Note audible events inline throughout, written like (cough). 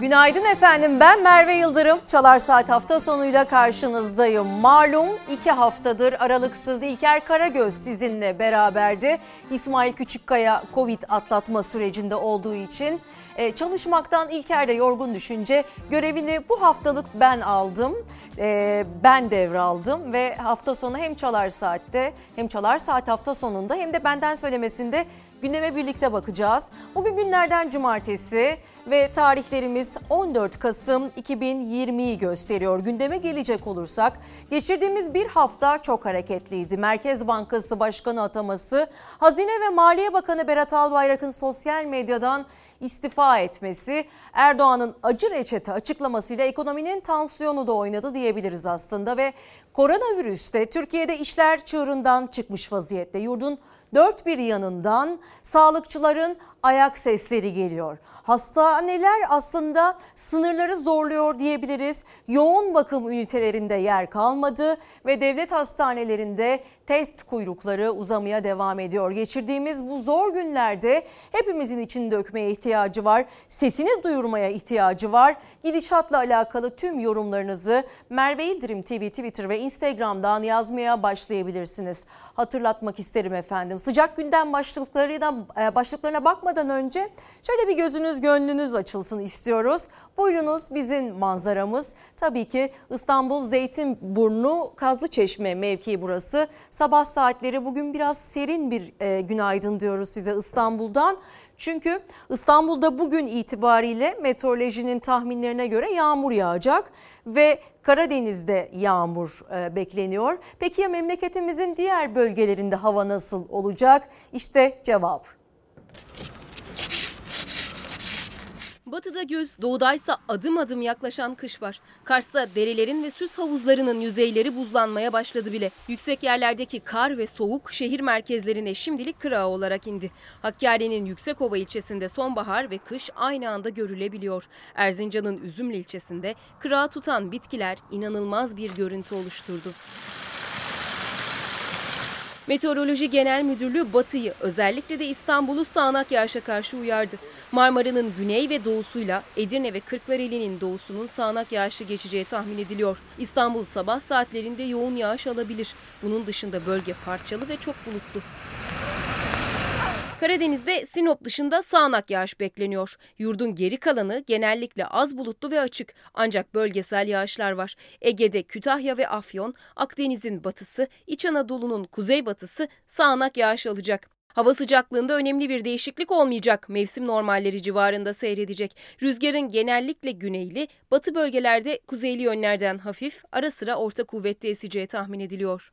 Günaydın efendim ben Merve Yıldırım. Çalar Saat hafta sonuyla karşınızdayım. Malum iki haftadır aralıksız İlker Karagöz sizinle beraberdi. İsmail Küçükkaya Covid atlatma sürecinde olduğu için e, çalışmaktan İlker de yorgun düşünce görevini bu haftalık ben aldım. E, ben devraldım ve hafta sonu hem Çalar Saat'te hem Çalar Saat hafta sonunda hem de benden söylemesinde gündeme birlikte bakacağız. Bugün günlerden cumartesi ve tarihlerimiz 14 Kasım 2020'yi gösteriyor. Gündeme gelecek olursak geçirdiğimiz bir hafta çok hareketliydi. Merkez Bankası Başkanı ataması, Hazine ve Maliye Bakanı Berat Albayrak'ın sosyal medyadan istifa etmesi, Erdoğan'ın acı reçete açıklamasıyla ekonominin tansiyonu da oynadı diyebiliriz aslında ve koronavirüste Türkiye'de işler çığırından çıkmış vaziyette. Yurdun dört bir yanından sağlıkçıların ayak sesleri geliyor. Hastaneler aslında sınırları zorluyor diyebiliriz. Yoğun bakım ünitelerinde yer kalmadı ve devlet hastanelerinde test kuyrukları uzamaya devam ediyor. Geçirdiğimiz bu zor günlerde hepimizin için dökmeye ihtiyacı var. Sesini duyurmaya ihtiyacı var. Gidişatla alakalı tüm yorumlarınızı Merve İldirim TV, Twitter ve Instagram'dan yazmaya başlayabilirsiniz. Hatırlatmak isterim efendim. Sıcak gündem başlıklarına, e, başlıklarına bakmadan önce şöyle bir gözünüz gönlünüz açılsın istiyoruz. Buyurunuz bizim manzaramız. Tabii ki İstanbul Zeytinburnu Kazlıçeşme mevkii burası. Sabah saatleri bugün biraz serin bir e, günaydın diyoruz size İstanbul'dan. Çünkü İstanbul'da bugün itibariyle meteorolojinin tahminlerine göre yağmur yağacak ve Karadeniz'de yağmur e, bekleniyor. Peki ya memleketimizin diğer bölgelerinde hava nasıl olacak? İşte cevap. Batıda göz, doğudaysa adım adım yaklaşan kış var. Kars'ta derelerin ve süs havuzlarının yüzeyleri buzlanmaya başladı bile. Yüksek yerlerdeki kar ve soğuk şehir merkezlerine şimdilik kırağı olarak indi. Hakkari'nin Yüksekova ilçesinde sonbahar ve kış aynı anda görülebiliyor. Erzincan'ın Üzümlü ilçesinde kırağı tutan bitkiler inanılmaz bir görüntü oluşturdu. Meteoroloji Genel Müdürlüğü Batı'yı özellikle de İstanbul'u sağanak yağışa karşı uyardı. Marmara'nın güney ve doğusuyla Edirne ve Kırklareli'nin doğusunun sağanak yağışı geçeceği tahmin ediliyor. İstanbul sabah saatlerinde yoğun yağış alabilir. Bunun dışında bölge parçalı ve çok bulutlu. Karadeniz'de Sinop dışında sağanak yağış bekleniyor. Yurdun geri kalanı genellikle az bulutlu ve açık ancak bölgesel yağışlar var. Ege'de Kütahya ve Afyon, Akdeniz'in batısı, İç Anadolu'nun kuzeybatısı sağanak yağış alacak. Hava sıcaklığında önemli bir değişiklik olmayacak. Mevsim normalleri civarında seyredecek. Rüzgarın genellikle güneyli, batı bölgelerde kuzeyli yönlerden hafif, ara sıra orta kuvvette eseceği tahmin ediliyor.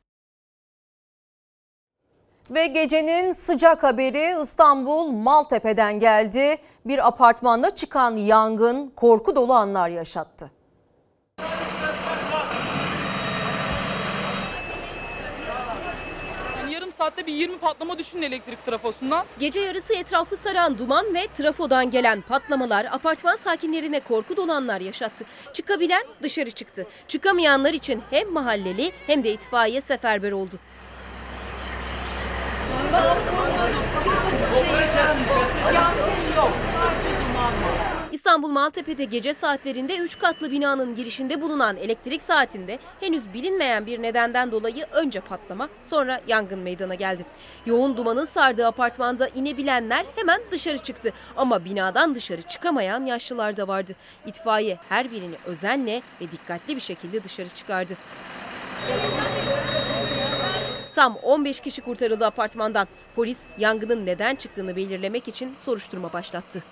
Ve gecenin sıcak haberi İstanbul Maltepe'den geldi. Bir apartmanda çıkan yangın korku dolu anlar yaşattı. yarım saatte bir 20 patlama düşünün elektrik trafosundan. Gece yarısı etrafı saran duman ve trafodan gelen patlamalar apartman sakinlerine korku dolu anlar yaşattı. Çıkabilen dışarı çıktı. Çıkamayanlar için hem mahalleli hem de itfaiye seferber oldu. İstanbul Maltepe'de gece saatlerinde 3 katlı binanın girişinde bulunan elektrik saatinde henüz bilinmeyen bir nedenden dolayı önce patlama sonra yangın meydana geldi. Yoğun dumanın sardığı apartmanda inebilenler hemen dışarı çıktı ama binadan dışarı çıkamayan yaşlılar da vardı. İtfaiye her birini özenle ve dikkatli bir şekilde dışarı çıkardı. Tam 15 kişi kurtarıldı apartmandan. Polis yangının neden çıktığını belirlemek için soruşturma başlattı.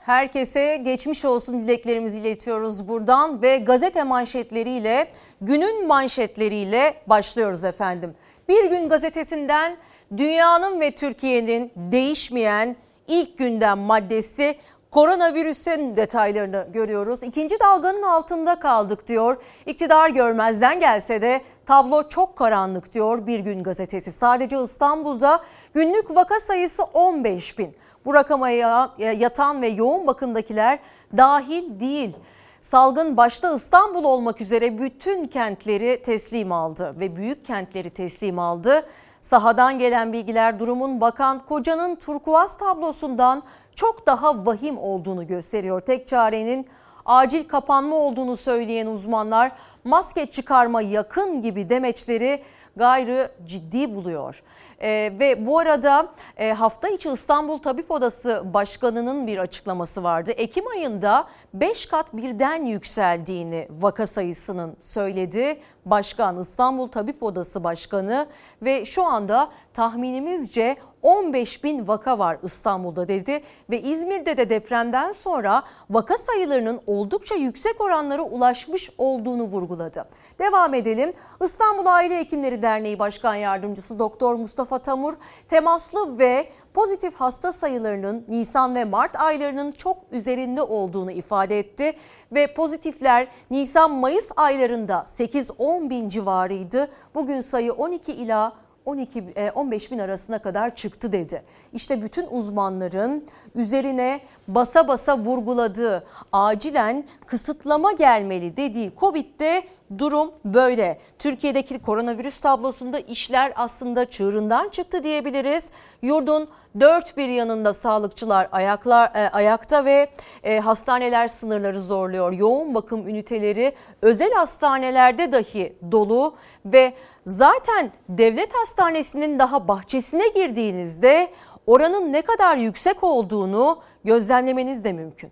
Herkese geçmiş olsun dileklerimizi iletiyoruz buradan ve gazete manşetleriyle günün manşetleriyle başlıyoruz efendim. Bir gün gazetesinden dünyanın ve Türkiye'nin değişmeyen ilk gündem maddesi koronavirüsün detaylarını görüyoruz. İkinci dalganın altında kaldık diyor. İktidar görmezden gelse de tablo çok karanlık diyor Bir Gün gazetesi. Sadece İstanbul'da günlük vaka sayısı 15 bin. Bu rakama yatan ve yoğun bakımdakiler dahil değil. Salgın başta İstanbul olmak üzere bütün kentleri teslim aldı ve büyük kentleri teslim aldı. Sahadan gelen bilgiler durumun bakan kocanın turkuaz tablosundan çok daha vahim olduğunu gösteriyor. Tek çarenin acil kapanma olduğunu söyleyen uzmanlar maske çıkarma yakın gibi demeçleri gayrı ciddi buluyor. Ee, ve bu arada e, hafta içi İstanbul Tabip Odası Başkanı'nın bir açıklaması vardı. Ekim ayında 5 kat birden yükseldiğini vaka sayısının söyledi. Başkan İstanbul Tabip Odası Başkanı ve şu anda tahminimizce 15 bin vaka var İstanbul'da dedi ve İzmir'de de depremden sonra vaka sayılarının oldukça yüksek oranlara ulaşmış olduğunu vurguladı. Devam edelim. İstanbul Aile Hekimleri Derneği Başkan Yardımcısı Doktor Mustafa Tamur temaslı ve pozitif hasta sayılarının Nisan ve Mart aylarının çok üzerinde olduğunu ifade etti ve pozitifler Nisan-Mayıs aylarında 8-10 bin civarıydı. Bugün sayı 12 ila 12 15 e, bin arasına kadar çıktı dedi. İşte bütün uzmanların üzerine basa basa vurguladığı acilen kısıtlama gelmeli dediği Covid'de durum böyle. Türkiye'deki koronavirüs tablosunda işler aslında çığırından çıktı diyebiliriz. Yurdun dört bir yanında sağlıkçılar ayaklar e, ayakta ve e, hastaneler sınırları zorluyor. Yoğun bakım üniteleri özel hastanelerde dahi dolu ve zaten devlet hastanesinin daha bahçesine girdiğinizde oranın ne kadar yüksek olduğunu gözlemlemeniz de mümkün.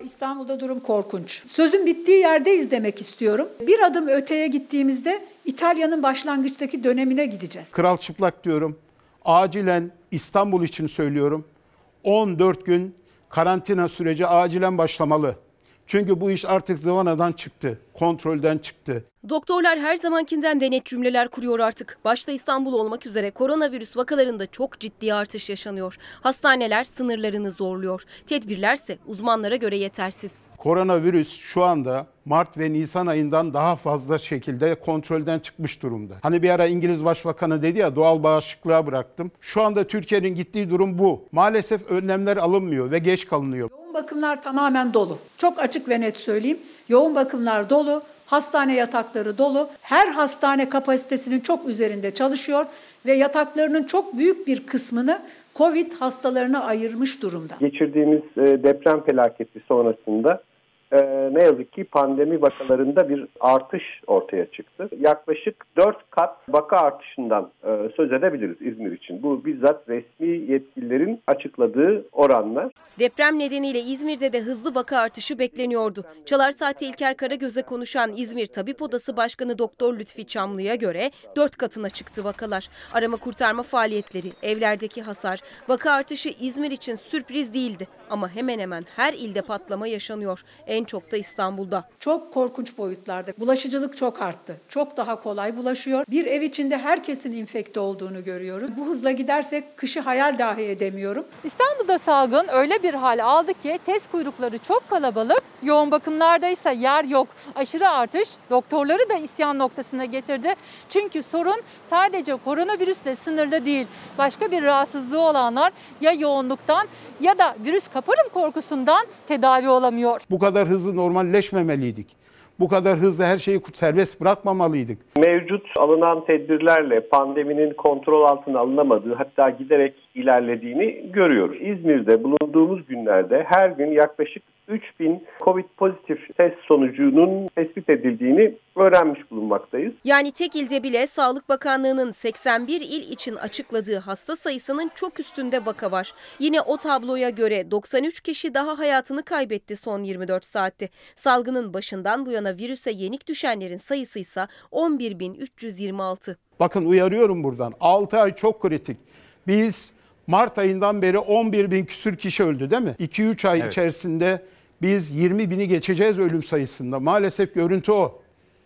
İstanbul'da durum korkunç. Sözün bittiği yerdeyiz demek istiyorum. Bir adım öteye gittiğimizde İtalya'nın başlangıçtaki dönemine gideceğiz. Kral çıplak diyorum. Acilen İstanbul için söylüyorum. 14 gün karantina süreci acilen başlamalı. Çünkü bu iş artık zıvanadan çıktı, kontrolden çıktı. Doktorlar her zamankinden denet cümleler kuruyor artık. Başta İstanbul olmak üzere koronavirüs vakalarında çok ciddi artış yaşanıyor. Hastaneler sınırlarını zorluyor. Tedbirlerse uzmanlara göre yetersiz. Koronavirüs şu anda Mart ve Nisan ayından daha fazla şekilde kontrolden çıkmış durumda. Hani bir ara İngiliz Başbakanı dedi ya doğal bağışıklığa bıraktım. Şu anda Türkiye'nin gittiği durum bu. Maalesef önlemler alınmıyor ve geç kalınıyor. Yoğun bakımlar tamamen dolu. Çok açık ve net söyleyeyim. Yoğun bakımlar dolu. Hastane yatakları dolu. Her hastane kapasitesinin çok üzerinde çalışıyor ve yataklarının çok büyük bir kısmını COVID hastalarına ayırmış durumda. Geçirdiğimiz e, deprem felaketi sonrasında e, ne yazık ki pandemi vakalarında bir artış ortaya çıktı. Yaklaşık 4 kat vaka artışından e, söz edebiliriz İzmir için. Bu bizzat resmi yetkililerin açıkladığı oranlar. Deprem nedeniyle İzmir'de de hızlı vaka artışı bekleniyordu. Çalar Saati İlker Karagöz'e konuşan İzmir Tabip Odası Başkanı Doktor Lütfi Çamlı'ya göre 4 katına çıktı vakalar. Arama kurtarma faaliyetleri, evlerdeki hasar, vaka artışı İzmir için sürpriz değildi. Ama hemen hemen her ilde patlama yaşanıyor. En çok da İstanbul'da. Çok korkunç boyutlarda. Bulaşıcılık çok arttı. Çok daha kolay bulaşıyor. Bir ev içinde herkesin infekte olduğunu görüyoruz. Bu hızla gidersek kışı hayal dahi edemiyorum. İstanbul'da salgın öyle bir hal aldı ki test kuyrukları çok kalabalık. Yoğun bakımlarda ise yer yok. Aşırı artış doktorları da isyan noktasına getirdi. Çünkü sorun sadece koronavirüsle sınırlı değil. Başka bir rahatsızlığı olanlar ya yoğunluktan ya da virüs kaparım korkusundan tedavi olamıyor. Bu kadar hızlı normalleşmemeliydik. Bu kadar hızlı her şeyi serbest bırakmamalıydık. Mevcut alınan tedbirlerle pandeminin kontrol altına alınamadığı hatta giderek ilerlediğini görüyoruz. İzmir'de bulunduğumuz günlerde her gün yaklaşık 3000 Covid pozitif test sonucunun tespit edildiğini öğrenmiş bulunmaktayız. Yani tek ilde bile Sağlık Bakanlığı'nın 81 il için açıkladığı hasta sayısının çok üstünde vaka var. Yine o tabloya göre 93 kişi daha hayatını kaybetti son 24 saatte. Salgının başından bu yana virüse yenik düşenlerin sayısı ise 11.326. Bakın uyarıyorum buradan 6 ay çok kritik. Biz Mart ayından beri 11 bin küsür kişi öldü değil mi? 2-3 ay evet. içerisinde biz 20 bini geçeceğiz ölüm sayısında. Maalesef görüntü o.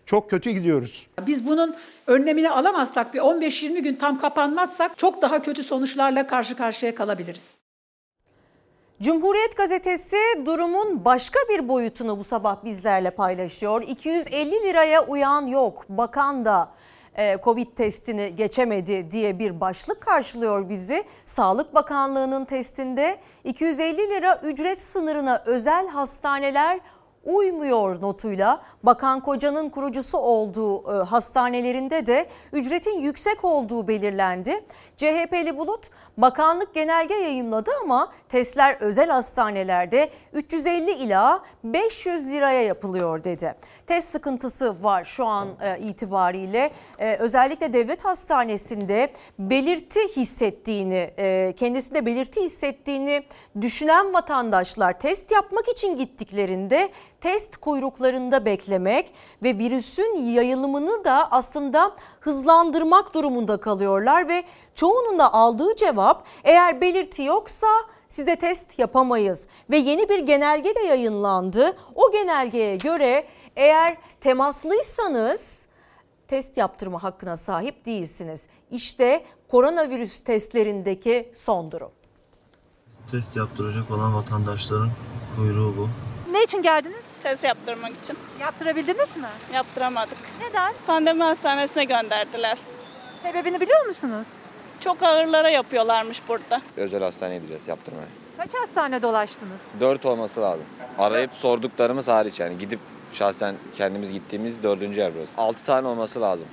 Çok kötü gidiyoruz. Biz bunun önlemini alamazsak bir 15-20 gün tam kapanmazsak çok daha kötü sonuçlarla karşı karşıya kalabiliriz. Cumhuriyet gazetesi durumun başka bir boyutunu bu sabah bizlerle paylaşıyor. 250 liraya uyan yok. Bakan da Covid testini geçemedi diye bir başlık karşılıyor bizi. Sağlık Bakanlığı'nın testinde 250 lira ücret sınırına özel hastaneler uymuyor notuyla Bakan Koca'nın kurucusu olduğu e, hastanelerinde de ücretin yüksek olduğu belirlendi. CHP'li Bulut bakanlık genelge yayımladı ama testler özel hastanelerde 350 ila 500 liraya yapılıyor dedi. Test sıkıntısı var şu an e, itibariyle. E, özellikle devlet hastanesinde belirti hissettiğini, e, kendisinde belirti hissettiğini düşünen vatandaşlar test yapmak için gittiklerinde test kuyruklarında beklemek ve virüsün yayılımını da aslında hızlandırmak durumunda kalıyorlar ve çoğunun da aldığı cevap eğer belirti yoksa size test yapamayız ve yeni bir genelge de yayınlandı. O genelgeye göre eğer temaslıysanız test yaptırma hakkına sahip değilsiniz. İşte koronavirüs testlerindeki son durum. Test yaptıracak olan vatandaşların kuyruğu bu. Ne için geldiniz? Test yaptırmak için. Yaptırabildiniz mi? Yaptıramadık. Neden? Pandemi hastanesine gönderdiler. Sebebini biliyor musunuz? Çok ağırlara yapıyorlarmış burada. özel hastaneye gideceğiz yaptırmaya. Kaç hastane dolaştınız? 4 olması lazım. Arayıp sorduklarımız hariç yani gidip şahsen kendimiz gittiğimiz dördüncü yer burası. 6 tane olması lazım.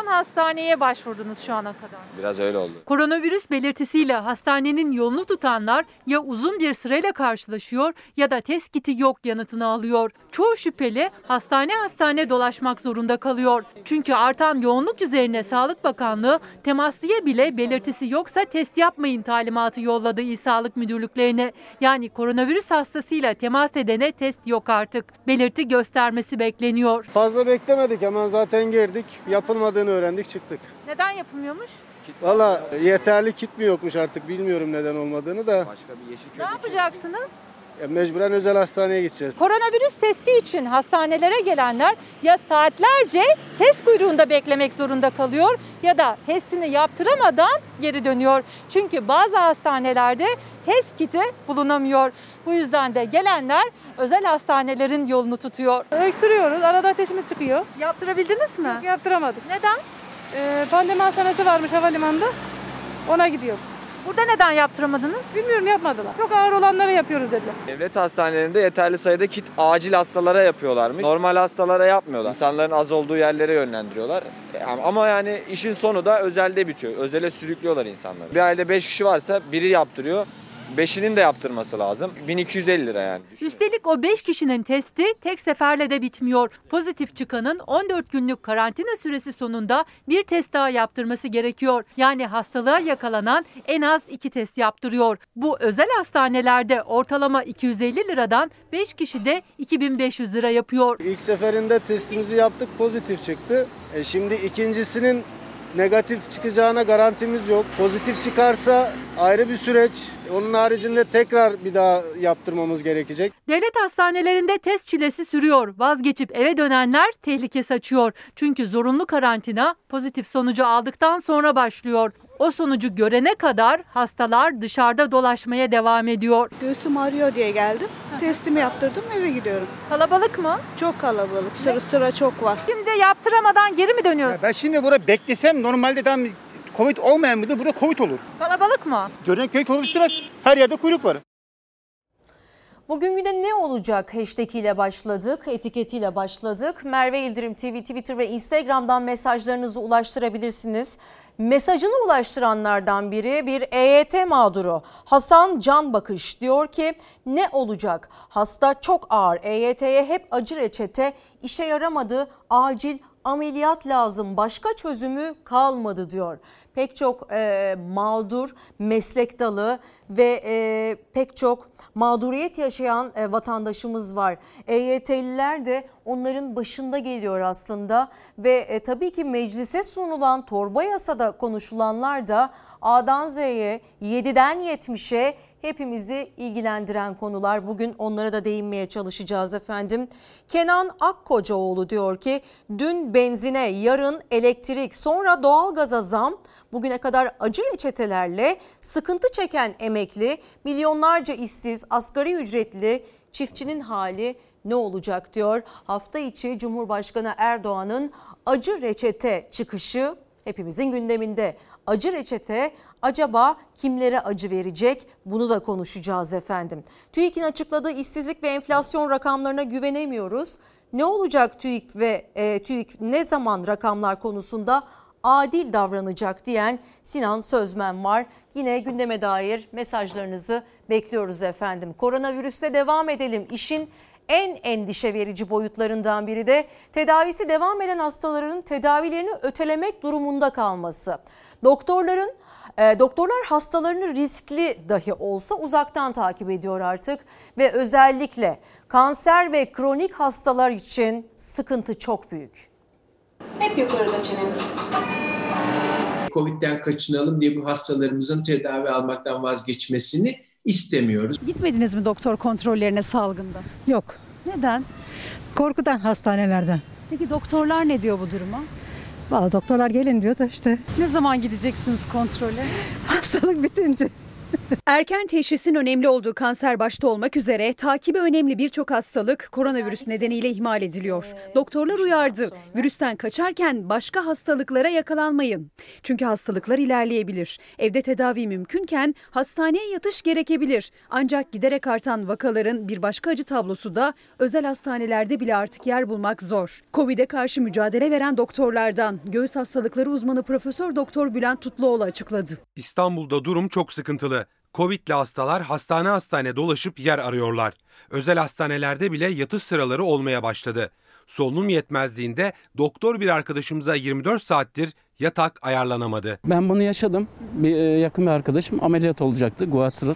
Yani 10 hastaneye başvurdunuz şu ana kadar. Biraz öyle oldu. Koronavirüs belirtisiyle hastanenin yolunu tutanlar ya uzun bir sırayla karşılaşıyor ya da test kiti yok yanıtını alıyor. Çoğu şüpheli hastane hastane dolaşmak zorunda kalıyor. Çünkü artan yoğunluk üzerine Sağlık Bakanlığı temaslıya bile belirtisi yoksa test yapmayın talimatı yolladı İl Sağlık Müdürlüklerine. Yani koronavirüs hastasıyla temas edene test yok artık. Belirti göstermesi bekleniyor. Fazla beklemedik hemen zaten girdik. Yapılmadığını öğrendik çıktık. Neden yapılmıyormuş? Valla yeterli kit mi yokmuş artık bilmiyorum neden olmadığını da. Başka bir yeşil Ne yapacaksınız? Ya mecburen özel hastaneye gideceğiz. Koronavirüs testi için hastanelere gelenler ya saatlerce test kuyruğunda beklemek zorunda kalıyor ya da testini yaptıramadan geri dönüyor. Çünkü bazı hastanelerde test kiti bulunamıyor. Bu yüzden de gelenler özel hastanelerin yolunu tutuyor. Öksürüyoruz. Arada ateşimiz çıkıyor. Yaptırabildiniz mi? Yaptıramadık. Neden? Ee, pandemi hastanesi varmış havalimanında. Ona gidiyoruz. Burada neden yaptıramadınız? Bilmiyorum yapmadılar. Çok ağır olanları yapıyoruz dediler. Devlet hastanelerinde yeterli sayıda kit acil hastalara yapıyorlarmış. Normal hastalara yapmıyorlar. İnsanların az olduğu yerlere yönlendiriyorlar. E, Ama yani işin sonu da özelde bitiyor. Özele sürüklüyorlar insanları. Bir ailede 5 kişi varsa biri yaptırıyor. Beşinin de yaptırması lazım. 1250 lira yani. Üstelik o 5 kişinin testi tek seferle de bitmiyor. Pozitif çıkanın 14 günlük karantina süresi sonunda bir test daha yaptırması gerekiyor. Yani hastalığa yakalanan en az 2 test yaptırıyor. Bu özel hastanelerde ortalama 250 liradan 5 kişi de 2500 lira yapıyor. İlk seferinde testimizi yaptık pozitif çıktı. E şimdi ikincisinin negatif çıkacağına garantimiz yok. Pozitif çıkarsa ayrı bir süreç. Onun haricinde tekrar bir daha yaptırmamız gerekecek. Devlet hastanelerinde test çilesi sürüyor. Vazgeçip eve dönenler tehlike saçıyor. Çünkü zorunlu karantina pozitif sonucu aldıktan sonra başlıyor. O sonucu görene kadar hastalar dışarıda dolaşmaya devam ediyor. Göğsüm ağrıyor diye geldim. Testimi yaptırdım eve gidiyorum. Kalabalık mı? Çok kalabalık. Sıra sıra çok var. Şimdi yaptıramadan geri mi dönüyorsun? Ben şimdi burada beklesem normalde tam Covid olmayan bir de burada Covid olur. Kalabalık mı? Görünen köy konuşturmaz. Her yerde kuyruk var. Bugün güne ne olacak hashtag ile başladık, etiketiyle başladık. Merve İldirim TV, Twitter ve Instagram'dan mesajlarınızı ulaştırabilirsiniz. Mesajını ulaştıranlardan biri bir EYT mağduru. Hasan Can Bakış diyor ki ne olacak? Hasta çok ağır. EYT'ye hep acı reçete. İşe yaramadı. Acil ameliyat lazım. Başka çözümü kalmadı diyor. Pek çok e, mağdur meslek dalı ve e, pek çok mağduriyet yaşayan e, vatandaşımız var. EYT'liler de onların başında geliyor aslında ve e, tabii ki meclise sunulan torba yasada konuşulanlar da A'dan Z'ye 7'den 70'e hepimizi ilgilendiren konular. Bugün onlara da değinmeye çalışacağız efendim. Kenan Akkocaoğlu diyor ki dün benzine, yarın elektrik, sonra doğalgaza zam, bugüne kadar acı reçetelerle sıkıntı çeken emekli, milyonlarca işsiz, asgari ücretli çiftçinin hali ne olacak diyor. Hafta içi Cumhurbaşkanı Erdoğan'ın acı reçete çıkışı hepimizin gündeminde. acı reçete acaba kimlere acı verecek? Bunu da konuşacağız efendim. TÜİK'in açıkladığı işsizlik ve enflasyon rakamlarına güvenemiyoruz. Ne olacak TÜİK ve e, TÜİK ne zaman rakamlar konusunda adil davranacak diyen Sinan Sözmen var. Yine gündeme dair mesajlarınızı bekliyoruz efendim. Koronavirüste devam edelim. İşin en endişe verici boyutlarından biri de tedavisi devam eden hastaların tedavilerini ötelemek durumunda kalması. Doktorların e, doktorlar hastalarını riskli dahi olsa uzaktan takip ediyor artık ve özellikle kanser ve kronik hastalar için sıkıntı çok büyük. Hep yukarıda çenemiz. Covid'den kaçınalım diye bu hastalarımızın tedavi almaktan vazgeçmesini istemiyoruz. Gitmediniz mi doktor kontrollerine salgında? Yok. Neden? Korkudan hastanelerden. Peki doktorlar ne diyor bu duruma? Valla doktorlar gelin diyor da işte. Ne zaman gideceksiniz kontrole? (laughs) Hastalık bitince. Erken teşhisin önemli olduğu kanser başta olmak üzere takibi önemli birçok hastalık koronavirüs nedeniyle ihmal ediliyor. Doktorlar uyardı. Virüsten kaçarken başka hastalıklara yakalanmayın. Çünkü hastalıklar ilerleyebilir. Evde tedavi mümkünken hastaneye yatış gerekebilir. Ancak giderek artan vakaların bir başka acı tablosu da özel hastanelerde bile artık yer bulmak zor. Covid'e karşı mücadele veren doktorlardan göğüs hastalıkları uzmanı Profesör Doktor Bülent Tutluoğlu açıkladı. İstanbul'da durum çok sıkıntılı. Covid'li hastalar hastane hastane dolaşıp yer arıyorlar. Özel hastanelerde bile yatış sıraları olmaya başladı. Solunum yetmezliğinde doktor bir arkadaşımıza 24 saattir yatak ayarlanamadı. Ben bunu yaşadım. Bir e, yakın bir arkadaşım ameliyat olacaktı guatr.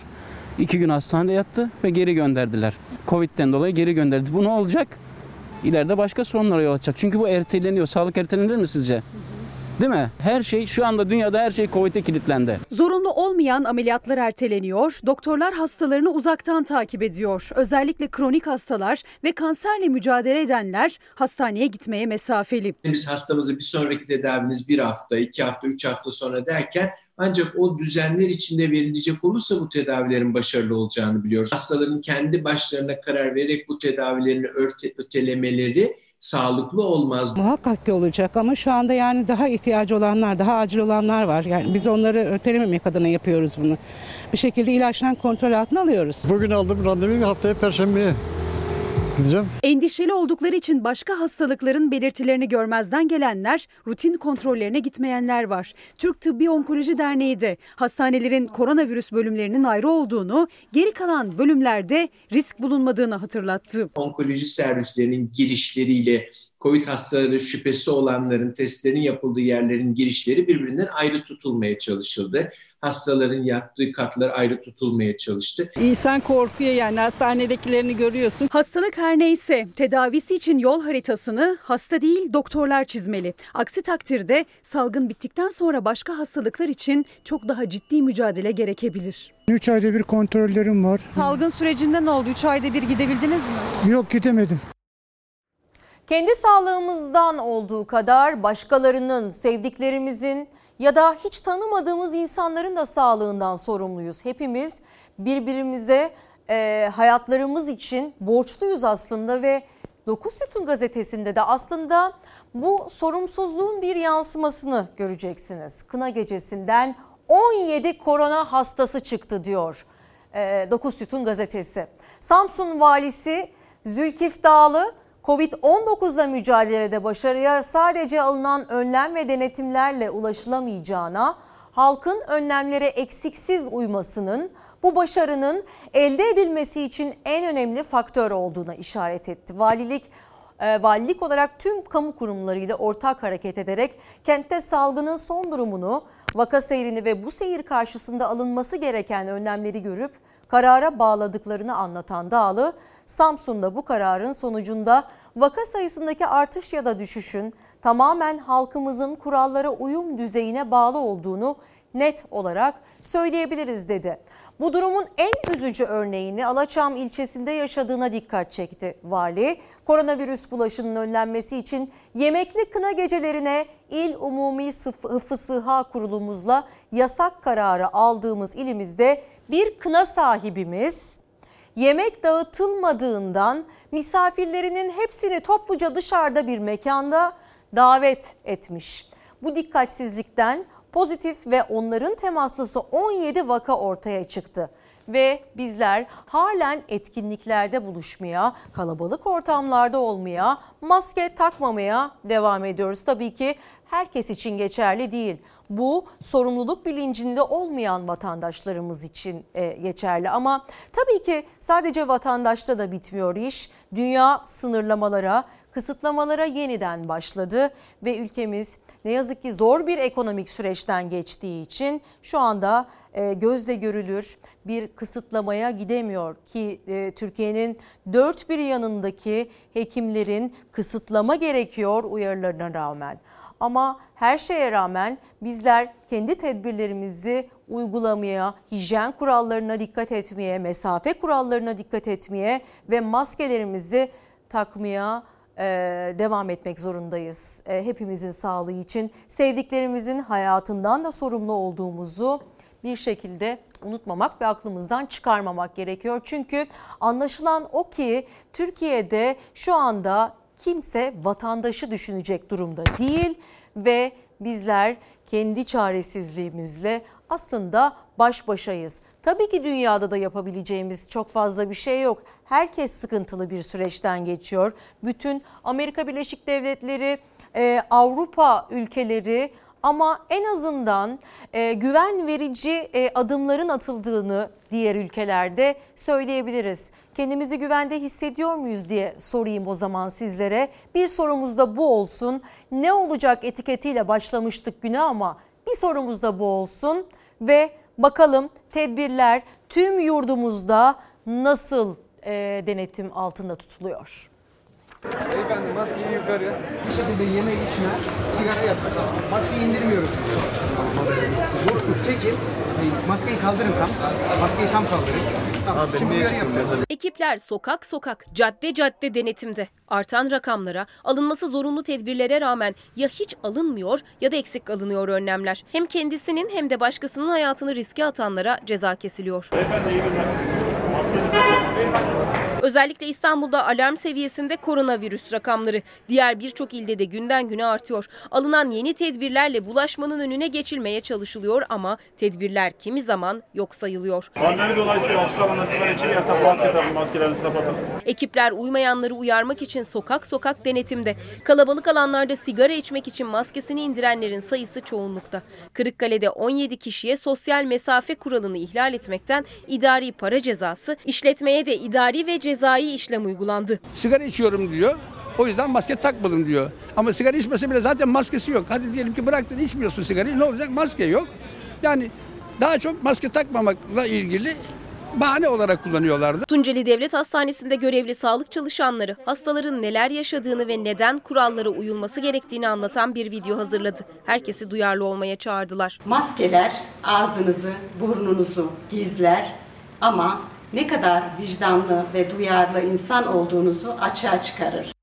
İki gün hastanede yattı ve geri gönderdiler. Covid'den dolayı geri gönderdi. Bu ne olacak? İleride başka sorunlara yol açacak. Çünkü bu erteleniyor. Sağlık ertelenir mi sizce? Değil mi? Her şey şu anda dünyada her şey Covid'e kilitlendi. Zorunlu olmayan ameliyatlar erteleniyor, doktorlar hastalarını uzaktan takip ediyor. Özellikle kronik hastalar ve kanserle mücadele edenler hastaneye gitmeye mesafeli. Biz hastamızı bir sonraki tedaviniz bir hafta, iki hafta, üç hafta sonra derken ancak o düzenler içinde verilecek olursa bu tedavilerin başarılı olacağını biliyoruz. Hastaların kendi başlarına karar vererek bu tedavilerini ötelemeleri sağlıklı olmaz. Muhakkak ki olacak ama şu anda yani daha ihtiyacı olanlar, daha acil olanlar var. Yani biz onları ötelememek adına yapıyoruz bunu. Bir şekilde ilaçtan kontrol altına alıyoruz. Bugün aldım randevu haftaya perşembeye gideceğim. Endişeli oldukları için başka hastalıkların belirtilerini görmezden gelenler, rutin kontrollerine gitmeyenler var. Türk Tıbbi Onkoloji Derneği de hastanelerin koronavirüs bölümlerinin ayrı olduğunu, geri kalan bölümlerde risk bulunmadığını hatırlattı. Onkoloji servislerinin girişleriyle COVID hastaları şüphesi olanların testlerin yapıldığı yerlerin girişleri birbirinden ayrı tutulmaya çalışıldı. Hastaların yattığı katlar ayrı tutulmaya çalıştı. İnsan korkuyor yani hastanedekilerini görüyorsun. Hastalık her neyse tedavisi için yol haritasını hasta değil doktorlar çizmeli. Aksi takdirde salgın bittikten sonra başka hastalıklar için çok daha ciddi mücadele gerekebilir. 3 ayda bir kontrollerim var. Salgın sürecinde ne oldu? 3 ayda bir gidebildiniz mi? Yok gidemedim. Kendi sağlığımızdan olduğu kadar başkalarının, sevdiklerimizin ya da hiç tanımadığımız insanların da sağlığından sorumluyuz. Hepimiz birbirimize e, hayatlarımız için borçluyuz aslında ve Dokuz Sütun gazetesinde de aslında bu sorumsuzluğun bir yansımasını göreceksiniz. Kına gecesinden 17 korona hastası çıktı diyor e, Dokuz Sütun gazetesi. Samsun valisi Zülkif Dağlı Covid-19'la mücadelede başarıya sadece alınan önlem ve denetimlerle ulaşılamayacağına, halkın önlemlere eksiksiz uymasının bu başarının elde edilmesi için en önemli faktör olduğuna işaret etti. Valilik e, valilik olarak tüm kamu kurumlarıyla ortak hareket ederek kentte salgının son durumunu, vaka seyrini ve bu seyir karşısında alınması gereken önlemleri görüp karara bağladıklarını anlatan Dağlı, Samsun'da bu kararın sonucunda vaka sayısındaki artış ya da düşüşün tamamen halkımızın kurallara uyum düzeyine bağlı olduğunu net olarak söyleyebiliriz dedi. Bu durumun en üzücü örneğini Alaçam ilçesinde yaşadığına dikkat çekti vali. Koronavirüs bulaşının önlenmesi için yemekli kına gecelerine İl Umumi Hıfı Sıha Kurulumuzla yasak kararı aldığımız ilimizde bir kına sahibimiz yemek dağıtılmadığından misafirlerinin hepsini topluca dışarıda bir mekanda davet etmiş. Bu dikkatsizlikten pozitif ve onların temaslısı 17 vaka ortaya çıktı ve bizler halen etkinliklerde buluşmaya, kalabalık ortamlarda olmaya, maske takmamaya devam ediyoruz. Tabii ki herkes için geçerli değil. Bu sorumluluk bilincinde olmayan vatandaşlarımız için e, geçerli ama tabii ki sadece vatandaşta da bitmiyor iş. Dünya sınırlamalara, kısıtlamalara yeniden başladı ve ülkemiz ne yazık ki zor bir ekonomik süreçten geçtiği için şu anda e, gözle görülür bir kısıtlamaya gidemiyor ki e, Türkiye'nin dört bir yanındaki hekimlerin kısıtlama gerekiyor uyarılarına rağmen. Ama her şeye rağmen bizler kendi tedbirlerimizi uygulamaya, hijyen kurallarına dikkat etmeye, mesafe kurallarına dikkat etmeye ve maskelerimizi takmaya e, devam etmek zorundayız. E, hepimizin sağlığı için sevdiklerimizin hayatından da sorumlu olduğumuzu bir şekilde unutmamak ve aklımızdan çıkarmamak gerekiyor. Çünkü anlaşılan o ki Türkiye'de şu anda kimse vatandaşı düşünecek durumda değil ve bizler kendi çaresizliğimizle aslında baş başayız. Tabii ki dünyada da yapabileceğimiz çok fazla bir şey yok. Herkes sıkıntılı bir süreçten geçiyor. Bütün Amerika Birleşik Devletleri, e, Avrupa ülkeleri ama en azından e, güven verici e, adımların atıldığını diğer ülkelerde söyleyebiliriz. Kendimizi güvende hissediyor muyuz diye sorayım o zaman sizlere. Bir sorumuz da bu olsun. Ne olacak etiketiyle başlamıştık güne ama bir sorumuz da bu olsun ve bakalım tedbirler tüm yurdumuzda nasıl e, denetim altında tutuluyor? Beyefendi maskeyi yukarı. Bir şekilde yeme içme, sigara yasak. Maskeyi indirmiyoruz. Dur, çekin. Maskeyi kaldırın tam. Maskeyi tam kaldırın. Tamam, şimdi uyarı yapacağız. Ekipler sokak sokak, cadde cadde denetimde. Artan rakamlara, alınması zorunlu tedbirlere rağmen ya hiç alınmıyor ya da eksik alınıyor önlemler. Hem kendisinin hem de başkasının hayatını riske atanlara ceza kesiliyor. Özellikle İstanbul'da alarm seviyesinde koronavirüs rakamları. Diğer birçok ilde de günden güne artıyor. Alınan yeni tedbirlerle bulaşmanın önüne geçilmeye çalışılıyor ama tedbirler kimi zaman yok sayılıyor. Pandemi dolayısıyla açık alanda sigara için yasak maske takın, maskelerinizi kapatın. Ekipler uymayanları uyarmak için sokak sokak denetimde. Kalabalık alanlarda sigara içmek için maskesini indirenlerin sayısı çoğunlukta. Kırıkkale'de 17 kişiye sosyal mesafe kuralını ihlal etmekten idari para cezası, işletmeye de idari ve cezai işlem uygulandı. Sigara içiyorum diyor. O yüzden maske takmadım diyor. Ama sigara içmese bile zaten maskesi yok. Hadi diyelim ki bıraktın içmiyorsun sigarayı ne olacak? Maske yok. Yani daha çok maske takmamakla ilgili bahane olarak kullanıyorlardı. Tunceli Devlet Hastanesi'nde görevli sağlık çalışanları hastaların neler yaşadığını ve neden kurallara uyulması gerektiğini anlatan bir video hazırladı. Herkesi duyarlı olmaya çağırdılar. Maskeler ağzınızı, burnunuzu gizler ama ne kadar vicdanlı ve duyarlı insan olduğunuzu açığa çıkarır.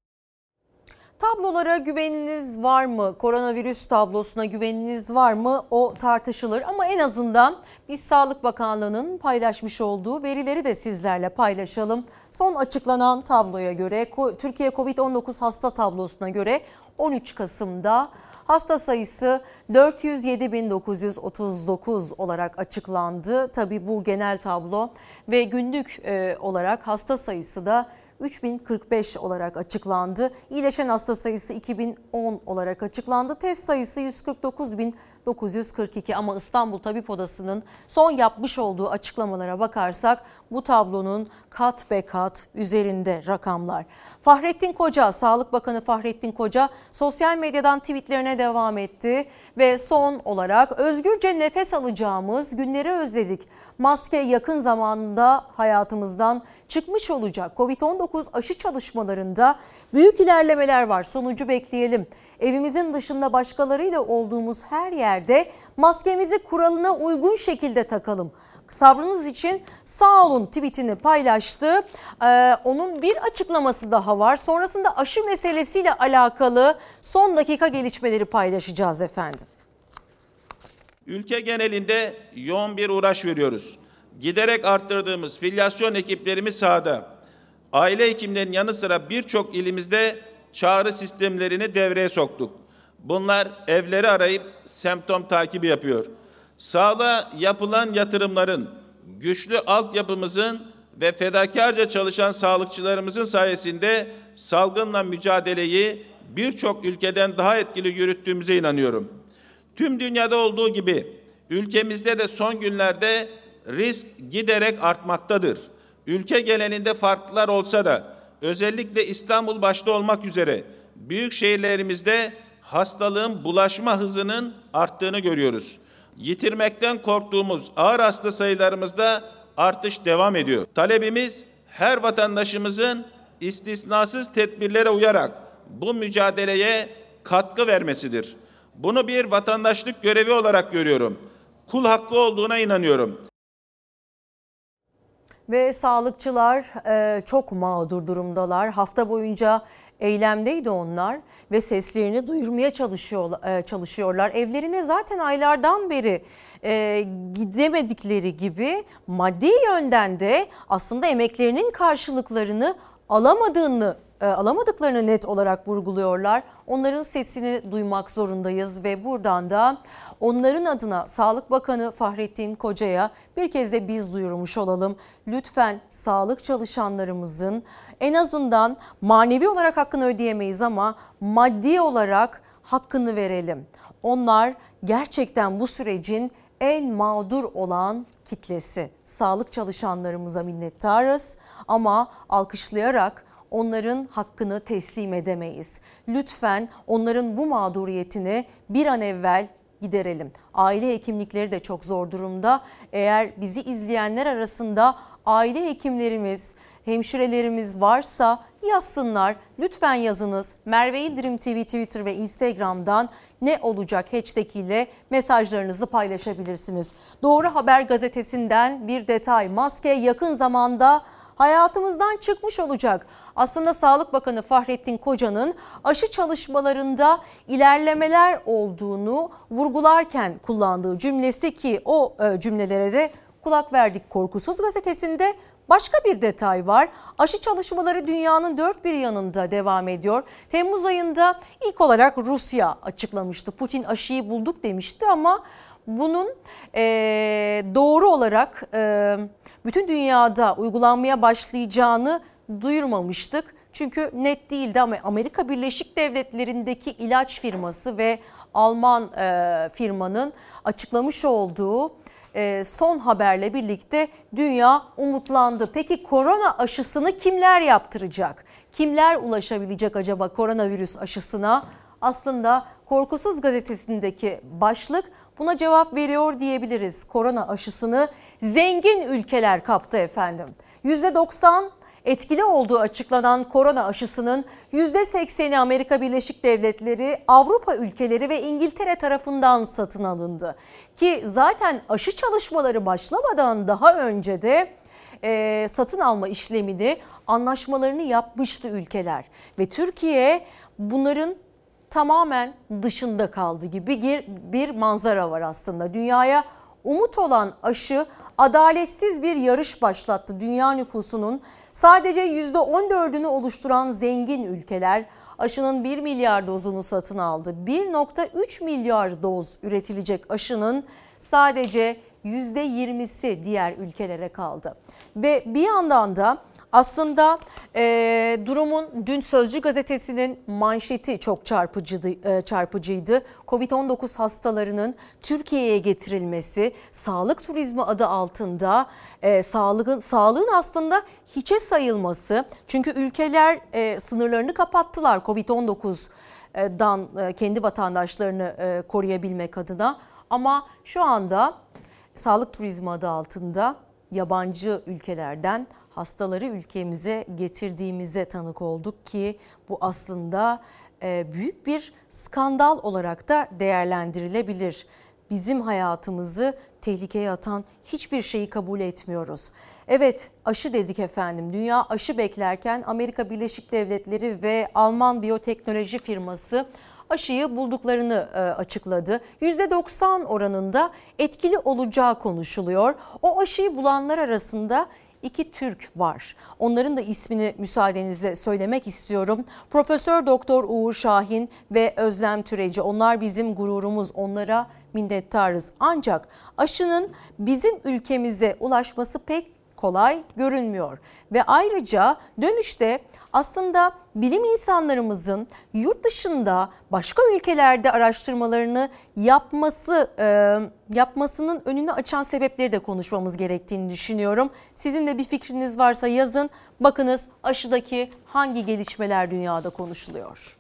Tablolara güveniniz var mı? Koronavirüs tablosuna güveniniz var mı? O tartışılır ama en azından biz Sağlık Bakanlığı'nın paylaşmış olduğu verileri de sizlerle paylaşalım. Son açıklanan tabloya göre Türkiye Covid-19 hasta tablosuna göre 13 Kasım'da hasta sayısı 407.939 olarak açıklandı. Tabi bu genel tablo ve günlük olarak hasta sayısı da 3045 olarak açıklandı. İyileşen hasta sayısı 2010 olarak açıklandı. Test sayısı 149.942 ama İstanbul Tabip Odası'nın son yapmış olduğu açıklamalara bakarsak bu tablonun kat be kat üzerinde rakamlar. Fahrettin Koca, Sağlık Bakanı Fahrettin Koca sosyal medyadan tweetlerine devam etti ve son olarak özgürce nefes alacağımız günleri özledik. Maske yakın zamanda hayatımızdan çıkmış olacak. Covid-19 aşı çalışmalarında büyük ilerlemeler var. Sonucu bekleyelim. Evimizin dışında başkalarıyla olduğumuz her yerde maskemizi kuralına uygun şekilde takalım. Sabrınız için sağ olun tweetini paylaştı. Ee, onun bir açıklaması daha var. Sonrasında aşı meselesiyle alakalı son dakika gelişmeleri paylaşacağız efendim. Ülke genelinde yoğun bir uğraş veriyoruz. Giderek arttırdığımız filyasyon ekiplerimiz sahada. Aile hekimlerinin yanı sıra birçok ilimizde çağrı sistemlerini devreye soktuk. Bunlar evleri arayıp semptom takibi yapıyor. Sağlığa yapılan yatırımların, güçlü altyapımızın ve fedakarca çalışan sağlıkçılarımızın sayesinde salgınla mücadeleyi birçok ülkeden daha etkili yürüttüğümüze inanıyorum. Tüm dünyada olduğu gibi ülkemizde de son günlerde risk giderek artmaktadır. Ülke genelinde farklılar olsa da özellikle İstanbul başta olmak üzere büyük şehirlerimizde hastalığın bulaşma hızının arttığını görüyoruz. Yitirmekten korktuğumuz ağır hasta sayılarımızda artış devam ediyor. Talebimiz her vatandaşımızın istisnasız tedbirlere uyarak bu mücadeleye katkı vermesidir. Bunu bir vatandaşlık görevi olarak görüyorum. Kul hakkı olduğuna inanıyorum. Ve sağlıkçılar e, çok mağdur durumdalar. Hafta boyunca eylemdeydi onlar ve seslerini duyurmaya çalışıyor, e, çalışıyorlar. Evlerine zaten aylardan beri e, gidemedikleri gibi maddi yönden de aslında emeklerinin karşılıklarını alamadığını alamadıklarını net olarak vurguluyorlar. Onların sesini duymak zorundayız ve buradan da onların adına Sağlık Bakanı Fahrettin Koca'ya bir kez de biz duyurmuş olalım. Lütfen sağlık çalışanlarımızın en azından manevi olarak hakkını ödeyemeyiz ama maddi olarak hakkını verelim. Onlar gerçekten bu sürecin en mağdur olan kitlesi. Sağlık çalışanlarımıza minnettarız ama alkışlayarak onların hakkını teslim edemeyiz. Lütfen onların bu mağduriyetini bir an evvel giderelim. Aile hekimlikleri de çok zor durumda. Eğer bizi izleyenler arasında aile hekimlerimiz, hemşirelerimiz varsa yazsınlar. Lütfen yazınız. Merve İldirim TV Twitter ve Instagram'dan ne olacak hashtag ile mesajlarınızı paylaşabilirsiniz. Doğru Haber gazetesinden bir detay. Maske yakın zamanda hayatımızdan çıkmış olacak. Aslında Sağlık Bakanı Fahrettin Koca'nın aşı çalışmalarında ilerlemeler olduğunu vurgularken kullandığı cümlesi ki o e, cümlelere de kulak verdik Korkusuz gazetesinde Başka bir detay var. Aşı çalışmaları dünyanın dört bir yanında devam ediyor. Temmuz ayında ilk olarak Rusya açıklamıştı. Putin aşıyı bulduk demişti ama bunun e, doğru olarak e, bütün dünyada uygulanmaya başlayacağını duyurmamıştık. Çünkü net değildi ama Amerika Birleşik Devletleri'ndeki ilaç firması ve Alman e, firmanın açıklamış olduğu e, son haberle birlikte dünya umutlandı. Peki korona aşısını kimler yaptıracak? Kimler ulaşabilecek acaba koronavirüs aşısına? Aslında Korkusuz gazetesindeki başlık buna cevap veriyor diyebiliriz. Korona aşısını zengin ülkeler kaptı efendim. %90 etkili olduğu açıklanan korona aşısının %80'i Amerika Birleşik Devletleri, Avrupa ülkeleri ve İngiltere tarafından satın alındı. Ki zaten aşı çalışmaları başlamadan daha önce de e, satın alma işlemini, anlaşmalarını yapmıştı ülkeler. Ve Türkiye bunların tamamen dışında kaldı gibi bir, bir manzara var aslında. Dünyaya umut olan aşı adaletsiz bir yarış başlattı dünya nüfusunun Sadece %14'ünü oluşturan zengin ülkeler aşının 1 milyar dozunu satın aldı. 1.3 milyar doz üretilecek aşının sadece %20'si diğer ülkelere kaldı. Ve bir yandan da aslında e, durumun dün Sözcü gazetesinin manşeti çok çarpıcıydı. E, çarpıcıydı. Covid-19 hastalarının Türkiye'ye getirilmesi, sağlık turizmi adı altında e, sağlığın, sağlığın aslında hiçe sayılması. Çünkü ülkeler e, sınırlarını kapattılar Covid-19'dan e, kendi vatandaşlarını e, koruyabilmek adına. Ama şu anda sağlık turizmi adı altında yabancı ülkelerden hastaları ülkemize getirdiğimize tanık olduk ki bu aslında e, büyük bir skandal olarak da değerlendirilebilir. Bizim hayatımızı tehlikeye atan hiçbir şeyi kabul etmiyoruz. Evet aşı dedik efendim. Dünya aşı beklerken Amerika Birleşik Devletleri ve Alman biyoteknoloji firması aşıyı bulduklarını e, açıkladı. %90 oranında etkili olacağı konuşuluyor. O aşıyı bulanlar arasında iki Türk var. Onların da ismini müsaadenizle söylemek istiyorum. Profesör Doktor Uğur Şahin ve Özlem Türeci. Onlar bizim gururumuz. Onlara minnettarız. Ancak aşının bizim ülkemize ulaşması pek kolay görünmüyor. Ve ayrıca dönüşte aslında bilim insanlarımızın yurt dışında başka ülkelerde araştırmalarını yapması e, yapmasının önünü açan sebepleri de konuşmamız gerektiğini düşünüyorum. Sizin de bir fikriniz varsa yazın. Bakınız aşıdaki hangi gelişmeler dünyada konuşuluyor.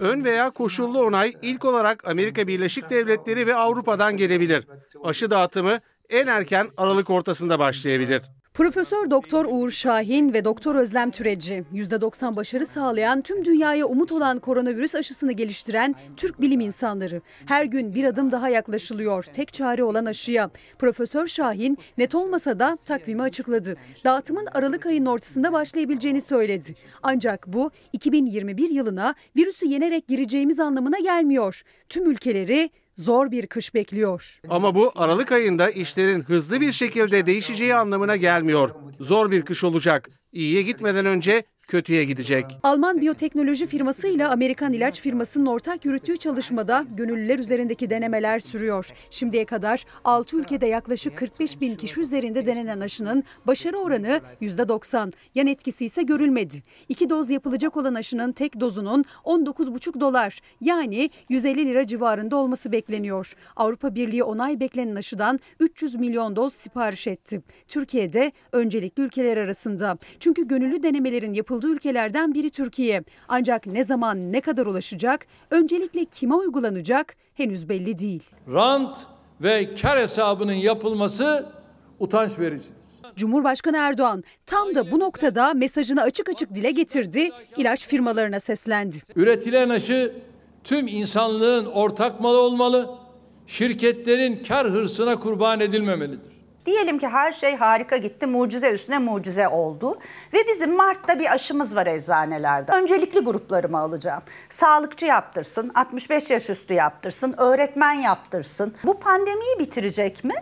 Ön veya koşullu onay ilk olarak Amerika Birleşik Devletleri ve Avrupa'dan gelebilir. Aşı dağıtımı en erken Aralık ortasında başlayabilir. Profesör Doktor Uğur Şahin ve Doktor Özlem Türeci, %90 başarı sağlayan, tüm dünyaya umut olan koronavirüs aşısını geliştiren Türk bilim insanları. Her gün bir adım daha yaklaşılıyor tek çare olan aşıya. Profesör Şahin net olmasa da takvimi açıkladı. Dağıtımın Aralık ayının ortasında başlayabileceğini söyledi. Ancak bu 2021 yılına virüsü yenerek gireceğimiz anlamına gelmiyor. Tüm ülkeleri zor bir kış bekliyor. Ama bu Aralık ayında işlerin hızlı bir şekilde değişeceği anlamına gelmiyor. Zor bir kış olacak. İyiye gitmeden önce kötüye gidecek. Alman biyoteknoloji firmasıyla Amerikan ilaç firmasının ortak yürüttüğü çalışmada gönüllüler üzerindeki denemeler sürüyor. Şimdiye kadar 6 ülkede yaklaşık 45 bin kişi üzerinde denenen aşının başarı oranı %90. Yan etkisi ise görülmedi. İki doz yapılacak olan aşının tek dozunun 19,5 dolar yani 150 lira civarında olması bekleniyor. Avrupa Birliği onay beklenen aşıdan 300 milyon doz sipariş etti. Türkiye'de öncelikli ülkeler arasında. Çünkü gönüllü denemelerin yapıldığı ülkelerden biri Türkiye. Ancak ne zaman ne kadar ulaşacak, öncelikle kime uygulanacak henüz belli değil. Rant ve kar hesabının yapılması utanç vericidir. Cumhurbaşkanı Erdoğan tam da bu noktada mesajını açık açık dile getirdi, ilaç firmalarına seslendi. Üretilen aşı tüm insanlığın ortak malı olmalı, şirketlerin kar hırsına kurban edilmemelidir. Diyelim ki her şey harika gitti, mucize üstüne mucize oldu ve bizim Mart'ta bir aşımız var eczanelerde. Öncelikli gruplarımı alacağım. Sağlıkçı yaptırsın, 65 yaş üstü yaptırsın, öğretmen yaptırsın. Bu pandemiyi bitirecek mi?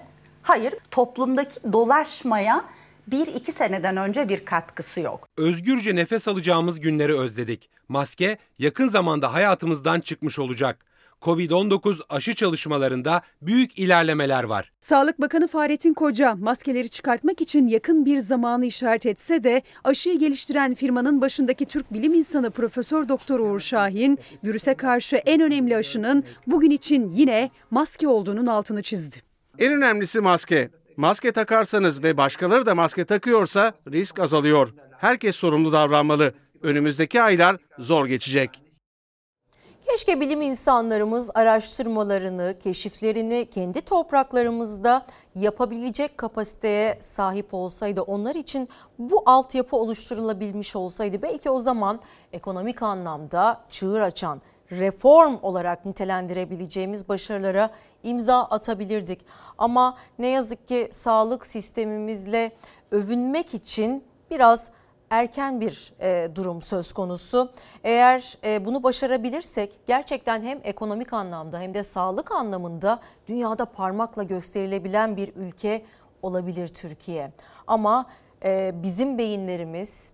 Hayır, toplumdaki dolaşmaya bir iki seneden önce bir katkısı yok. Özgürce nefes alacağımız günleri özledik. Maske yakın zamanda hayatımızdan çıkmış olacak. Covid-19 aşı çalışmalarında büyük ilerlemeler var. Sağlık Bakanı Fahrettin Koca maskeleri çıkartmak için yakın bir zamanı işaret etse de aşıyı geliştiren firmanın başındaki Türk bilim insanı Profesör Doktor Uğur Şahin virüse karşı en önemli aşının bugün için yine maske olduğunun altını çizdi. En önemlisi maske. Maske takarsanız ve başkaları da maske takıyorsa risk azalıyor. Herkes sorumlu davranmalı. Önümüzdeki aylar zor geçecek. Keşke bilim insanlarımız araştırmalarını, keşiflerini kendi topraklarımızda yapabilecek kapasiteye sahip olsaydı, onlar için bu altyapı oluşturulabilmiş olsaydı belki o zaman ekonomik anlamda çığır açan, reform olarak nitelendirebileceğimiz başarılara imza atabilirdik. Ama ne yazık ki sağlık sistemimizle övünmek için biraz erken bir e, durum söz konusu. Eğer e, bunu başarabilirsek gerçekten hem ekonomik anlamda hem de sağlık anlamında dünyada parmakla gösterilebilen bir ülke olabilir Türkiye. Ama e, bizim beyinlerimiz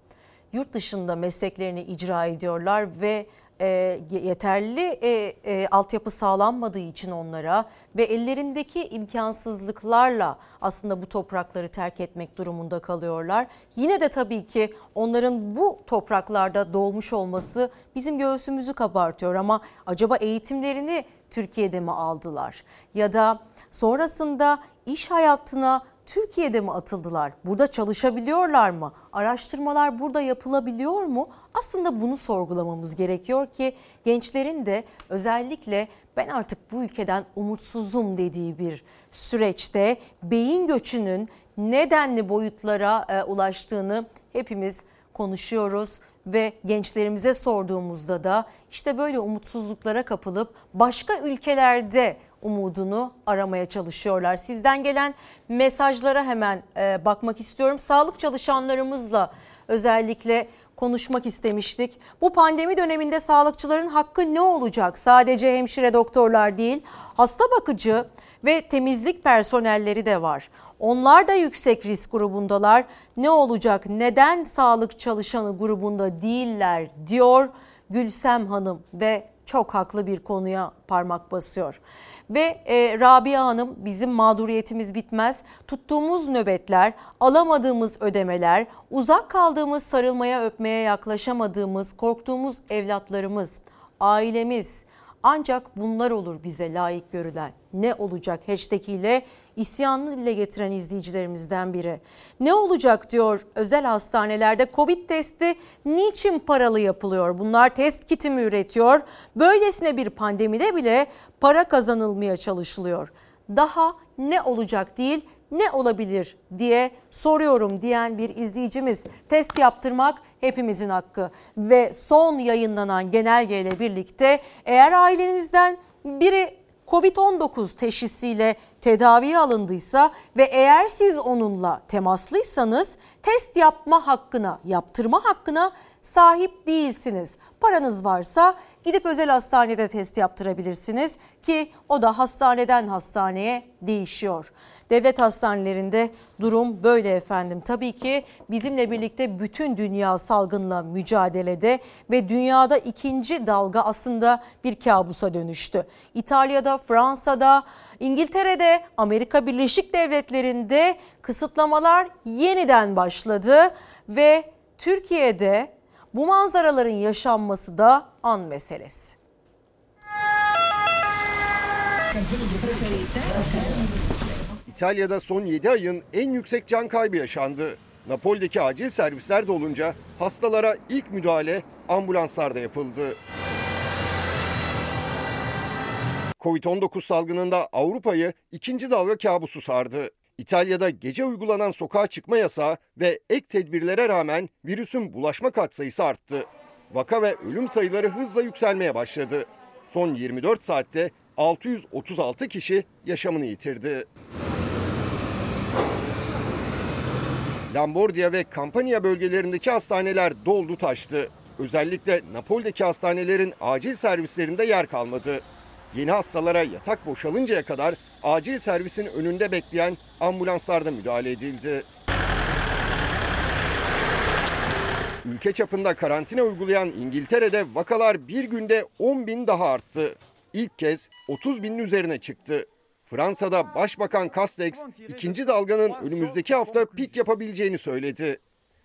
yurt dışında mesleklerini icra ediyorlar ve e, yeterli e, e, altyapı sağlanmadığı için onlara ve ellerindeki imkansızlıklarla aslında bu toprakları terk etmek durumunda kalıyorlar. Yine de tabii ki onların bu topraklarda doğmuş olması bizim göğsümüzü kabartıyor ama acaba eğitimlerini Türkiye'de mi aldılar? Ya da sonrasında iş hayatına Türkiye'de mi atıldılar? Burada çalışabiliyorlar mı? Araştırmalar burada yapılabiliyor mu? Aslında bunu sorgulamamız gerekiyor ki gençlerin de özellikle ben artık bu ülkeden umutsuzum dediği bir süreçte beyin göçünün nedenli boyutlara e, ulaştığını hepimiz konuşuyoruz ve gençlerimize sorduğumuzda da işte böyle umutsuzluklara kapılıp başka ülkelerde umudunu aramaya çalışıyorlar. Sizden gelen mesajlara hemen e, bakmak istiyorum. Sağlık çalışanlarımızla özellikle konuşmak istemiştik. Bu pandemi döneminde sağlıkçıların hakkı ne olacak? Sadece hemşire doktorlar değil, hasta bakıcı ve temizlik personelleri de var. Onlar da yüksek risk grubundalar. Ne olacak? Neden sağlık çalışanı grubunda değiller diyor Gülsem Hanım ve çok haklı bir konuya parmak basıyor. Ve e, Rabia Hanım bizim mağduriyetimiz bitmez. Tuttuğumuz nöbetler, alamadığımız ödemeler, uzak kaldığımız sarılmaya öpmeye yaklaşamadığımız, korktuğumuz evlatlarımız, ailemiz ancak bunlar olur bize layık görülen. Ne olacak hashtag ile isyanını dile getiren izleyicilerimizden biri. Ne olacak diyor özel hastanelerde Covid testi niçin paralı yapılıyor? Bunlar test kiti mi üretiyor? Böylesine bir pandemide bile para kazanılmaya çalışılıyor. Daha ne olacak değil ne olabilir diye soruyorum diyen bir izleyicimiz. Test yaptırmak hepimizin hakkı ve son yayınlanan genelgeyle birlikte eğer ailenizden biri Covid-19 teşhisiyle tedaviye alındıysa ve eğer siz onunla temaslıysanız test yapma hakkına, yaptırma hakkına sahip değilsiniz. Paranız varsa gidip özel hastanede test yaptırabilirsiniz ki o da hastaneden hastaneye değişiyor. Devlet hastanelerinde durum böyle efendim. Tabii ki bizimle birlikte bütün dünya salgınla mücadelede ve dünyada ikinci dalga aslında bir kabusa dönüştü. İtalya'da, Fransa'da, İngiltere'de, Amerika Birleşik Devletleri'nde kısıtlamalar yeniden başladı ve Türkiye'de bu manzaraların yaşanması da an meselesi. İtalya'da son 7 ayın en yüksek can kaybı yaşandı. Napoli'deki acil servisler dolunca hastalara ilk müdahale ambulanslarda yapıldı. Covid-19 salgınında Avrupa'yı ikinci dalga kabusu sardı. İtalya'da gece uygulanan sokağa çıkma yasağı ve ek tedbirlere rağmen virüsün bulaşma katsayısı arttı. Vaka ve ölüm sayıları hızla yükselmeye başladı. Son 24 saatte 636 kişi yaşamını yitirdi. Lambordia ve Campania bölgelerindeki hastaneler doldu taştı. Özellikle Napoli'deki hastanelerin acil servislerinde yer kalmadı. Yeni hastalara yatak boşalıncaya kadar acil servisin önünde bekleyen ambulanslarda müdahale edildi. Ülke çapında karantina uygulayan İngiltere'de vakalar bir günde 10 bin daha arttı. İlk kez 30 binin üzerine çıktı. Fransa'da Başbakan Castex ikinci dalganın önümüzdeki hafta pik yapabileceğini söyledi.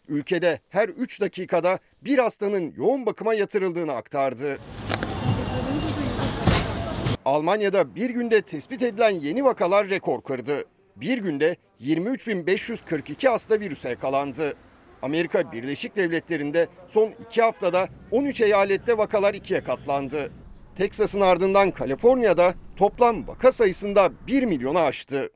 Ülkede her 3 dakikada bir hastanın yoğun bakıma yatırıldığını aktardı. Almanya'da bir günde tespit edilen yeni vakalar rekor kırdı. Bir günde 23.542 hasta virüse yakalandı. Amerika Birleşik Devletleri'nde son iki haftada 13 eyalette vakalar ikiye katlandı. Teksas'ın ardından Kaliforniya'da toplam vaka sayısında 1 milyonu aştı.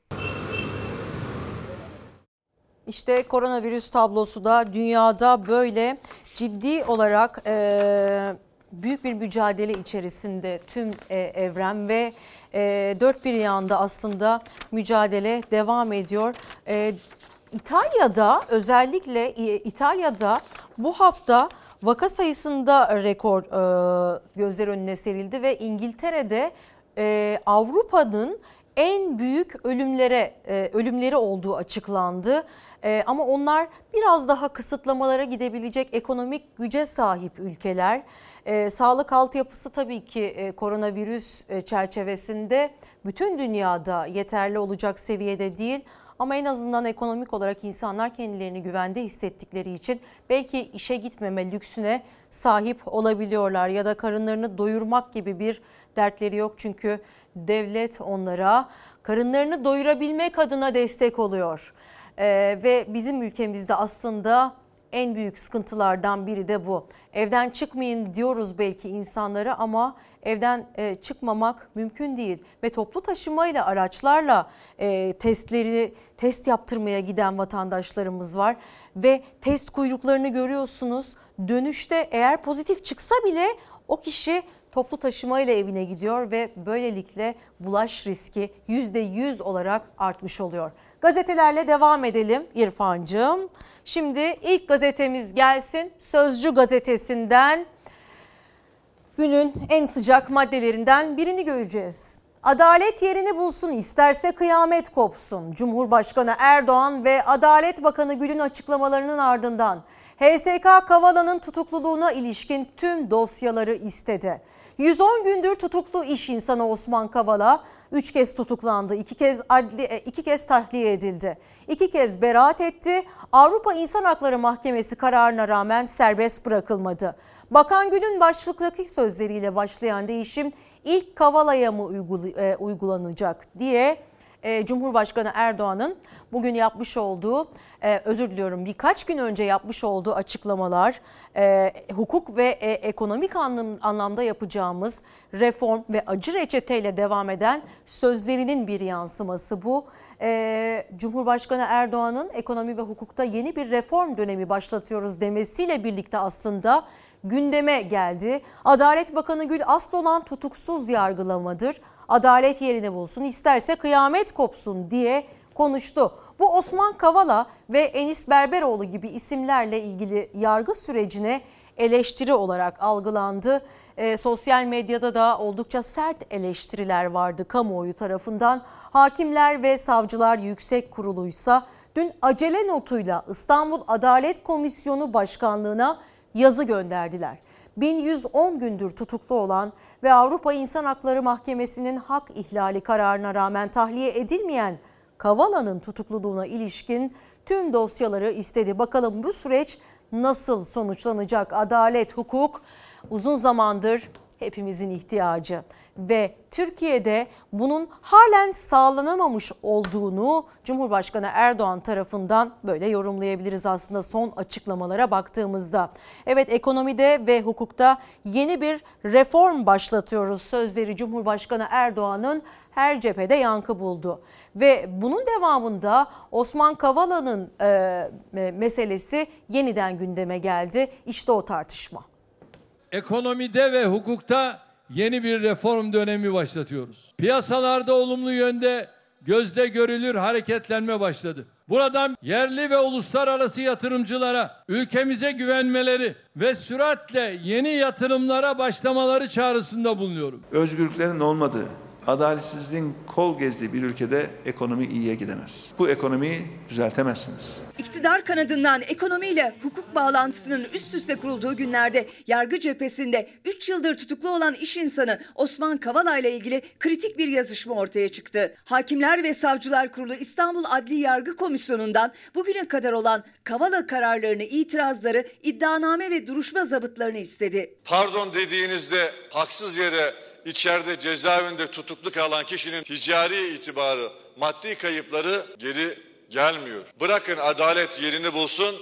İşte koronavirüs tablosu da dünyada böyle ciddi olarak e, büyük bir mücadele içerisinde tüm e, evren ve e, dört bir yanda aslında mücadele devam ediyor. E, İtalya'da özellikle İtalya'da bu hafta vaka sayısında rekor gözler önüne serildi ve İngiltere'de Avrupa'nın en büyük ölümlere ölümleri olduğu açıklandı. Ama onlar biraz daha kısıtlamalara gidebilecek ekonomik güce sahip ülkeler. E, sağlık altyapısı tabii ki e, koronavirüs e, çerçevesinde bütün dünyada yeterli olacak seviyede değil. Ama en azından ekonomik olarak insanlar kendilerini güvende hissettikleri için belki işe gitmeme lüksüne sahip olabiliyorlar ya da karınlarını doyurmak gibi bir dertleri yok çünkü devlet onlara karınlarını doyurabilmek adına destek oluyor. Ee, ve bizim ülkemizde aslında en büyük sıkıntılardan biri de bu. Evden çıkmayın diyoruz belki insanlara ama evden e, çıkmamak mümkün değil ve toplu taşımayla araçlarla e, testleri test yaptırmaya giden vatandaşlarımız var ve test kuyruklarını görüyorsunuz. Dönüşte eğer pozitif çıksa bile o kişi toplu taşımayla evine gidiyor ve böylelikle bulaş riski %100 olarak artmış oluyor. Gazetelerle devam edelim İrfancığım. Şimdi ilk gazetemiz gelsin. Sözcü gazetesinden günün en sıcak maddelerinden birini göreceğiz. Adalet yerini bulsun isterse kıyamet kopsun. Cumhurbaşkanı Erdoğan ve Adalet Bakanı Gül'ün açıklamalarının ardından HSK Kavala'nın tutukluluğuna ilişkin tüm dosyaları istedi. 110 gündür tutuklu iş insanı Osman Kavala 3 kez tutuklandı, 2 kez adli, 2 kez tahliye edildi. 2 kez beraat etti. Avrupa İnsan Hakları Mahkemesi kararına rağmen serbest bırakılmadı. Bakan Gül'ün başlıktaki sözleriyle başlayan değişim ilk Kavala'ya mı uygulanacak diye Cumhurbaşkanı Erdoğan'ın bugün yapmış olduğu, özür diliyorum birkaç gün önce yapmış olduğu açıklamalar, hukuk ve ekonomik anlamda yapacağımız reform ve acı reçeteyle devam eden sözlerinin bir yansıması bu. Cumhurbaşkanı Erdoğan'ın ekonomi ve hukukta yeni bir reform dönemi başlatıyoruz demesiyle birlikte aslında gündeme geldi. Adalet Bakanı Gül Aslolan tutuksuz yargılamadır. Adalet yerini bulsun isterse kıyamet kopsun diye konuştu. Bu Osman Kavala ve Enis Berberoğlu gibi isimlerle ilgili yargı sürecine eleştiri olarak algılandı. E, sosyal medyada da oldukça sert eleştiriler vardı kamuoyu tarafından. Hakimler ve Savcılar Yüksek Kurulu'ysa dün acele notuyla İstanbul Adalet Komisyonu Başkanlığı'na yazı gönderdiler. 1110 gündür tutuklu olan ve Avrupa İnsan Hakları Mahkemesi'nin hak ihlali kararına rağmen tahliye edilmeyen Kavala'nın tutukluluğuna ilişkin tüm dosyaları istedi. Bakalım bu süreç nasıl sonuçlanacak? Adalet, hukuk uzun zamandır hepimizin ihtiyacı ve Türkiye'de bunun halen sağlanamamış olduğunu Cumhurbaşkanı Erdoğan tarafından böyle yorumlayabiliriz aslında son açıklamalara baktığımızda. Evet ekonomide ve hukukta yeni bir reform başlatıyoruz sözleri Cumhurbaşkanı Erdoğan'ın her cephede yankı buldu. Ve bunun devamında Osman Kavala'nın e, meselesi yeniden gündeme geldi. İşte o tartışma. Ekonomide ve hukukta yeni bir reform dönemi başlatıyoruz. Piyasalarda olumlu yönde gözde görülür hareketlenme başladı. Buradan yerli ve uluslararası yatırımcılara ülkemize güvenmeleri ve süratle yeni yatırımlara başlamaları çağrısında bulunuyorum. Özgürlüklerin olmadığı, adaletsizliğin kol gezdiği bir ülkede ekonomi iyiye gidemez. Bu ekonomiyi düzeltemezsiniz. İktidar kanadından ekonomiyle hukuk bağlantısının üst üste kurulduğu günlerde yargı cephesinde 3 yıldır tutuklu olan iş insanı Osman Kavala ile ilgili kritik bir yazışma ortaya çıktı. Hakimler ve Savcılar Kurulu İstanbul Adli Yargı Komisyonu'ndan bugüne kadar olan Kavala kararlarını, itirazları, iddianame ve duruşma zabıtlarını istedi. Pardon dediğinizde haksız yere içeride cezaevinde tutuklu kalan kişinin ticari itibarı, maddi kayıpları geri gelmiyor. Bırakın adalet yerini bulsun,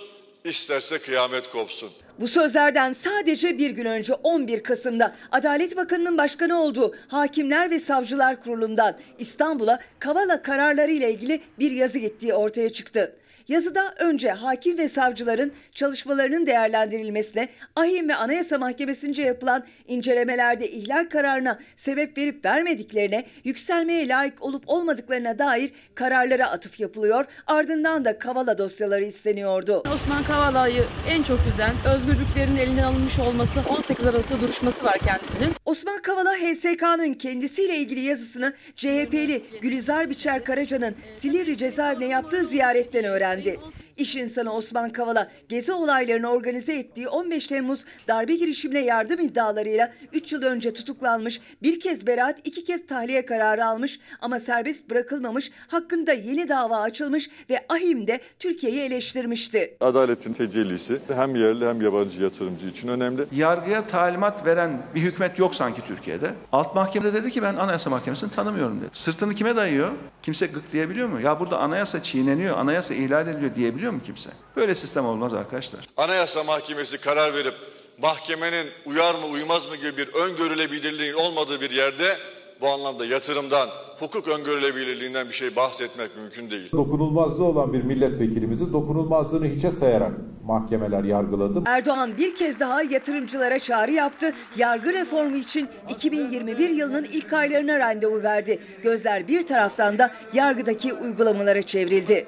isterse kıyamet kopsun. Bu sözlerden sadece bir gün önce 11 Kasım'da Adalet Bakanı'nın başkanı olduğu Hakimler ve Savcılar Kurulu'ndan İstanbul'a Kavala kararları ile ilgili bir yazı gittiği ortaya çıktı. Yazıda önce hakim ve savcıların çalışmalarının değerlendirilmesine, ahim ve anayasa mahkemesince yapılan incelemelerde ihlal kararına sebep verip vermediklerine, yükselmeye layık olup olmadıklarına dair kararlara atıf yapılıyor. Ardından da Kavala dosyaları isteniyordu. Osman Kavala'yı en çok üzen özgürlüklerin elinden alınmış olması 18 Aralık'ta duruşması var kendisinin. Osman Kavala HSK'nın kendisiyle ilgili yazısını CHP'li Gülizar Biçer Karaca'nın Silivri cezaevine yaptığı ziyaretten öğrendi. 对。İş insanı Osman Kavala gezi olaylarını organize ettiği 15 Temmuz darbe girişimine yardım iddialarıyla 3 yıl önce tutuklanmış, bir kez beraat, iki kez tahliye kararı almış ama serbest bırakılmamış, hakkında yeni dava açılmış ve ahim de Türkiye'yi eleştirmişti. Adaletin tecellisi hem yerli hem yabancı yatırımcı için önemli. Yargıya talimat veren bir hükümet yok sanki Türkiye'de. Alt mahkemede dedi ki ben anayasa mahkemesini tanımıyorum dedi. Sırtını kime dayıyor? Kimse gık diyebiliyor mu? Ya burada anayasa çiğneniyor, anayasa ihlal ediliyor diyebiliyor mu kimse? Böyle sistem olmaz arkadaşlar. Anayasa Mahkemesi karar verip mahkemenin uyar mı uymaz mı gibi bir öngörülebilirliğin olmadığı bir yerde bu anlamda yatırımdan, hukuk öngörülebilirliğinden bir şey bahsetmek mümkün değil. Dokunulmazlığı olan bir milletvekilimizi dokunulmazlığını hiçe sayarak mahkemeler yargıladı. Erdoğan bir kez daha yatırımcılara çağrı yaptı. Yargı reformu için 2021 yılının ilk aylarına randevu verdi. Gözler bir taraftan da yargıdaki uygulamalara çevrildi.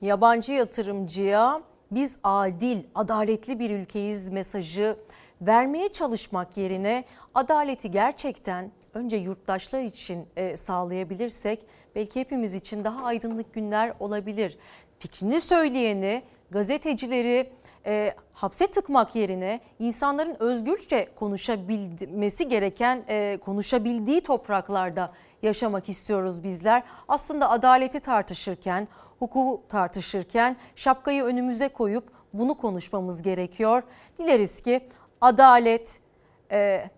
Yabancı yatırımcıya biz adil, adaletli bir ülkeyiz mesajı vermeye çalışmak yerine adaleti gerçekten önce yurttaşlar için e, sağlayabilirsek belki hepimiz için daha aydınlık günler olabilir. Fikrini söyleyeni, gazetecileri e, hapse tıkmak yerine insanların özgürce konuşabilmesi gereken, e, konuşabildiği topraklarda yaşamak istiyoruz bizler. Aslında adaleti tartışırken, hukuku tartışırken şapkayı önümüze koyup bunu konuşmamız gerekiyor. Dileriz ki adalet e,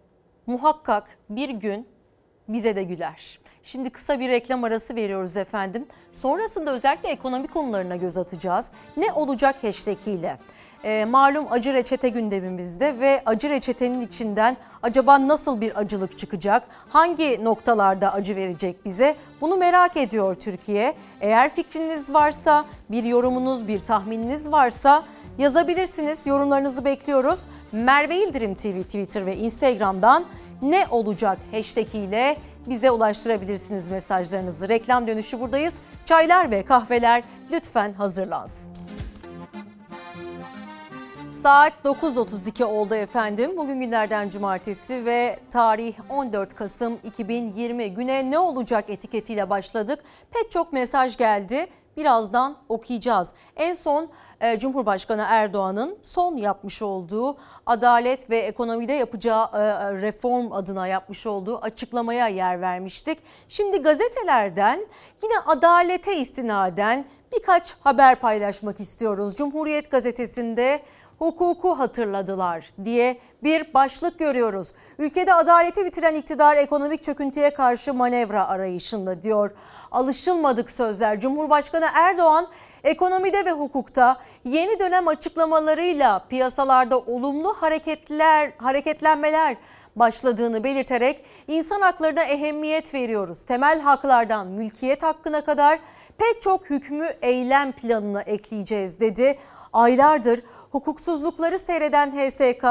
muhakkak bir gün bize de güler. Şimdi kısa bir reklam arası veriyoruz efendim. Sonrasında özellikle ekonomi konularına göz atacağız. Ne olacak hashtag ile? E, malum acı reçete gündemimizde ve acı reçetenin içinden acaba nasıl bir acılık çıkacak? Hangi noktalarda acı verecek bize? Bunu merak ediyor Türkiye. Eğer fikriniz varsa, bir yorumunuz, bir tahmininiz varsa yazabilirsiniz. Yorumlarınızı bekliyoruz. Merve İldirim TV Twitter ve Instagram'dan ne olacak hashtag ile bize ulaştırabilirsiniz mesajlarınızı. Reklam dönüşü buradayız. Çaylar ve kahveler lütfen hazırlansın. Saat 9.32 oldu efendim. Bugün günlerden cumartesi ve tarih 14 Kasım 2020 güne ne olacak etiketiyle başladık. Pek çok mesaj geldi. Birazdan okuyacağız. En son e, Cumhurbaşkanı Erdoğan'ın son yapmış olduğu adalet ve ekonomide yapacağı e, reform adına yapmış olduğu açıklamaya yer vermiştik. Şimdi gazetelerden yine adalete istinaden birkaç haber paylaşmak istiyoruz. Cumhuriyet gazetesinde hukuku hatırladılar diye bir başlık görüyoruz. Ülkede adaleti bitiren iktidar ekonomik çöküntüye karşı manevra arayışında diyor. Alışılmadık sözler. Cumhurbaşkanı Erdoğan ekonomide ve hukukta yeni dönem açıklamalarıyla piyasalarda olumlu hareketler, hareketlenmeler başladığını belirterek insan haklarına ehemmiyet veriyoruz. Temel haklardan mülkiyet hakkına kadar pek çok hükmü eylem planına ekleyeceğiz dedi. Aylardır hukuksuzlukları seyreden HSK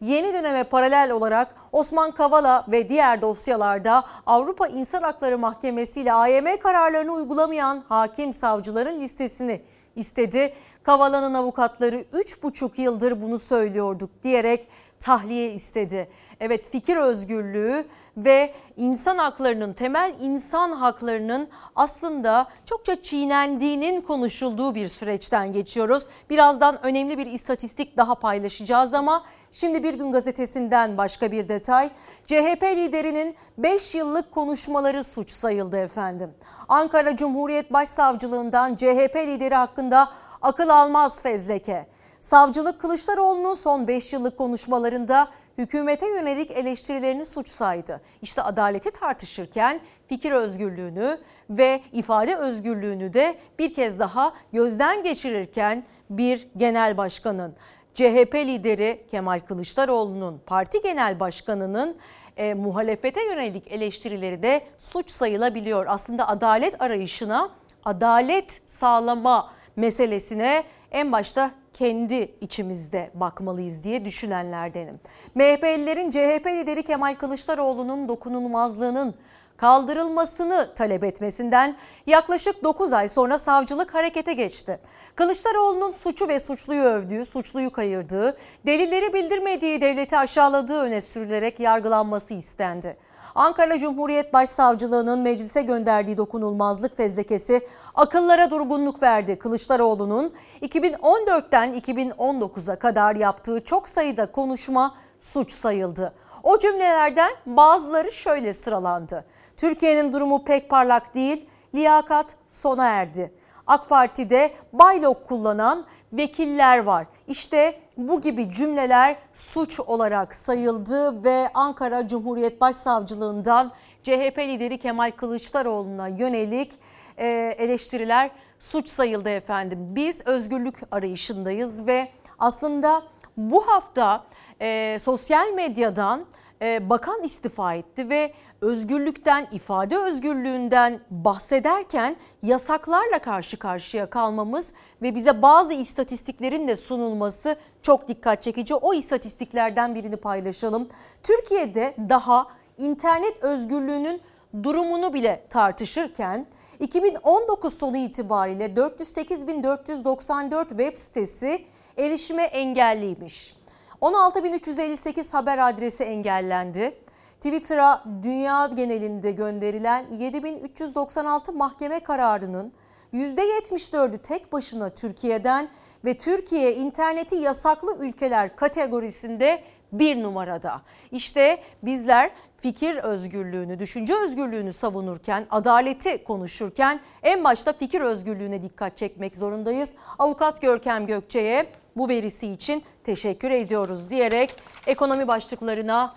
yeni döneme paralel olarak Osman Kavala ve diğer dosyalarda Avrupa İnsan Hakları Mahkemesi ile AYM kararlarını uygulamayan hakim savcıların listesini istedi. Kavala'nın avukatları 3,5 yıldır bunu söylüyorduk diyerek tahliye istedi. Evet fikir özgürlüğü ve insan haklarının, temel insan haklarının aslında çokça çiğnendiğinin konuşulduğu bir süreçten geçiyoruz. Birazdan önemli bir istatistik daha paylaşacağız ama şimdi Bir Gün Gazetesi'nden başka bir detay. CHP liderinin 5 yıllık konuşmaları suç sayıldı efendim. Ankara Cumhuriyet Başsavcılığından CHP lideri hakkında akıl almaz fezleke. Savcılık Kılıçdaroğlu'nun son 5 yıllık konuşmalarında hükümete yönelik eleştirilerini suç saydı. İşte adaleti tartışırken fikir özgürlüğünü ve ifade özgürlüğünü de bir kez daha gözden geçirirken bir genel başkanın CHP lideri Kemal Kılıçdaroğlu'nun parti genel başkanının e, muhalefete yönelik eleştirileri de suç sayılabiliyor. Aslında adalet arayışına, adalet sağlama meselesine en başta kendi içimizde bakmalıyız diye düşünenlerdenim. MHP'lilerin CHP lideri Kemal Kılıçdaroğlu'nun dokunulmazlığının kaldırılmasını talep etmesinden yaklaşık 9 ay sonra savcılık harekete geçti. Kılıçdaroğlu'nun suçu ve suçluyu övdüğü, suçluyu kayırdığı, delilleri bildirmediği devleti aşağıladığı öne sürülerek yargılanması istendi. Ankara Cumhuriyet Başsavcılığı'nın meclise gönderdiği dokunulmazlık fezlekesi akıllara durgunluk verdi. Kılıçdaroğlu'nun 2014'ten 2019'a kadar yaptığı çok sayıda konuşma suç sayıldı. O cümlelerden bazıları şöyle sıralandı. Türkiye'nin durumu pek parlak değil, liyakat sona erdi. AK Parti'de baylok kullanan vekiller var. İşte bu gibi cümleler suç olarak sayıldı ve Ankara Cumhuriyet Başsavcılığından CHP lideri Kemal Kılıçdaroğlu'na yönelik e, eleştiriler suç sayıldı efendim. Biz özgürlük arayışındayız ve aslında bu hafta e, sosyal medyadan e, bakan istifa etti ve özgürlükten, ifade özgürlüğünden bahsederken yasaklarla karşı karşıya kalmamız ve bize bazı istatistiklerin de sunulması çok dikkat çekici. O istatistiklerden birini paylaşalım. Türkiye'de daha internet özgürlüğünün durumunu bile tartışırken 2019 sonu itibariyle 408.494 web sitesi erişime engelliymiş. 16.358 haber adresi engellendi. Twitter'a dünya genelinde gönderilen 7396 mahkeme kararının %74'ü tek başına Türkiye'den ve Türkiye interneti yasaklı ülkeler kategorisinde bir numarada. İşte bizler fikir özgürlüğünü, düşünce özgürlüğünü savunurken, adaleti konuşurken en başta fikir özgürlüğüne dikkat çekmek zorundayız. Avukat Görkem Gökçe'ye bu verisi için teşekkür ediyoruz diyerek ekonomi başlıklarına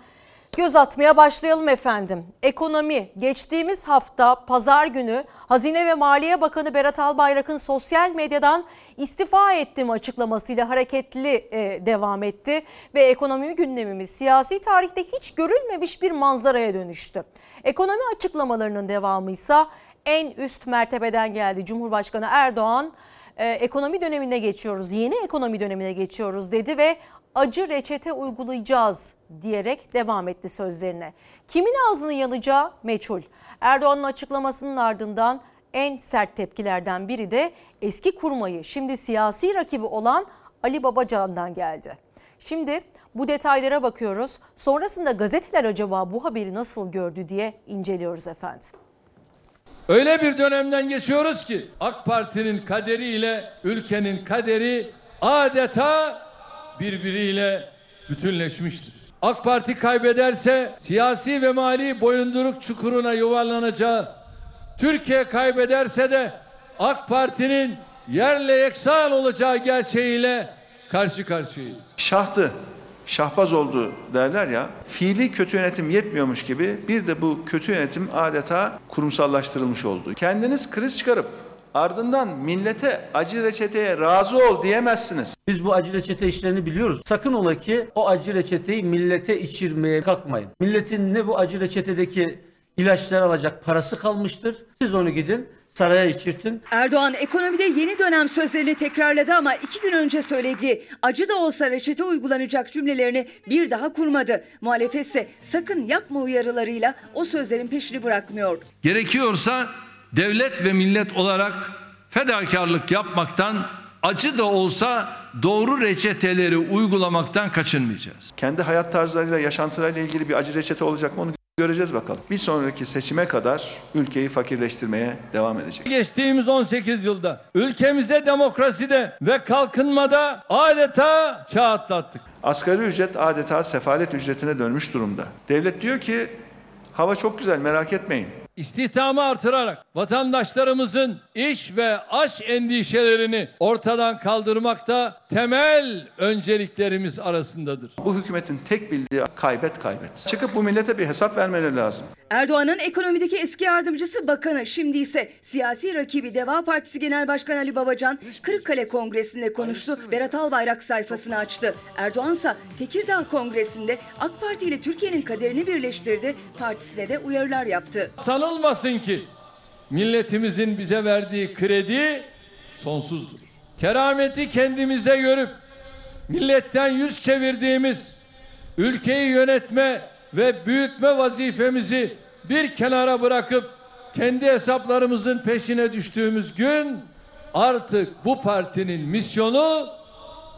Göz atmaya başlayalım efendim. Ekonomi geçtiğimiz hafta pazar günü Hazine ve Maliye Bakanı Berat Albayrak'ın sosyal medyadan istifa ettim açıklamasıyla hareketli e, devam etti ve ekonomi gündemimiz siyasi tarihte hiç görülmemiş bir manzaraya dönüştü. Ekonomi açıklamalarının devamı ise en üst mertebeden geldi. Cumhurbaşkanı Erdoğan e, ekonomi dönemine geçiyoruz, yeni ekonomi dönemine geçiyoruz dedi ve acı reçete uygulayacağız diyerek devam etti sözlerine. Kimin ağzını yanacağı meçhul. Erdoğan'ın açıklamasının ardından en sert tepkilerden biri de eski kurmayı şimdi siyasi rakibi olan Ali Babacan'dan geldi. Şimdi bu detaylara bakıyoruz. Sonrasında gazeteler acaba bu haberi nasıl gördü diye inceliyoruz efendim. Öyle bir dönemden geçiyoruz ki AK Parti'nin kaderiyle ülkenin kaderi adeta birbiriyle bütünleşmiştir. AK Parti kaybederse siyasi ve mali boyunduruk çukuruna yuvarlanacağı, Türkiye kaybederse de AK Parti'nin yerle yeksan olacağı gerçeğiyle karşı karşıyayız. Şahtı, şahbaz oldu derler ya. Fiili kötü yönetim yetmiyormuş gibi bir de bu kötü yönetim adeta kurumsallaştırılmış oldu. Kendiniz kriz çıkarıp ardından millete acı reçeteye razı ol diyemezsiniz. Biz bu acı reçete işlerini biliyoruz. Sakın ola ki o acı reçeteyi millete içirmeye kalkmayın. Milletin ne bu acı reçetedeki ilaçlar alacak parası kalmıştır. Siz onu gidin saraya içirtin. Erdoğan ekonomide yeni dönem sözlerini tekrarladı ama iki gün önce söylediği acı da olsa reçete uygulanacak cümlelerini bir daha kurmadı. Muhalefet ise sakın yapma uyarılarıyla o sözlerin peşini bırakmıyor. Gerekiyorsa devlet ve millet olarak fedakarlık yapmaktan acı da olsa doğru reçeteleri uygulamaktan kaçınmayacağız. Kendi hayat tarzlarıyla, yaşantılarıyla ilgili bir acı reçete olacak mı onu göreceğiz bakalım. Bir sonraki seçime kadar ülkeyi fakirleştirmeye devam edecek. Geçtiğimiz 18 yılda ülkemize demokraside ve kalkınmada adeta çağ atlattık. Asgari ücret adeta sefalet ücretine dönmüş durumda. Devlet diyor ki hava çok güzel merak etmeyin. İstihdamı artırarak vatandaşlarımızın iş ve aş endişelerini ortadan kaldırmakta temel önceliklerimiz arasındadır. Bu hükümetin tek bildiği kaybet kaybet. Çıkıp bu millete bir hesap vermeleri lazım. Erdoğan'ın ekonomideki eski yardımcısı bakanı şimdi ise siyasi rakibi Deva Partisi Genel Başkanı Ali Babacan Kırıkkale Kongresi'nde konuştu. Berat Albayrak sayfasını açtı. Erdoğan ise Tekirdağ Kongresi'nde AK Parti ile Türkiye'nin kaderini birleştirdi. Partisine de uyarılar yaptı. Sanılmasın ki milletimizin bize verdiği kredi sonsuzdur. Kerameti kendimizde görüp milletten yüz çevirdiğimiz ülkeyi yönetme ve büyütme vazifemizi bir kenara bırakıp kendi hesaplarımızın peşine düştüğümüz gün artık bu partinin misyonu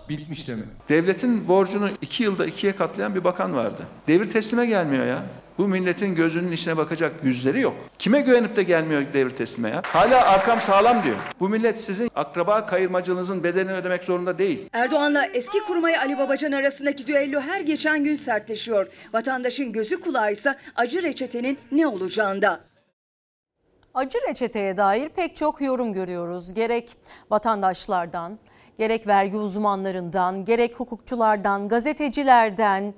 bitmiş demek. Devletin borcunu iki yılda ikiye katlayan bir bakan vardı. Devir teslime gelmiyor ya. Bu milletin gözünün içine bakacak yüzleri yok. Kime güvenip de gelmiyor devir teslime ya? Hala arkam sağlam diyor. Bu millet sizin akraba kayırmacılığınızın bedelini ödemek zorunda değil. Erdoğan'la eski kurmayı Ali Babacan arasındaki düello her geçen gün sertleşiyor. Vatandaşın gözü kulağı ise acı reçetenin ne olacağında. Acı reçeteye dair pek çok yorum görüyoruz. Gerek vatandaşlardan, gerek vergi uzmanlarından, gerek hukukçulardan, gazetecilerden,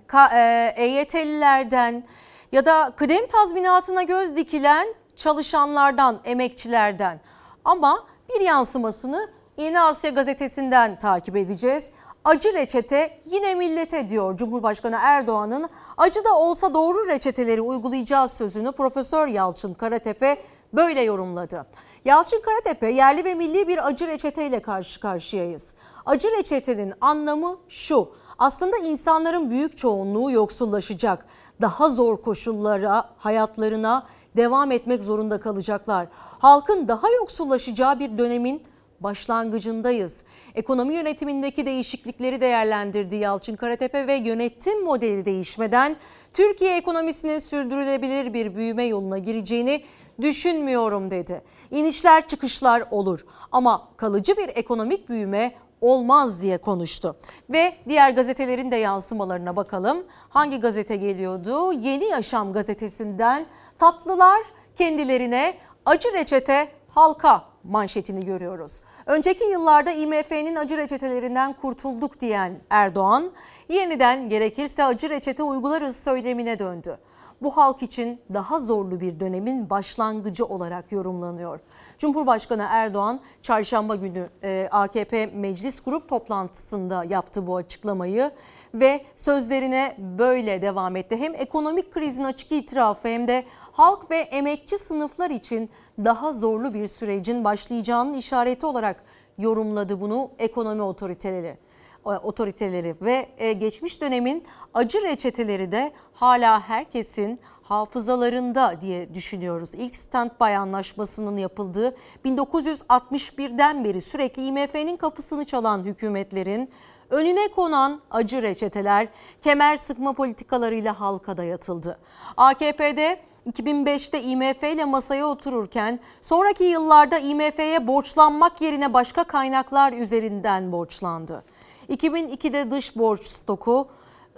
EYT'lilerden ya da kıdem tazminatına göz dikilen çalışanlardan, emekçilerden. Ama bir yansımasını Yeni Asya gazetesinden takip edeceğiz. Acı reçete yine millete diyor Cumhurbaşkanı Erdoğan'ın Acı da olsa doğru reçeteleri uygulayacağız sözünü Profesör Yalçın Karatepe böyle yorumladı. Yalçın Karatepe yerli ve milli bir acı reçeteyle karşı karşıyayız. Acı reçetenin anlamı şu. Aslında insanların büyük çoğunluğu yoksullaşacak. Daha zor koşullara, hayatlarına devam etmek zorunda kalacaklar. Halkın daha yoksullaşacağı bir dönemin başlangıcındayız. Ekonomi yönetimindeki değişiklikleri değerlendirdi Yalçın Karatepe ve yönetim modeli değişmeden Türkiye ekonomisinin sürdürülebilir bir büyüme yoluna gireceğini düşünmüyorum dedi. İnişler çıkışlar olur ama kalıcı bir ekonomik büyüme olmaz diye konuştu. Ve diğer gazetelerin de yansımalarına bakalım. Hangi gazete geliyordu? Yeni Yaşam gazetesinden tatlılar kendilerine acı reçete halka manşetini görüyoruz. Önceki yıllarda IMF'nin acı reçetelerinden kurtulduk diyen Erdoğan, yeniden gerekirse acı reçete uygularız söylemine döndü. Bu halk için daha zorlu bir dönemin başlangıcı olarak yorumlanıyor. Cumhurbaşkanı Erdoğan çarşamba günü e, AKP Meclis Grup toplantısında yaptı bu açıklamayı ve sözlerine böyle devam etti. Hem ekonomik krizin açık itirafı hem de halk ve emekçi sınıflar için daha zorlu bir sürecin başlayacağının işareti olarak yorumladı bunu ekonomi otoriteleri otoriteleri ve e, geçmiş dönemin acı reçeteleri de hala herkesin hafızalarında diye düşünüyoruz. İlk standby anlaşmasının yapıldığı 1961'den beri sürekli IMF'nin kapısını çalan hükümetlerin önüne konan acı reçeteler kemer sıkma politikalarıyla halka dayatıldı. AKP'de 2005'te IMF ile masaya otururken sonraki yıllarda IMF'ye borçlanmak yerine başka kaynaklar üzerinden borçlandı. 2002'de dış borç stoku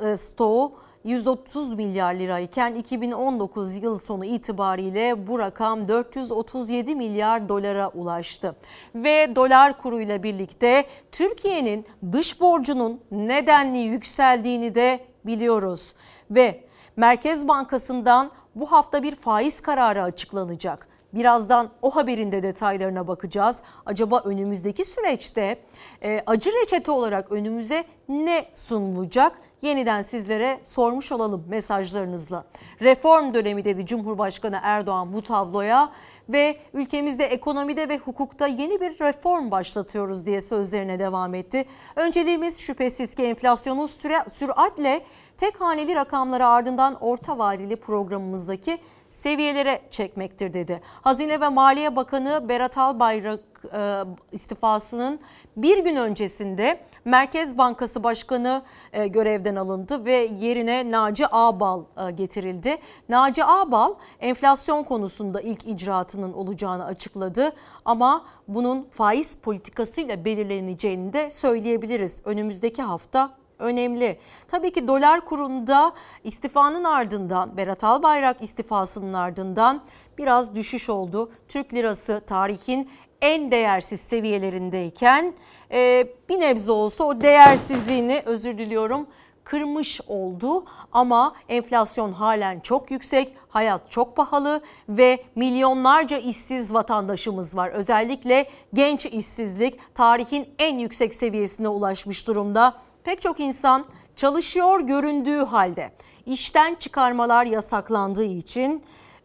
e, stoğu 130 milyar lirayken 2019 yıl sonu itibariyle bu rakam 437 milyar dolara ulaştı. Ve dolar kuruyla birlikte Türkiye'nin dış borcunun nedenli yükseldiğini de biliyoruz. Ve Merkez Bankası'ndan bu hafta bir faiz kararı açıklanacak. Birazdan o haberin de detaylarına bakacağız. Acaba önümüzdeki süreçte e, acı reçete olarak önümüze ne sunulacak? Yeniden sizlere sormuş olalım mesajlarınızla. Reform dönemi dedi Cumhurbaşkanı Erdoğan bu tabloya ve ülkemizde ekonomide ve hukukta yeni bir reform başlatıyoruz diye sözlerine devam etti. Önceliğimiz şüphesiz ki enflasyonu süratle tek haneli rakamları ardından orta vadeli programımızdaki seviyelere çekmektir dedi. Hazine ve Maliye Bakanı Berat Albayrak e, istifasının bir gün öncesinde Merkez Bankası Başkanı e, görevden alındı ve yerine Naci Ağbal e, getirildi. Naci Ağbal enflasyon konusunda ilk icraatının olacağını açıkladı ama bunun faiz politikasıyla belirleneceğini de söyleyebiliriz. Önümüzdeki hafta önemli. Tabii ki dolar kurunda istifanın ardından Berat Albayrak istifasının ardından biraz düşüş oldu. Türk lirası tarihin en değersiz seviyelerindeyken e, bir nebze olsa o değersizliğini özür diliyorum kırmış oldu. Ama enflasyon halen çok yüksek, hayat çok pahalı ve milyonlarca işsiz vatandaşımız var. Özellikle genç işsizlik tarihin en yüksek seviyesine ulaşmış durumda. Pek çok insan çalışıyor göründüğü halde. İşten çıkarmalar yasaklandığı için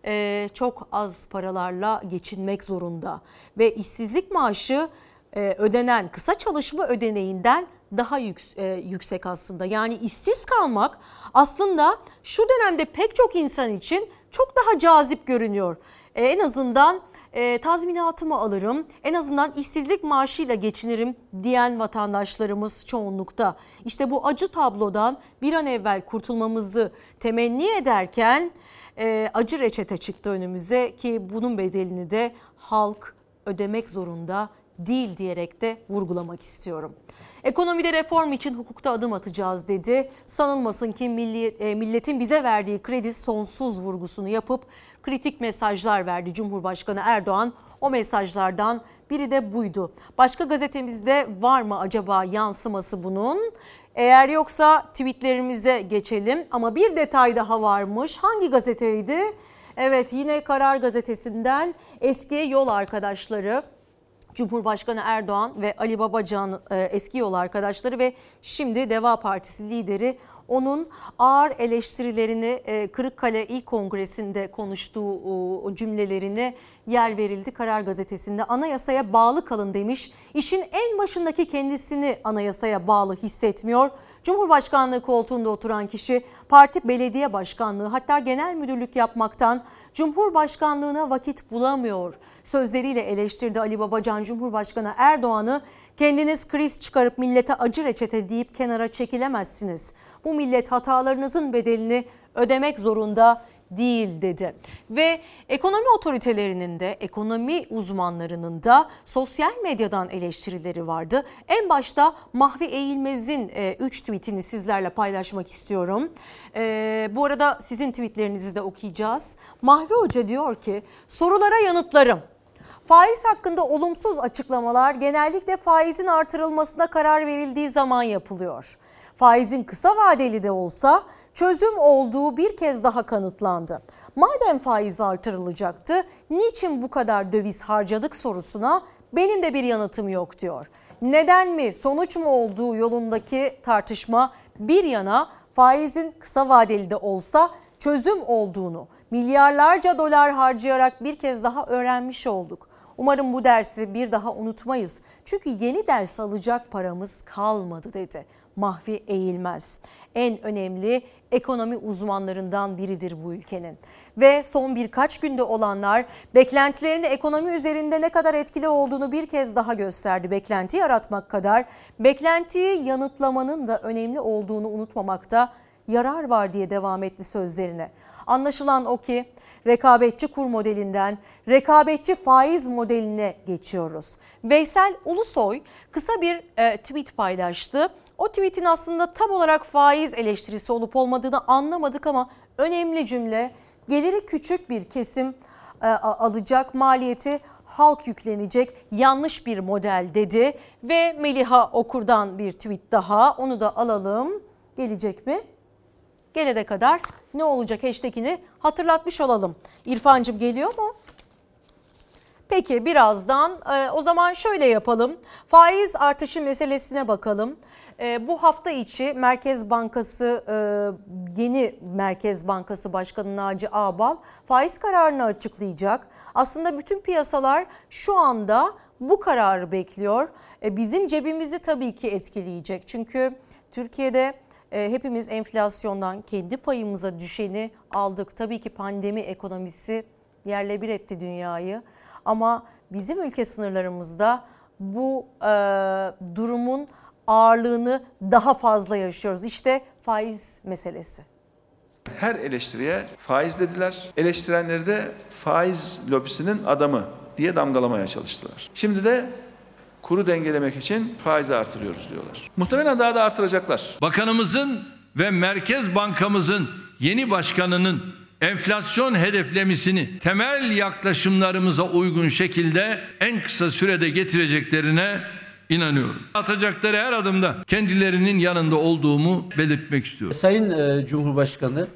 e, çok az paralarla geçinmek zorunda ve işsizlik maaşı e, ödenen kısa çalışma ödeneğinden daha e, yüksek aslında. Yani işsiz kalmak aslında şu dönemde pek çok insan için çok daha cazip görünüyor. E, en azından e, tazminatımı alırım, en azından işsizlik maaşıyla geçinirim diyen vatandaşlarımız çoğunlukta. İşte bu acı tablodan bir an evvel kurtulmamızı temenni ederken e, acı reçete çıktı önümüze ki bunun bedelini de halk ödemek zorunda değil diyerek de vurgulamak istiyorum. Ekonomide reform için hukukta adım atacağız dedi. Sanılmasın ki milli, e, milletin bize verdiği kredi sonsuz vurgusunu yapıp kritik mesajlar verdi Cumhurbaşkanı Erdoğan. O mesajlardan biri de buydu. Başka gazetemizde var mı acaba yansıması bunun? Eğer yoksa tweetlerimize geçelim ama bir detay daha varmış. Hangi gazeteydi? Evet yine Karar Gazetesi'nden eski yol arkadaşları Cumhurbaşkanı Erdoğan ve Ali Babacan e, eski yol arkadaşları ve şimdi Deva Partisi lideri onun ağır eleştirilerini e, Kırıkkale İl Kongresi'nde konuştuğu cümlelerini yer verildi Karar Gazetesi'nde. Anayasaya bağlı kalın demiş. İşin en başındaki kendisini anayasaya bağlı hissetmiyor. Cumhurbaşkanlığı koltuğunda oturan kişi parti belediye başkanlığı hatta genel müdürlük yapmaktan Cumhurbaşkanlığına vakit bulamıyor. Sözleriyle eleştirdi Ali Babacan Cumhurbaşkanı Erdoğan'ı kendiniz kriz çıkarıp millete acı reçete deyip kenara çekilemezsiniz. Bu millet hatalarınızın bedelini ödemek zorunda değil dedi. Ve ekonomi otoritelerinin de ekonomi uzmanlarının da sosyal medyadan eleştirileri vardı. En başta Mahvi Eğilmez'in 3 tweetini sizlerle paylaşmak istiyorum. E, bu arada sizin tweetlerinizi de okuyacağız. Mahvi Hoca diyor ki sorulara yanıtlarım. Faiz hakkında olumsuz açıklamalar genellikle faizin artırılmasına karar verildiği zaman yapılıyor. Faizin kısa vadeli de olsa çözüm olduğu bir kez daha kanıtlandı. Madem faiz artırılacaktı, niçin bu kadar döviz harcadık sorusuna benim de bir yanıtım yok diyor. Neden mi, sonuç mu olduğu yolundaki tartışma bir yana faizin kısa vadeli de olsa çözüm olduğunu milyarlarca dolar harcayarak bir kez daha öğrenmiş olduk. Umarım bu dersi bir daha unutmayız. Çünkü yeni ders alacak paramız kalmadı dedi. Mahvi Eğilmez. En önemli ekonomi uzmanlarından biridir bu ülkenin. Ve son birkaç günde olanlar beklentilerini ekonomi üzerinde ne kadar etkili olduğunu bir kez daha gösterdi. Beklenti yaratmak kadar beklentiyi yanıtlamanın da önemli olduğunu unutmamakta yarar var diye devam etti sözlerine. Anlaşılan o ki rekabetçi kur modelinden rekabetçi faiz modeline geçiyoruz. Veysel Ulusoy kısa bir e, tweet paylaştı. O tweetin aslında tam olarak faiz eleştirisi olup olmadığını anlamadık ama önemli cümle geliri küçük bir kesim e, alacak maliyeti halk yüklenecek yanlış bir model dedi ve Meliha Okur'dan bir tweet daha onu da alalım gelecek mi? Gelene kadar ne olacak hashtagini hatırlatmış olalım. İrfancım geliyor mu? Peki birazdan e, o zaman şöyle yapalım. Faiz artışı meselesine bakalım. E, bu hafta içi Merkez Bankası e, yeni Merkez Bankası Başkanı Naci Ağbal faiz kararını açıklayacak. Aslında bütün piyasalar şu anda bu kararı bekliyor. E, bizim cebimizi tabii ki etkileyecek. Çünkü Türkiye'de e, hepimiz enflasyondan kendi payımıza düşeni aldık. Tabii ki pandemi ekonomisi yerle bir etti dünyayı. Ama bizim ülke sınırlarımızda bu durumun ağırlığını daha fazla yaşıyoruz. İşte faiz meselesi. Her eleştiriye faiz dediler. Eleştirenleri de faiz lobisinin adamı diye damgalamaya çalıştılar. Şimdi de kuru dengelemek için faizi artırıyoruz diyorlar. Muhtemelen daha da artıracaklar. Bakanımızın ve Merkez Bankamızın yeni başkanının enflasyon hedeflemisini temel yaklaşımlarımıza uygun şekilde en kısa sürede getireceklerine inanıyorum. Atacakları her adımda kendilerinin yanında olduğumu belirtmek istiyorum. Sayın e, Cumhurbaşkanı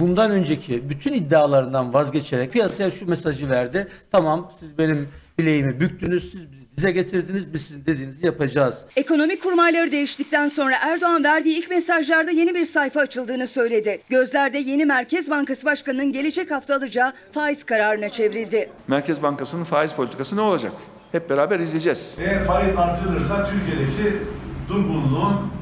bundan önceki bütün iddialarından vazgeçerek piyasaya şu mesajı verdi. Tamam siz benim bileğimi büktünüz, siz bizi dize getirdiniz, biz sizin dediğinizi yapacağız. Ekonomi kurmayları değiştikten sonra Erdoğan verdiği ilk mesajlarda yeni bir sayfa açıldığını söyledi. Gözlerde yeni Merkez Bankası Başkanı'nın gelecek hafta alacağı faiz kararına çevrildi. Merkez Bankası'nın faiz politikası ne olacak? Hep beraber izleyeceğiz. Eğer faiz artırılırsa Türkiye'deki durgunluğun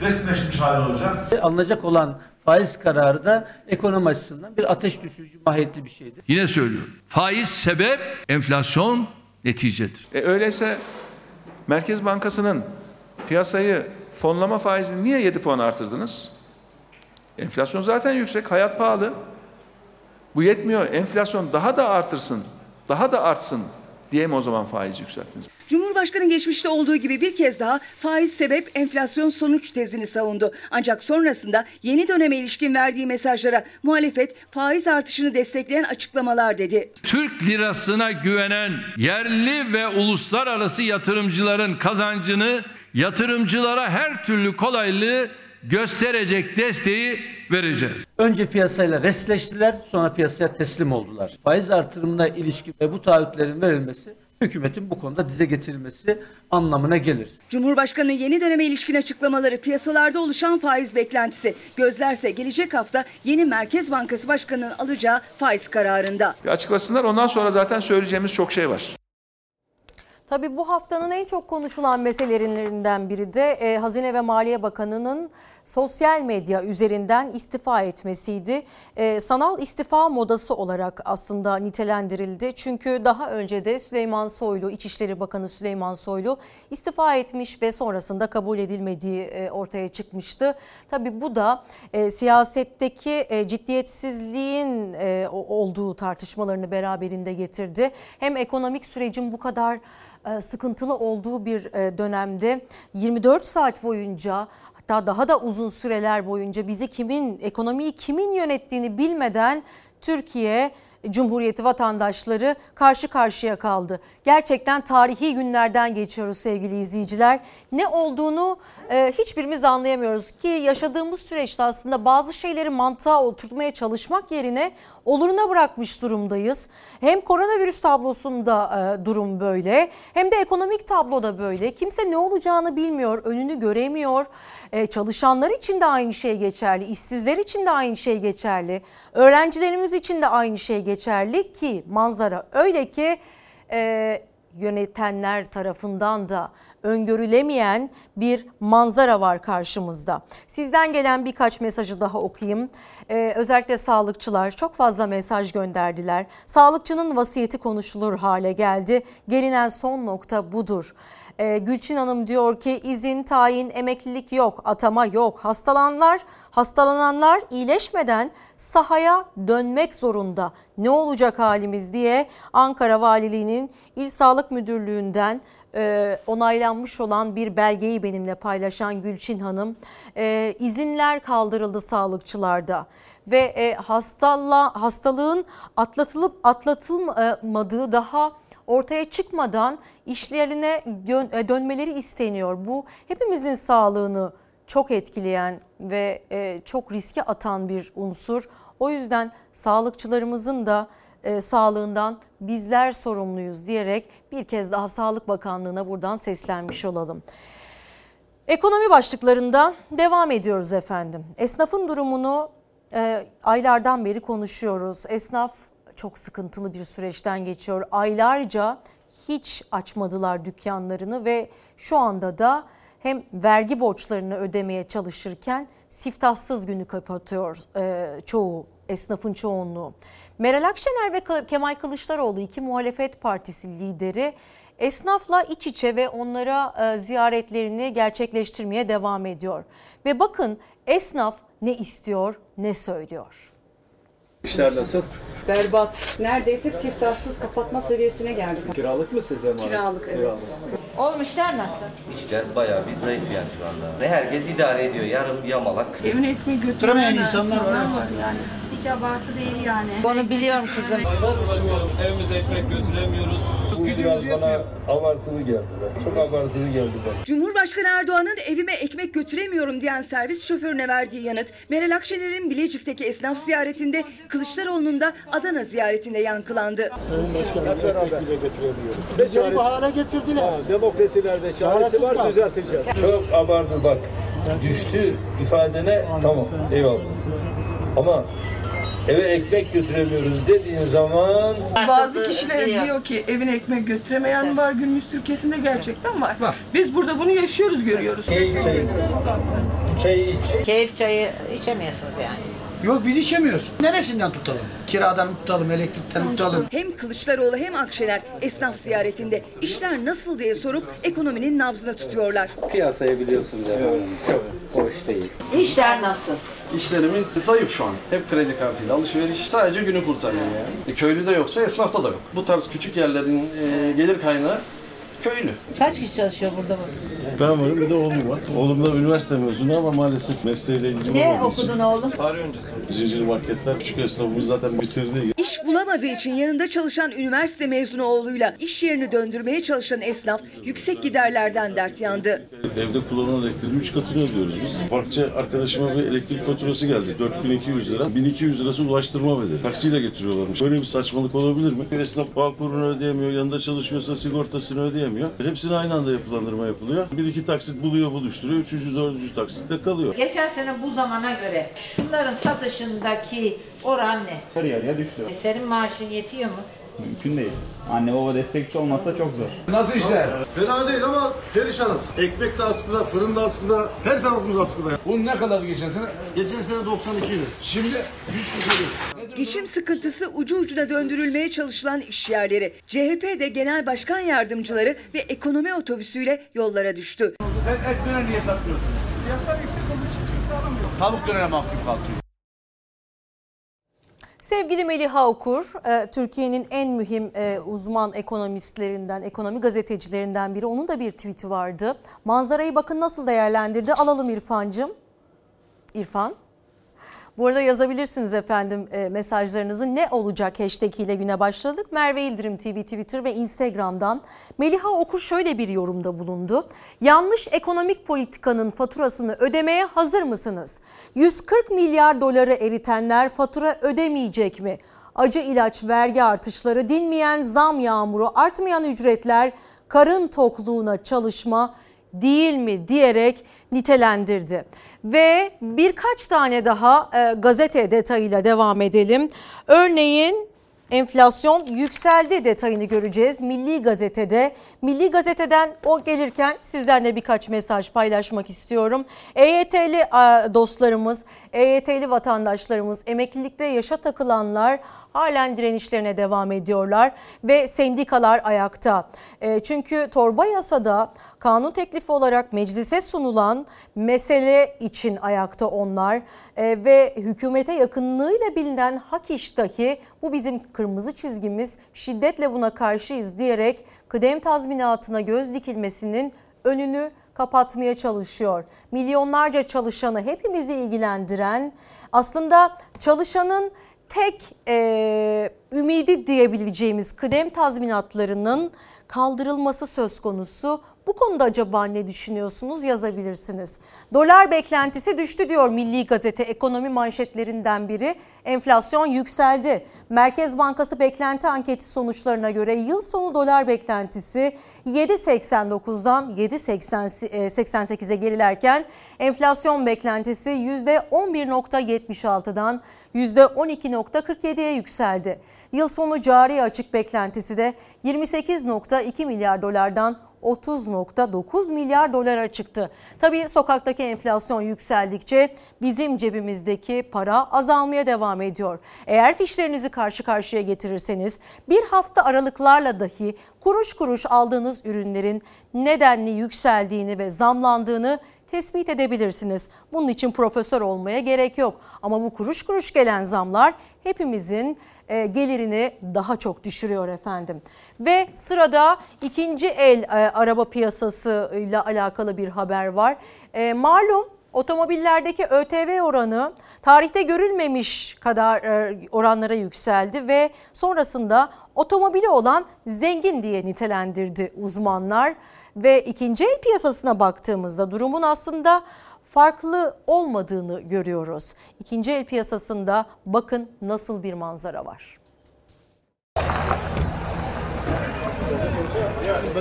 resmeşmiş hali olacak. Alınacak olan faiz kararı da ekonomi açısından bir ateş düşürücü mahiyetli bir şeydir. Yine söylüyorum. Faiz sebep, enflasyon neticedir. E öyleyse Merkez Bankası'nın piyasayı fonlama faizini niye 7 puan artırdınız? Enflasyon zaten yüksek, hayat pahalı. Bu yetmiyor. Enflasyon daha da artırsın, daha da artsın diye mi o zaman faiz yükselttiniz? Cumhurbaşkanı geçmişte olduğu gibi bir kez daha faiz sebep enflasyon sonuç tezini savundu. Ancak sonrasında yeni döneme ilişkin verdiği mesajlara muhalefet faiz artışını destekleyen açıklamalar dedi. Türk lirasına güvenen yerli ve uluslararası yatırımcıların kazancını yatırımcılara her türlü kolaylığı gösterecek desteği vereceğiz. Önce piyasayla resleştiler, sonra piyasaya teslim oldular. Faiz artırımına ilişkin ve bu taahhütlerin verilmesi hükümetin bu konuda dize getirilmesi anlamına gelir. Cumhurbaşkanı'nın yeni döneme ilişkin açıklamaları, piyasalarda oluşan faiz beklentisi. Gözlerse gelecek hafta yeni Merkez Bankası Başkanı'nın alacağı faiz kararında. Bir açıklasınlar ondan sonra zaten söyleyeceğimiz çok şey var. Tabii bu haftanın en çok konuşulan meselelerinden biri de e, Hazine ve Maliye Bakanı'nın sosyal medya üzerinden istifa etmesiydi. E, sanal istifa modası olarak aslında nitelendirildi. Çünkü daha önce de Süleyman Soylu, İçişleri Bakanı Süleyman Soylu istifa etmiş ve sonrasında kabul edilmediği e, ortaya çıkmıştı. Tabii bu da e, siyasetteki e, ciddiyetsizliğin e, olduğu tartışmalarını beraberinde getirdi. Hem ekonomik sürecin bu kadar e, sıkıntılı olduğu bir e, dönemde 24 saat boyunca hatta daha da uzun süreler boyunca bizi kimin ekonomiyi kimin yönettiğini bilmeden Türkiye Cumhuriyeti vatandaşları karşı karşıya kaldı. Gerçekten tarihi günlerden geçiyoruz sevgili izleyiciler. Ne olduğunu e, hiçbirimiz anlayamıyoruz ki yaşadığımız süreçte aslında bazı şeyleri mantığa oturtmaya çalışmak yerine oluruna bırakmış durumdayız. Hem koronavirüs tablosunda e, durum böyle hem de ekonomik tabloda böyle. Kimse ne olacağını bilmiyor, önünü göremiyor. E, çalışanlar için de aynı şey geçerli, işsizler için de aynı şey geçerli, öğrencilerimiz için de aynı şey geçerli ki manzara öyle ki e, yönetenler tarafından da öngörülemeyen bir manzara var karşımızda. Sizden gelen birkaç mesajı daha okuyayım. Ee, özellikle sağlıkçılar çok fazla mesaj gönderdiler. Sağlıkçının vasiyeti konuşulur hale geldi. Gelinen son nokta budur. Ee, Gülçin Hanım diyor ki izin, tayin, emeklilik yok, atama yok. Hastalananlar, hastalananlar iyileşmeden sahaya dönmek zorunda. Ne olacak halimiz diye Ankara Valiliği'nin İl Sağlık Müdürlüğü'nden e, onaylanmış olan bir belgeyi benimle paylaşan Gülçin Hanım e, izinler kaldırıldı sağlıkçılarda ve e, hastala, hastalığın atlatılıp atlatılmadığı daha ortaya çıkmadan işlerine dön- e, dönmeleri isteniyor. Bu hepimizin sağlığını çok etkileyen ve e, çok riske atan bir unsur. O yüzden sağlıkçılarımızın da e, sağlığından bizler sorumluyuz diyerek bir kez daha Sağlık Bakanlığı'na buradan seslenmiş olalım. Ekonomi başlıklarında devam ediyoruz efendim. Esnafın durumunu e, aylardan beri konuşuyoruz. Esnaf çok sıkıntılı bir süreçten geçiyor. Aylarca hiç açmadılar dükkanlarını ve şu anda da hem vergi borçlarını ödemeye çalışırken siftahsız günü kapatıyor e, çoğu esnafın çoğunluğu. Meral Akşener ve Kemal Kılıçdaroğlu iki muhalefet partisi lideri esnafla iç içe ve onlara e, ziyaretlerini gerçekleştirmeye devam ediyor. Ve bakın esnaf ne istiyor ne söylüyor. İşler nasıl? Berbat. Neredeyse siftahsız kapatma seviyesine geldik. Kiralık mı size mal? Kiralık, evet. Oğlum işler nasıl? İşler bayağı bir zayıf yani şu anda. Ve herkes idare ediyor. Yarım yamalak. Evine ekmeği Götüremeyen insanlar var. yani. Hiç abartı değil yani. Onu biliyorum kızım. Evimize ekmek götüremiyoruz. Bu biraz bana abartılı geldi. Çok abartılı geldi bana. Cumhurbaşkanı Erdoğan'ın evime ekmek götüremiyorum diyen servis şoförüne verdiği yanıt, Meral Akşener'in Bilecik'teki esnaf ziyaretinde, Kılıçdaroğlu'nun da Adana ziyaretinde yankılandı. Sayın Başkanım beraber bile götürebiliyoruz. Beceri bahane getirdiler. demokrasilerde çaresi var düzelteceğiz. Çok abartı bak. Düştü ifadene tamam eyvallah. Ama eve ekmek götüremiyoruz dediğin zaman Bazı kişiler diyor ki evine ekmek götüremeyen var günümüz Türkiye'sinde gerçekten var. Biz burada bunu yaşıyoruz, görüyoruz. Keyif çayı. Çayı iç. Keyif çayı içemiyorsunuz yani. Yok biz içemiyoruz. Neresinden tutalım? Kiradan tutalım, elektrikten tutalım? Hem Kılıçdaroğlu hem Akşener esnaf ziyaretinde işler nasıl diye sorup ekonominin nabzına tutuyorlar. Piyasayı biliyorsunuz efendim. Çok hoş değil. İşler nasıl? İşlerimiz zayıf şu an. Hep kredi kartıyla alışveriş. Sadece günü kurtarıyor yani. E, köylü de yoksa esnafta da yok. Bu tarz küçük yerlerin e, gelir kaynağı köylü. Kaç kişi çalışıyor burada bu? Ben varım bir de oğlum var. Oğlum da üniversite mezunu ama maalesef mesleğiyle ilgili Ne olmadığı için. okudun oğlum? Tarih öncesi. Zincir marketler küçük esnafımız zaten bitirdi. İş bulamadığı için yanında çalışan üniversite mezunu oğluyla iş yerini döndürmeye çalışan esnaf yüksek giderlerden dert yandı. Evde kullanılan elektriğin 3 katını ödüyoruz biz. Parkçı arkadaşıma bir elektrik faturası geldi. 4200 lira. 1200 lirası ulaştırma bedeli. Taksiyle getiriyorlarmış. Böyle bir saçmalık olabilir mi? Esnaf bağ kurunu ödeyemiyor. Yanında çalışıyorsa sigortasını ödeyemiyor. Hepsine aynı anda yapılandırma yapılıyor. Bir iki taksit buluyor buluşturuyor. Üçüncü, dördüncü taksitte kalıyor. Geçen sene bu zamana göre şunların satışındaki oran ne? Yarı yarıya düştü. E, Senin maaşın yetiyor mu? Mümkün değil. Anne baba destekçi olmazsa çok zor. Nasıl işler? Fena değil ama perişanız. Ekmek de askıda, fırın da askıda, her tarafımız askıda. Bu ne kadar geçen sene? Geçen sene 92 idi. Şimdi 147. Geçim sıkıntısı ucu ucuna döndürülmeye çalışılan iş yerleri. CHP de genel başkan yardımcıları ve ekonomi otobüsüyle yollara düştü. Sen et döner niye satmıyorsun? Fiyatlar yüksek olduğu için kimse alamıyor. Tavuk dönere mahkum kalkıyor. Sevgili Meliha Okur, e, Türkiye'nin en mühim e, uzman ekonomistlerinden, ekonomi gazetecilerinden biri. Onun da bir tweet'i vardı. Manzarayı bakın nasıl değerlendirdi. Alalım İrfan'cığım. İrfan. Bu arada yazabilirsiniz efendim e, mesajlarınızı. Ne olacak hashtag ile güne başladık. Merve İldirim TV, Twitter ve Instagram'dan. Meliha Okur şöyle bir yorumda bulundu. Yanlış ekonomik politikanın faturasını ödemeye hazır mısınız? 140 milyar doları eritenler fatura ödemeyecek mi? Acı ilaç vergi artışları, dinmeyen zam yağmuru, artmayan ücretler, karın tokluğuna çalışma değil mi diyerek nitelendirdi. Ve birkaç tane daha e, gazete detayıyla devam edelim. Örneğin enflasyon yükseldi detayını göreceğiz. Milli Gazete'de. Milli Gazete'den o gelirken sizden de birkaç mesaj paylaşmak istiyorum. EYT'li dostlarımız, EYT'li vatandaşlarımız, emeklilikte yaşa takılanlar halen direnişlerine devam ediyorlar ve sendikalar ayakta. E, çünkü torba yasada kanun teklifi olarak meclise sunulan mesele için ayakta onlar E, ve hükümete yakınlığıyla bilinen hak iş dahi bu bizim kırmızı çizgimiz şiddetle buna karşıyız diyerek kıdem tazminatına göz dikilmesinin önünü kapatmaya çalışıyor. Milyonlarca çalışanı hepimizi ilgilendiren aslında çalışanın tek e, ümidi diyebileceğimiz kıdem tazminatlarının kaldırılması söz konusu. Bu konuda acaba ne düşünüyorsunuz yazabilirsiniz. Dolar beklentisi düştü diyor Milli Gazete ekonomi manşetlerinden biri. Enflasyon yükseldi. Merkez Bankası beklenti anketi sonuçlarına göre yıl sonu dolar beklentisi 7.89'dan 7.88'e gerilerken enflasyon beklentisi %11.76'dan %12.47'ye yükseldi. Yıl sonu cari açık beklentisi de 28.2 milyar dolardan 30.9 milyar dolara çıktı. Tabii sokaktaki enflasyon yükseldikçe bizim cebimizdeki para azalmaya devam ediyor. Eğer fişlerinizi karşı karşıya getirirseniz bir hafta aralıklarla dahi kuruş kuruş aldığınız ürünlerin nedenli yükseldiğini ve zamlandığını tespit edebilirsiniz. Bunun için profesör olmaya gerek yok. Ama bu kuruş kuruş gelen zamlar hepimizin e, gelirini daha çok düşürüyor efendim. Ve sırada ikinci el e, araba piyasasıyla alakalı bir haber var. E, malum otomobillerdeki ÖTV oranı tarihte görülmemiş kadar e, oranlara yükseldi ve sonrasında otomobili olan zengin diye nitelendirdi uzmanlar. Ve ikinci el piyasasına baktığımızda durumun aslında farklı olmadığını görüyoruz. İkinci el piyasasında bakın nasıl bir manzara var.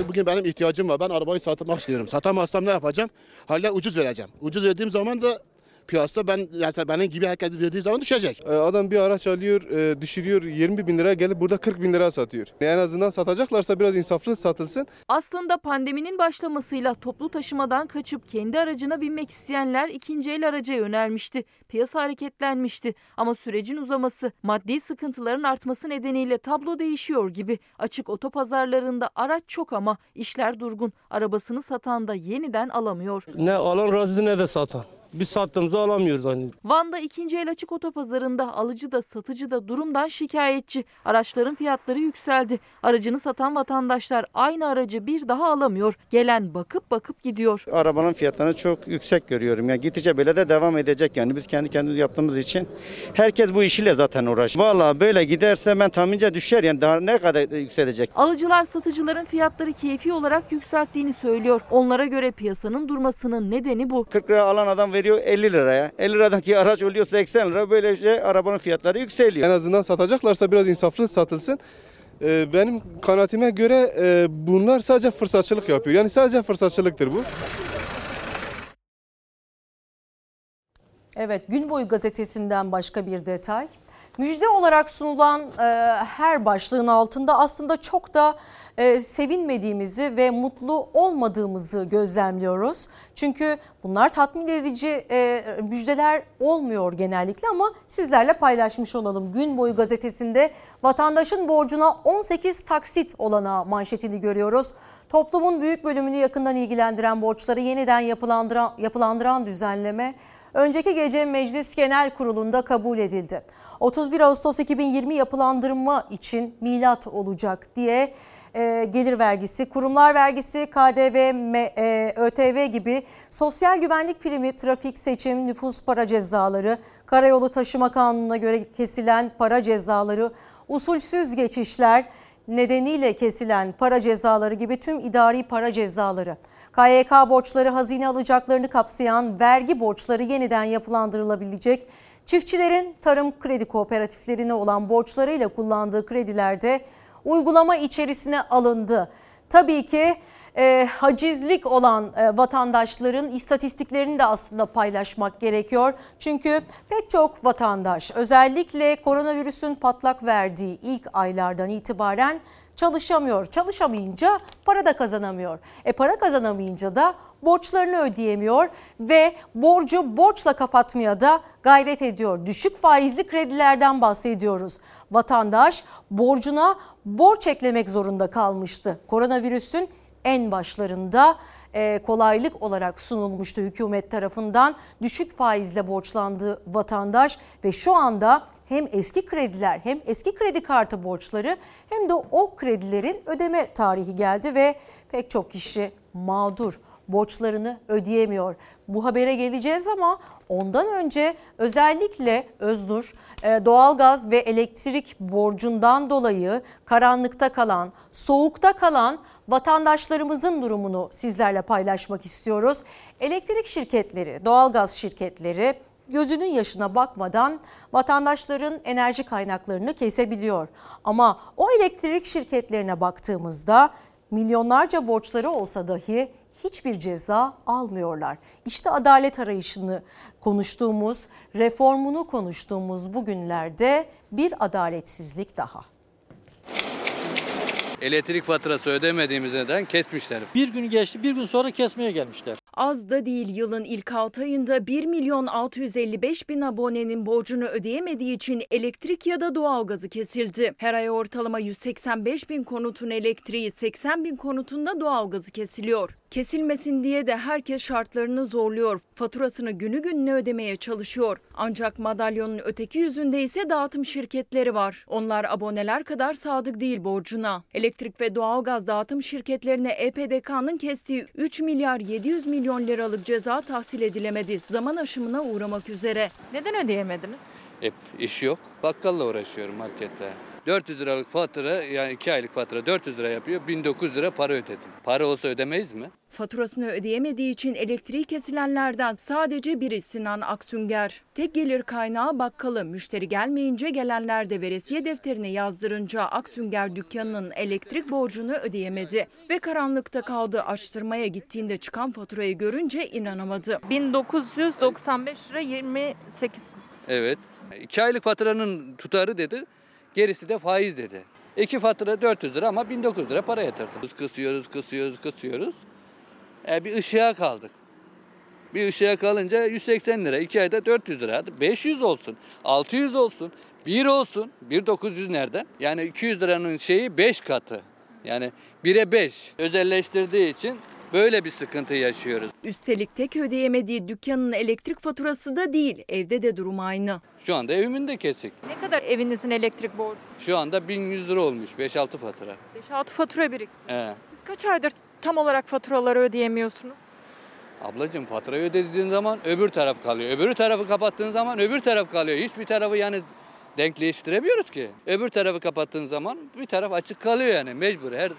Bugün benim ihtiyacım var. Ben arabayı satmak istiyorum. Satamazsam ne yapacağım? Hala ucuz vereceğim. Ucuz verdiğim zaman da piyasada ben yani benim gibi herkes verdiği zaman düşecek. Ee, Adam bir araç alıyor, e, düşürüyor 20 bin lira gelip burada 40 bin lira satıyor. En azından satacaklarsa biraz insaflı satılsın. Aslında pandeminin başlamasıyla toplu taşımadan kaçıp kendi aracına binmek isteyenler ikinci el araca yönelmişti. Piyasa hareketlenmişti ama sürecin uzaması, maddi sıkıntıların artması nedeniyle tablo değişiyor gibi. Açık otopazarlarında araç çok ama işler durgun. Arabasını satan da yeniden alamıyor. Ne alan razı ne de satan. Biz sattığımızı alamıyoruz hani. Van'da ikinci el açık otopazarında alıcı da satıcı da durumdan şikayetçi. Araçların fiyatları yükseldi. Aracını satan vatandaşlar aynı aracı bir daha alamıyor. Gelen bakıp bakıp gidiyor. Arabanın fiyatlarını çok yüksek görüyorum. Yani gittikçe böyle de devam edecek yani. Biz kendi kendimiz yaptığımız için herkes bu işiyle zaten uğraşıyor. Vallahi böyle giderse ben tahmince düşer yani daha ne kadar yükselecek. Alıcılar satıcıların fiyatları keyfi olarak yükselttiğini söylüyor. Onlara göre piyasanın durmasının nedeni bu. 40 lira alan adam veriyor 50 liraya. 50 liradaki araç oluyor 80 lira. Böylece arabanın fiyatları yükseliyor. En azından satacaklarsa biraz insaflı satılsın. Ee, Benim kanaatime göre e, bunlar sadece fırsatçılık yapıyor. Yani sadece fırsatçılıktır bu. Evet, Gün Boyu gazetesinden başka bir detay. Müjde olarak sunulan e, her başlığın altında aslında çok da e, sevinmediğimizi ve mutlu olmadığımızı gözlemliyoruz. Çünkü bunlar tatmin edici e, müjdeler olmuyor genellikle ama sizlerle paylaşmış olalım. Gün Boyu gazetesinde vatandaşın borcuna 18 taksit olana manşetini görüyoruz. Toplumun büyük bölümünü yakından ilgilendiren borçları yeniden yapılandıran, yapılandıran düzenleme önceki gece Meclis Genel Kurulu'nda kabul edildi. 31 Ağustos 2020 yapılandırma için milat olacak diye e, gelir vergisi, kurumlar vergisi, KDV, e, ÖTV gibi sosyal güvenlik primi, trafik, seçim, nüfus para cezaları, karayolu taşıma kanununa göre kesilen para cezaları, usulsüz geçişler nedeniyle kesilen para cezaları gibi tüm idari para cezaları, KYK borçları, hazine alacaklarını kapsayan vergi borçları yeniden yapılandırılabilecek. Çiftçilerin tarım kredi kooperatiflerine olan borçlarıyla kullandığı kredilerde uygulama içerisine alındı. Tabii ki e, hacizlik olan e, vatandaşların istatistiklerini de aslında paylaşmak gerekiyor. Çünkü pek çok vatandaş özellikle koronavirüsün patlak verdiği ilk aylardan itibaren çalışamıyor. Çalışamayınca para da kazanamıyor. E para kazanamayınca da borçlarını ödeyemiyor ve borcu borçla kapatmaya da gayret ediyor. Düşük faizli kredilerden bahsediyoruz. Vatandaş borcuna borç eklemek zorunda kalmıştı. Koronavirüsün en başlarında e, kolaylık olarak sunulmuştu hükümet tarafından. Düşük faizle borçlandı vatandaş ve şu anda hem eski krediler hem eski kredi kartı borçları hem de o kredilerin ödeme tarihi geldi ve pek çok kişi mağdur borçlarını ödeyemiyor. Bu habere geleceğiz ama ondan önce özellikle Öznur e, doğalgaz ve elektrik borcundan dolayı karanlıkta kalan, soğukta kalan vatandaşlarımızın durumunu sizlerle paylaşmak istiyoruz. Elektrik şirketleri, doğalgaz şirketleri gözünün yaşına bakmadan vatandaşların enerji kaynaklarını kesebiliyor. Ama o elektrik şirketlerine baktığımızda milyonlarca borçları olsa dahi hiçbir ceza almıyorlar. İşte adalet arayışını konuştuğumuz, reformunu konuştuğumuz bu günlerde bir adaletsizlik daha. Elektrik faturası ödemediğimiz neden kesmişler. Bir gün geçti, bir gün sonra kesmeye gelmişler. Az da değil yılın ilk 6 ayında 1 milyon 655 bin abonenin borcunu ödeyemediği için elektrik ya da doğalgazı kesildi. Her ay ortalama 185 bin konutun elektriği 80 bin konutunda doğalgazı kesiliyor. Kesilmesin diye de herkes şartlarını zorluyor. Faturasını günü gününe ödemeye çalışıyor. Ancak madalyonun öteki yüzünde ise dağıtım şirketleri var. Onlar aboneler kadar sadık değil borcuna. Elektrik ve doğalgaz dağıtım şirketlerine EPDK'nın kestiği 3 milyar 700 milyon liralık ceza tahsil edilemedi. Zaman aşımına uğramak üzere. Neden ödeyemediniz? Hep iş yok. Bakkalla uğraşıyorum marketle. 400 liralık fatura yani 2 aylık fatura 400 lira yapıyor. 1900 lira para ödedim. Para olsa ödemeyiz mi? Faturasını ödeyemediği için elektriği kesilenlerden sadece biri Sinan Aksünger. Tek gelir kaynağı bakkalı. Müşteri gelmeyince gelenler de veresiye defterine yazdırınca Aksünger dükkanının elektrik borcunu ödeyemedi. Ve karanlıkta kaldı. Açtırmaya gittiğinde çıkan faturayı görünce inanamadı. 1995 lira 28 Evet. 2 aylık faturanın tutarı dedi. Gerisi de faiz dedi. İki fatura 400 lira ama 1900 lira para yatırdık. Kısıyoruz, kısıyoruz, kısıyoruz. E, bir ışığa kaldık. Bir ışığa kalınca 180 lira. 2 ayda 400 lira. Hadi 500 olsun, 600 olsun, 1 olsun. 1900 nereden? Yani 200 liranın şeyi 5 katı. Yani 1'e 5 özelleştirdiği için Böyle bir sıkıntı yaşıyoruz. Üstelik tek ödeyemediği dükkanın elektrik faturası da değil, evde de durum aynı. Şu anda evimin de kesik. Ne kadar evinizin elektrik borcu? Şu anda 1100 lira olmuş 5-6 fatura. 5-6 fatura birikti. He. Siz kaç aydır tam olarak faturaları ödeyemiyorsunuz? Ablacığım faturayı ödediğin zaman öbür taraf kalıyor. Öbürü tarafı kapattığın zaman öbür taraf kalıyor. Hiçbir tarafı yani denkleştiremiyoruz ki. Öbür tarafı kapattığın zaman bir taraf açık kalıyor yani mecbur. Her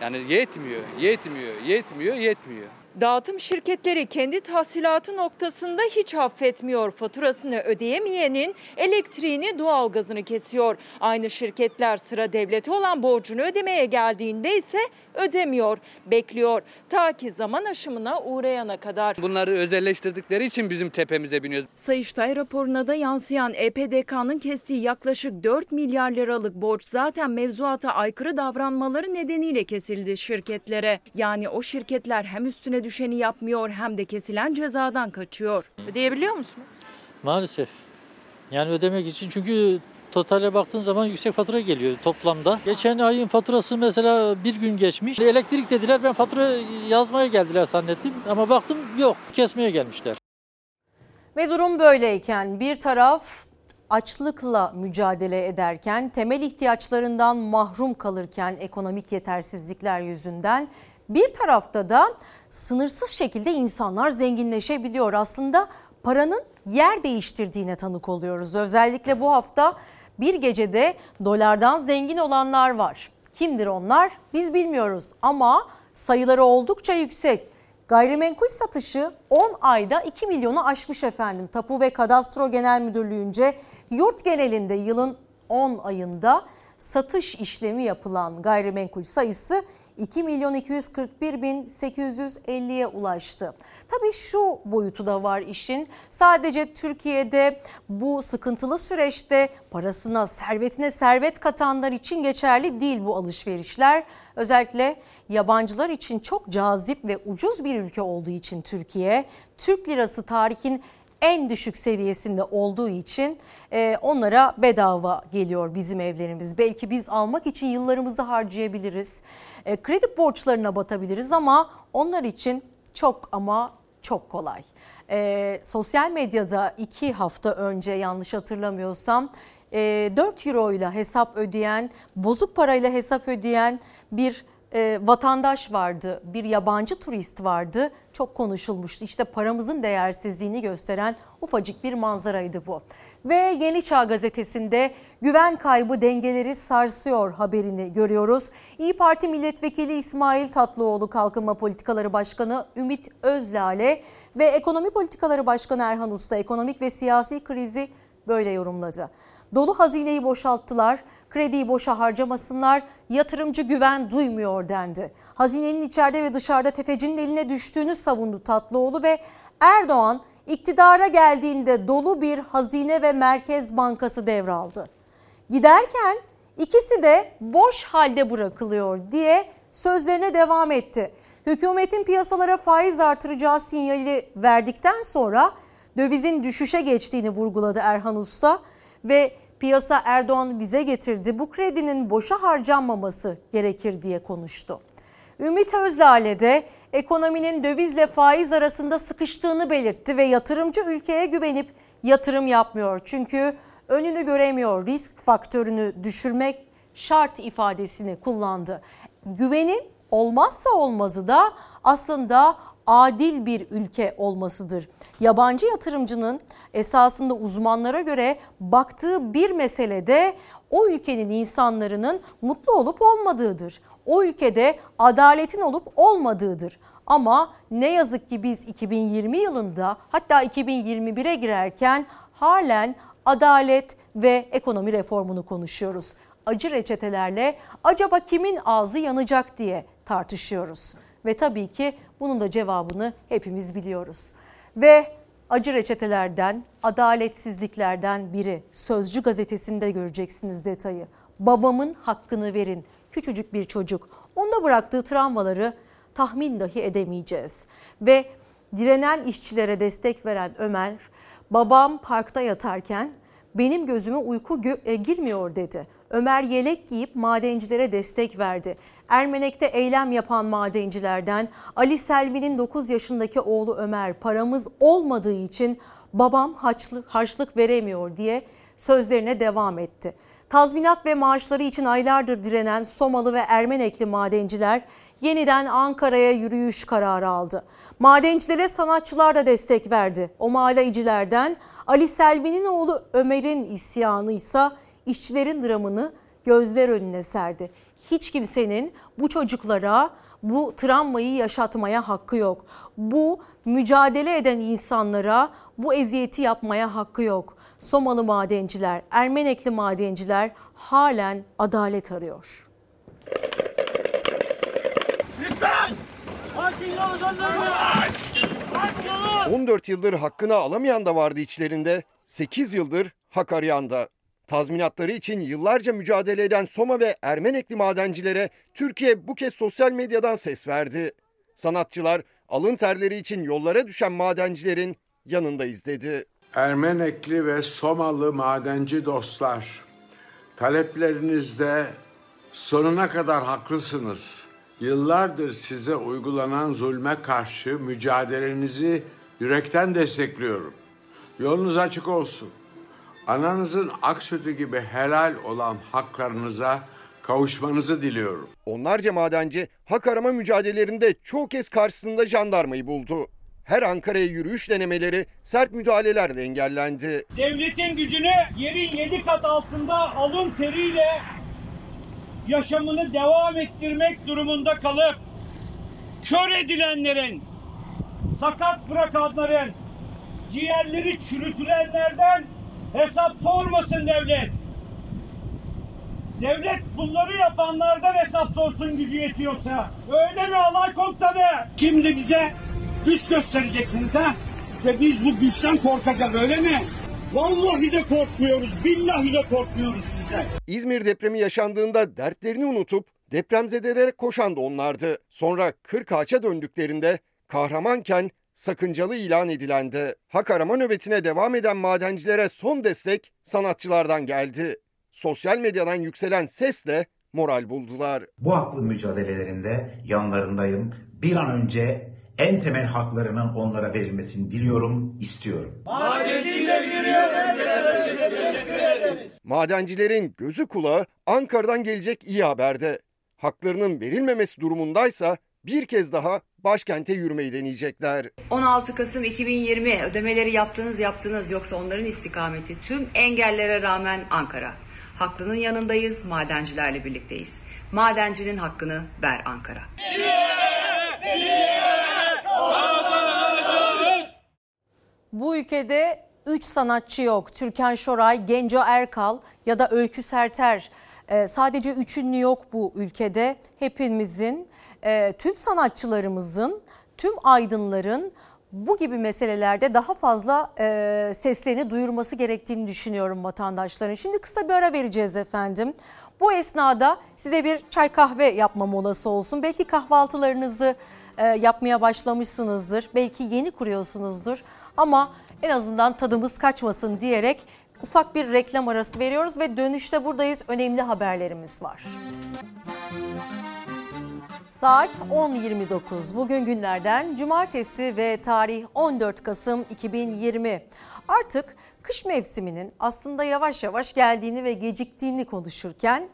yani yetmiyor, yetmiyor, yetmiyor, yetmiyor. Dağıtım şirketleri kendi tahsilatı noktasında hiç affetmiyor. Faturasını ödeyemeyenin elektriğini, doğalgazını kesiyor. Aynı şirketler sıra devlete olan borcunu ödemeye geldiğinde ise ödemiyor, bekliyor. Ta ki zaman aşımına uğrayana kadar. Bunları özelleştirdikleri için bizim tepemize biniyoruz. Sayıştay raporuna da yansıyan EPDK'nın kestiği yaklaşık 4 milyar liralık borç zaten mevzuata aykırı davranmaları nedeniyle kesildi şirketlere. Yani o şirketler hem üstüne düşeni yapmıyor hem de kesilen cezadan kaçıyor. Ödeyebiliyor musunuz? Maalesef. Yani ödemek için çünkü totale baktığın zaman yüksek fatura geliyor toplamda. Geçen ayın faturası mesela bir gün geçmiş. Elektrik dediler ben fatura yazmaya geldiler zannettim ama baktım yok kesmeye gelmişler. Ve durum böyleyken bir taraf açlıkla mücadele ederken, temel ihtiyaçlarından mahrum kalırken ekonomik yetersizlikler yüzünden bir tarafta da sınırsız şekilde insanlar zenginleşebiliyor. Aslında paranın yer değiştirdiğine tanık oluyoruz. Özellikle bu hafta bir gecede dolardan zengin olanlar var. Kimdir onlar? Biz bilmiyoruz ama sayıları oldukça yüksek. Gayrimenkul satışı 10 ayda 2 milyonu aşmış efendim. Tapu ve Kadastro Genel Müdürlüğü'nce yurt genelinde yılın 10 ayında satış işlemi yapılan gayrimenkul sayısı 2 milyon 241 bin 850'ye ulaştı. Tabii şu boyutu da var işin. Sadece Türkiye'de bu sıkıntılı süreçte parasına, servetine servet katanlar için geçerli değil bu alışverişler. Özellikle yabancılar için çok cazip ve ucuz bir ülke olduğu için Türkiye, Türk lirası tarihin en düşük seviyesinde olduğu için e, onlara bedava geliyor bizim evlerimiz. Belki biz almak için yıllarımızı harcayabiliriz. E, kredi borçlarına batabiliriz ama onlar için çok ama çok kolay. E, sosyal medyada iki hafta önce yanlış hatırlamıyorsam e, 4 euro ile hesap ödeyen, bozuk parayla hesap ödeyen bir e, vatandaş vardı, bir yabancı turist vardı. Çok konuşulmuştu. İşte paramızın değersizliğini gösteren ufacık bir manzaraydı bu. Ve Yeni Çağ gazetesinde güven kaybı dengeleri sarsıyor haberini görüyoruz. İyi Parti milletvekili İsmail Tatlıoğlu Kalkınma Politikaları Başkanı Ümit Özlale ve Ekonomi Politikaları Başkanı Erhan Usta ekonomik ve siyasi krizi böyle yorumladı. Dolu hazineyi boşalttılar, krediyi boşa harcamasınlar, yatırımcı güven duymuyor dendi. Hazinenin içeride ve dışarıda tefecinin eline düştüğünü savundu Tatlıoğlu ve Erdoğan iktidara geldiğinde dolu bir hazine ve merkez bankası devraldı. Giderken ikisi de boş halde bırakılıyor diye sözlerine devam etti. Hükümetin piyasalara faiz artıracağı sinyali verdikten sonra dövizin düşüşe geçtiğini vurguladı Erhan Usta ve piyasa Erdoğan'ı dize getirdi. Bu kredinin boşa harcanmaması gerekir diye konuştu. Ümit Özdağ'le de ekonominin dövizle faiz arasında sıkıştığını belirtti ve yatırımcı ülkeye güvenip yatırım yapmıyor. Çünkü önünü göremiyor, risk faktörünü düşürmek şart ifadesini kullandı. Güvenin olmazsa olmazı da aslında adil bir ülke olmasıdır. Yabancı yatırımcının esasında uzmanlara göre baktığı bir meselede o ülkenin insanların mutlu olup olmadığıdır. O ülkede adaletin olup olmadığıdır. Ama ne yazık ki biz 2020 yılında hatta 2021'e girerken halen adalet ve ekonomi reformunu konuşuyoruz. Acı reçetelerle acaba kimin ağzı yanacak diye tartışıyoruz. Ve tabii ki bunun da cevabını hepimiz biliyoruz. Ve acı reçetelerden, adaletsizliklerden biri Sözcü gazetesinde göreceksiniz detayı. Babamın hakkını verin. Küçücük bir çocuk. Onda bıraktığı travmaları tahmin dahi edemeyeceğiz. Ve direnen işçilere destek veren Ömer, babam parkta yatarken benim gözüme uyku gö- e, girmiyor dedi. Ömer yelek giyip madencilere destek verdi. Ermenek'te eylem yapan madencilerden Ali Selvi'nin 9 yaşındaki oğlu Ömer paramız olmadığı için babam harçlık, harçlık veremiyor diye sözlerine devam etti. Tazminat ve maaşları için aylardır direnen Somalı ve Ermenekli madenciler yeniden Ankara'ya yürüyüş kararı aldı. Madencilere sanatçılar da destek verdi. O mahalecilerden Ali Selvi'nin oğlu Ömer'in isyanı ise işçilerin dramını gözler önüne serdi. Hiç kimsenin bu çocuklara bu travmayı yaşatmaya hakkı yok. Bu mücadele eden insanlara bu eziyeti yapmaya hakkı yok. Somalı madenciler, Ermenekli madenciler halen adalet arıyor. 14 yıldır hakkını alamayan da vardı içlerinde, 8 yıldır hak arayan da. Tazminatları için yıllarca mücadele eden Soma ve Ermenekli madencilere Türkiye bu kez sosyal medyadan ses verdi. Sanatçılar alın terleri için yollara düşen madencilerin yanındayız dedi. Ermenekli ve Somalı madenci dostlar, taleplerinizde sonuna kadar haklısınız. Yıllardır size uygulanan zulme karşı mücadelenizi yürekten destekliyorum. Yolunuz açık olsun. Ananızın ak sütü gibi helal olan haklarınıza kavuşmanızı diliyorum. Onlarca madenci hak arama mücadelelerinde çoğu kez karşısında jandarmayı buldu. Her Ankara'ya yürüyüş denemeleri sert müdahalelerle engellendi. Devletin gücünü yerin yedi kat altında alın teriyle yaşamını devam ettirmek durumunda kalıp kör edilenlerin, sakat bırakanların, ciğerleri çürütülenlerden hesap sormasın devlet. Devlet bunları yapanlardan hesap sorsun gücü yetiyorsa. Öyle mi alay komutanı? Şimdi bize güç göstereceksiniz ha? Ve biz bu güçten korkacağız öyle mi? Vallahi de korkmuyoruz, billahi de korkmuyoruz sizden. İzmir depremi yaşandığında dertlerini unutup depremzedelere koşan da onlardı. Sonra Kırkağaç'a döndüklerinde kahramanken sakıncalı ilan edilendi. Hak arama nöbetine devam eden madencilere son destek sanatçılardan geldi. Sosyal medyadan yükselen sesle moral buldular. Bu haklı mücadelelerinde yanlarındayım. Bir an önce en temel haklarının onlara verilmesini diliyorum, istiyorum. Madencilerin gözü kulağı Ankara'dan gelecek iyi haberde. Haklarının verilmemesi durumundaysa bir kez daha başkente yürümeyi deneyecekler. 16 Kasım 2020 ödemeleri yaptınız yaptınız yoksa onların istikameti tüm engellere rağmen Ankara. Haklının yanındayız, madencilerle birlikteyiz. Madencinin hakkını ver Ankara. Bu ülkede 3 sanatçı yok. Türkan Şoray, Genco Erkal ya da Öykü Serter. Ee, sadece üç ünlü yok bu ülkede. Hepimizin, e, tüm sanatçılarımızın, tüm aydınların bu gibi meselelerde daha fazla e, seslerini duyurması gerektiğini düşünüyorum vatandaşların. Şimdi kısa bir ara vereceğiz efendim. Bu esnada size bir çay kahve yapma molası olsun. Belki kahvaltılarınızı e, yapmaya başlamışsınızdır. Belki yeni kuruyorsunuzdur. Ama en azından tadımız kaçmasın diyerek ufak bir reklam arası veriyoruz ve dönüşte buradayız. Önemli haberlerimiz var. Saat 10.29. Bugün günlerden cumartesi ve tarih 14 Kasım 2020. Artık kış mevsiminin aslında yavaş yavaş geldiğini ve geciktiğini konuşurken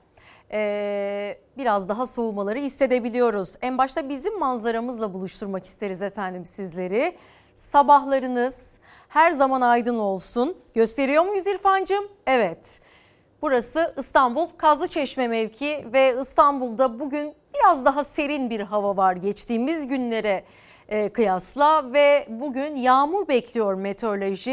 ee, biraz daha soğumaları hissedebiliyoruz. En başta bizim manzaramızla buluşturmak isteriz efendim sizleri. Sabahlarınız her zaman aydın olsun. Gösteriyor muyuz İrfancığım? Evet. Burası İstanbul Kazlıçeşme mevki ve İstanbul'da bugün biraz daha serin bir hava var geçtiğimiz günlere e, kıyasla ve bugün yağmur bekliyor meteoroloji.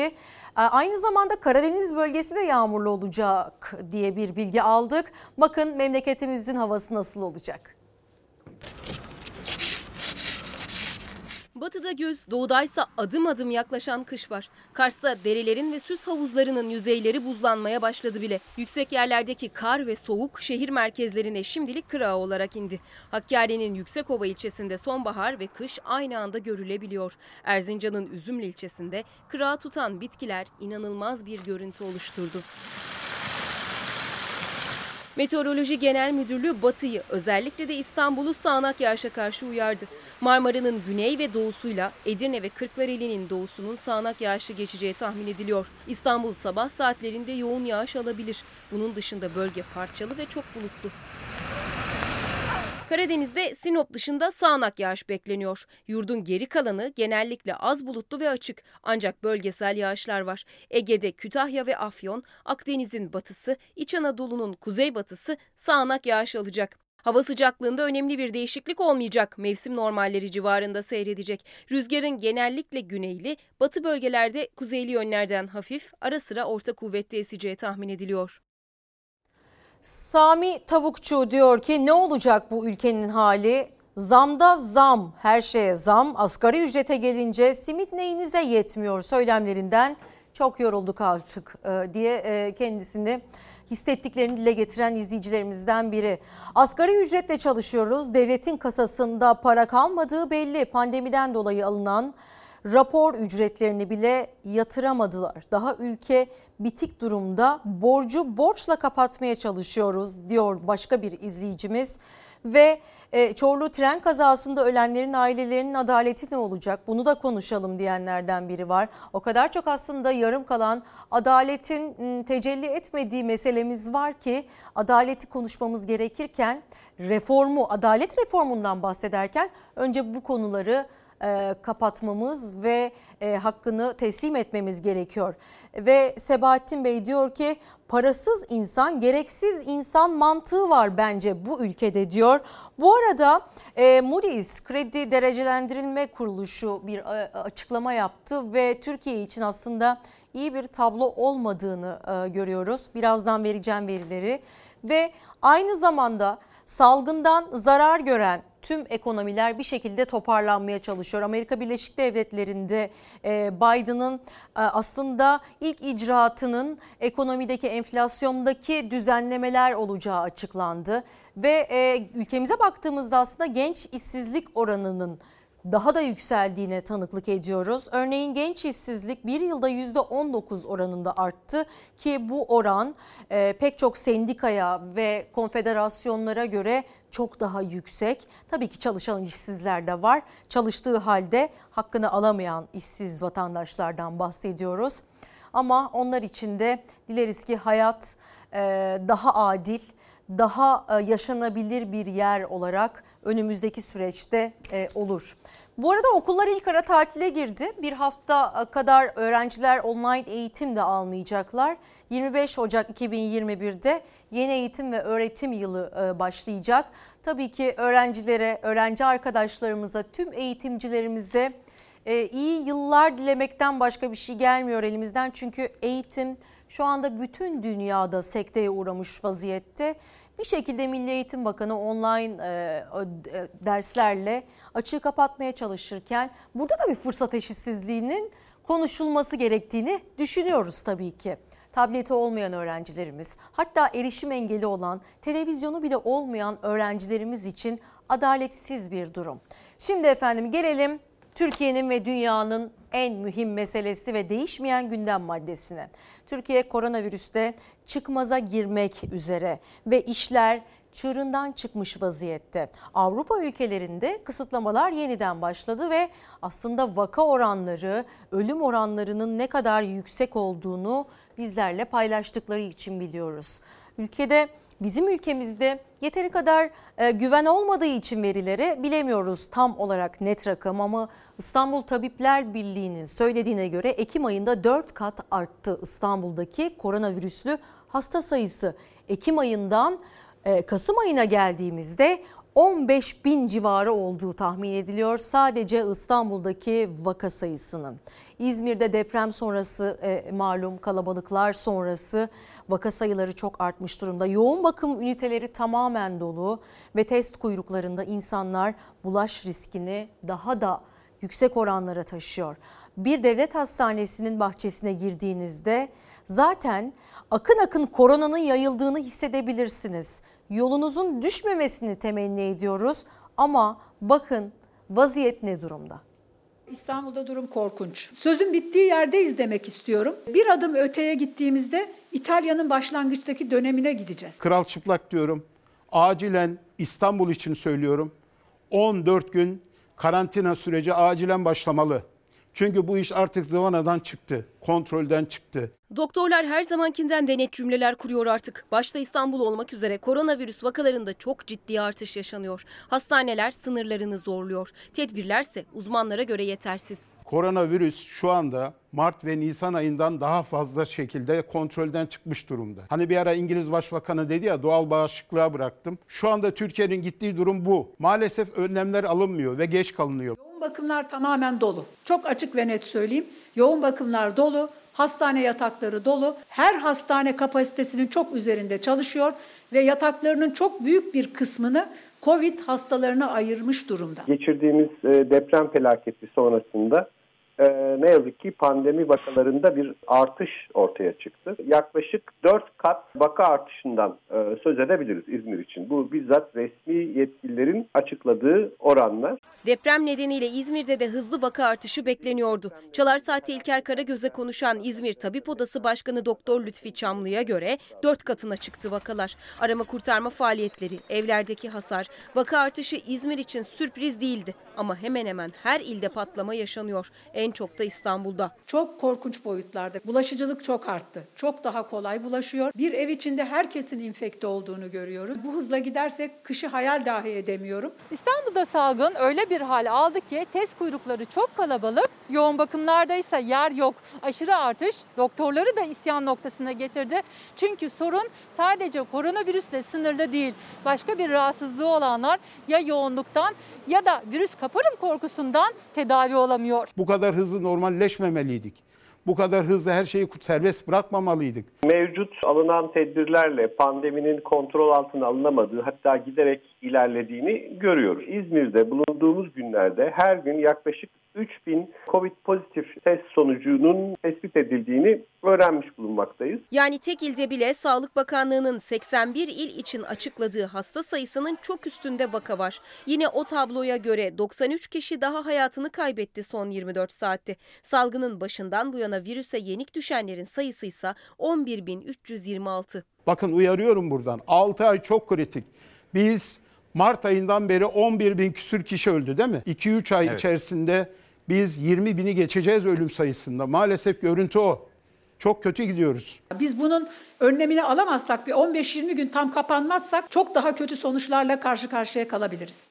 E, Aynı zamanda Karadeniz bölgesi de yağmurlu olacak diye bir bilgi aldık. Bakın memleketimizin havası nasıl olacak? Batıda göz, doğudaysa adım adım yaklaşan kış var. Kars'ta derelerin ve süs havuzlarının yüzeyleri buzlanmaya başladı bile. Yüksek yerlerdeki kar ve soğuk şehir merkezlerine şimdilik kırağı olarak indi. Hakkari'nin Yüksekova ilçesinde sonbahar ve kış aynı anda görülebiliyor. Erzincan'ın Üzümlü ilçesinde kırağı tutan bitkiler inanılmaz bir görüntü oluşturdu. Meteoroloji Genel Müdürlüğü Batı'yı özellikle de İstanbul'u sağanak yağışa karşı uyardı. Marmara'nın güney ve doğusuyla Edirne ve Kırklareli'nin doğusunun sağanak yağışı geçeceği tahmin ediliyor. İstanbul sabah saatlerinde yoğun yağış alabilir. Bunun dışında bölge parçalı ve çok bulutlu. Karadeniz'de Sinop dışında sağanak yağış bekleniyor. Yurdun geri kalanı genellikle az bulutlu ve açık ancak bölgesel yağışlar var. Ege'de Kütahya ve Afyon, Akdeniz'in batısı, İç Anadolu'nun kuzeybatısı sağanak yağış alacak. Hava sıcaklığında önemli bir değişiklik olmayacak. Mevsim normalleri civarında seyredecek. Rüzgarın genellikle güneyli, batı bölgelerde kuzeyli yönlerden hafif, ara sıra orta kuvvetli eseceği tahmin ediliyor. Sami Tavukçu diyor ki ne olacak bu ülkenin hali? Zamda zam, her şeye zam, asgari ücrete gelince simit neyinize yetmiyor söylemlerinden çok yorulduk artık e, diye e, kendisini hissettiklerini dile getiren izleyicilerimizden biri. Asgari ücretle çalışıyoruz. Devletin kasasında para kalmadığı belli. Pandemiden dolayı alınan rapor ücretlerini bile yatıramadılar. Daha ülke bitik durumda borcu borçla kapatmaya çalışıyoruz diyor başka bir izleyicimiz. Ve e, Çorlu tren kazasında ölenlerin ailelerinin adaleti ne olacak? Bunu da konuşalım diyenlerden biri var. O kadar çok aslında yarım kalan adaletin tecelli etmediği meselemiz var ki adaleti konuşmamız gerekirken reformu, adalet reformundan bahsederken önce bu konuları e, kapatmamız ve e, hakkını teslim etmemiz gerekiyor. Ve Sebahattin Bey diyor ki parasız insan gereksiz insan mantığı var bence bu ülkede diyor. Bu arada e, Moody's Kredi Derecelendirilme Kuruluşu bir e, açıklama yaptı ve Türkiye için aslında iyi bir tablo olmadığını e, görüyoruz. Birazdan vereceğim verileri ve aynı zamanda salgından zarar gören tüm ekonomiler bir şekilde toparlanmaya çalışıyor. Amerika Birleşik Devletleri'nde e, Biden'ın e, aslında ilk icraatının ekonomideki enflasyondaki düzenlemeler olacağı açıklandı. Ve e, ülkemize baktığımızda aslında genç işsizlik oranının daha da yükseldiğine tanıklık ediyoruz. Örneğin genç işsizlik bir yılda %19 oranında arttı ki bu oran e, pek çok sendikaya ve konfederasyonlara göre çok daha yüksek. Tabii ki çalışan işsizler de var. Çalıştığı halde hakkını alamayan işsiz vatandaşlardan bahsediyoruz. Ama onlar için de dileriz ki hayat e, daha adil, daha e, yaşanabilir bir yer olarak önümüzdeki süreçte e, olur. Bu arada okullar ilk ara tatile girdi. Bir hafta kadar öğrenciler online eğitim de almayacaklar. 25 Ocak 2021'de yeni eğitim ve öğretim yılı e, başlayacak. Tabii ki öğrencilere, öğrenci arkadaşlarımıza, tüm eğitimcilerimize iyi yıllar dilemekten başka bir şey gelmiyor elimizden. Çünkü eğitim şu anda bütün dünyada sekteye uğramış vaziyette. Bir şekilde Milli Eğitim Bakanı online e, e, derslerle açığı kapatmaya çalışırken burada da bir fırsat eşitsizliğinin konuşulması gerektiğini düşünüyoruz tabii ki. Tableti olmayan öğrencilerimiz, hatta erişim engeli olan, televizyonu bile olmayan öğrencilerimiz için adaletsiz bir durum. Şimdi efendim gelelim Türkiye'nin ve dünyanın en mühim meselesi ve değişmeyen gündem maddesine. Türkiye koronavirüste çıkmaza girmek üzere ve işler çığırından çıkmış vaziyette. Avrupa ülkelerinde kısıtlamalar yeniden başladı ve aslında vaka oranları, ölüm oranlarının ne kadar yüksek olduğunu bizlerle paylaştıkları için biliyoruz. Ülkede bizim ülkemizde yeteri kadar e, güven olmadığı için verileri bilemiyoruz tam olarak net rakam ama İstanbul Tabipler Birliği'nin söylediğine göre Ekim ayında 4 kat arttı İstanbul'daki koronavirüslü hasta sayısı. Ekim ayından e, Kasım ayına geldiğimizde 15 bin civarı olduğu tahmin ediliyor sadece İstanbul'daki vaka sayısının. İzmir'de deprem sonrası e, malum kalabalıklar sonrası vaka sayıları çok artmış durumda. Yoğun bakım üniteleri tamamen dolu ve test kuyruklarında insanlar bulaş riskini daha da yüksek oranlara taşıyor. Bir devlet hastanesinin bahçesine girdiğinizde zaten akın akın koronanın yayıldığını hissedebilirsiniz. Yolunuzun düşmemesini temenni ediyoruz ama bakın vaziyet ne durumda? İstanbul'da durum korkunç. Sözün bittiği yerdeyiz demek istiyorum. Bir adım öteye gittiğimizde İtalya'nın başlangıçtaki dönemine gideceğiz. Kral çıplak diyorum. Acilen İstanbul için söylüyorum. 14 gün karantina süreci acilen başlamalı. Çünkü bu iş artık zıvanadan çıktı, kontrolden çıktı. Doktorlar her zamankinden denet cümleler kuruyor artık. Başta İstanbul olmak üzere koronavirüs vakalarında çok ciddi artış yaşanıyor. Hastaneler sınırlarını zorluyor. Tedbirlerse uzmanlara göre yetersiz. Koronavirüs şu anda Mart ve Nisan ayından daha fazla şekilde kontrolden çıkmış durumda. Hani bir ara İngiliz Başbakanı dedi ya doğal bağışıklığa bıraktım. Şu anda Türkiye'nin gittiği durum bu. Maalesef önlemler alınmıyor ve geç kalınıyor. Yoğun bakımlar tamamen dolu. Çok açık ve net söyleyeyim. Yoğun bakımlar dolu. Hastane yatakları dolu. Her hastane kapasitesinin çok üzerinde çalışıyor ve yataklarının çok büyük bir kısmını COVID hastalarına ayırmış durumda. Geçirdiğimiz e, deprem felaketi sonrasında e, ne yazık ki pandemi vakalarında bir artış ortaya çıktı. Yaklaşık 4 kat vaka artışından e, söz edebiliriz İzmir için. Bu bizzat resmi yetkililerin açıkladığı oranlar. Deprem nedeniyle İzmir'de de hızlı vaka artışı bekleniyordu. Çalar Saat'te İlker Karagöz'e konuşan İzmir Tabip Odası Başkanı Doktor Lütfi Çamlı'ya göre 4 katına çıktı vakalar. Arama kurtarma faaliyetleri, evlerdeki hasar, vaka artışı İzmir için sürpriz değildi. Ama hemen hemen her ilde patlama yaşanıyor. En çok da İstanbul'da. Çok korkunç boyutlarda. Bulaşıcılık çok arttı. Çok daha kolay bulaşıyor. Bir ev içinde herkesin infekte olduğunu görüyoruz. Bu hızla gidersek kışı hayal dahi edemiyorum. İstanbul'da salgın öyle bir hal aldı ki test kuyrukları çok kalabalık, yoğun bakımlarda ise yer yok. Aşırı artış doktorları da isyan noktasına getirdi. Çünkü sorun sadece koronavirüsle sınırlı değil. Başka bir rahatsızlığı olanlar ya yoğunluktan ya da virüs kaparım korkusundan tedavi olamıyor. Bu kadar hızlı normalleşmemeliydik. Bu kadar hızlı her şeyi serbest bırakmamalıydık. Mevcut alınan tedbirlerle pandeminin kontrol altına alınamadığı hatta giderek ilerlediğini görüyoruz. İzmir'de bulunduğumuz günlerde her gün yaklaşık 3000 Covid pozitif test sonucunun tespit edildiğini öğrenmiş bulunmaktayız. Yani tek ilde bile Sağlık Bakanlığı'nın 81 il için açıkladığı hasta sayısının çok üstünde vaka var. Yine o tabloya göre 93 kişi daha hayatını kaybetti son 24 saatte. Salgının başından bu yana virüse yenik düşenlerin sayısı ise 11.326. Bakın uyarıyorum buradan. 6 ay çok kritik. Biz Mart ayından beri 11 bin küsür kişi öldü değil mi? 2-3 ay Evet. içerisinde biz 20 bini geçeceğiz ölüm sayısında. Maalesef görüntü o. Çok kötü gidiyoruz. Biz bunun önlemini alamazsak bir 15-20 gün tam kapanmazsak çok daha kötü sonuçlarla karşı karşıya kalabiliriz.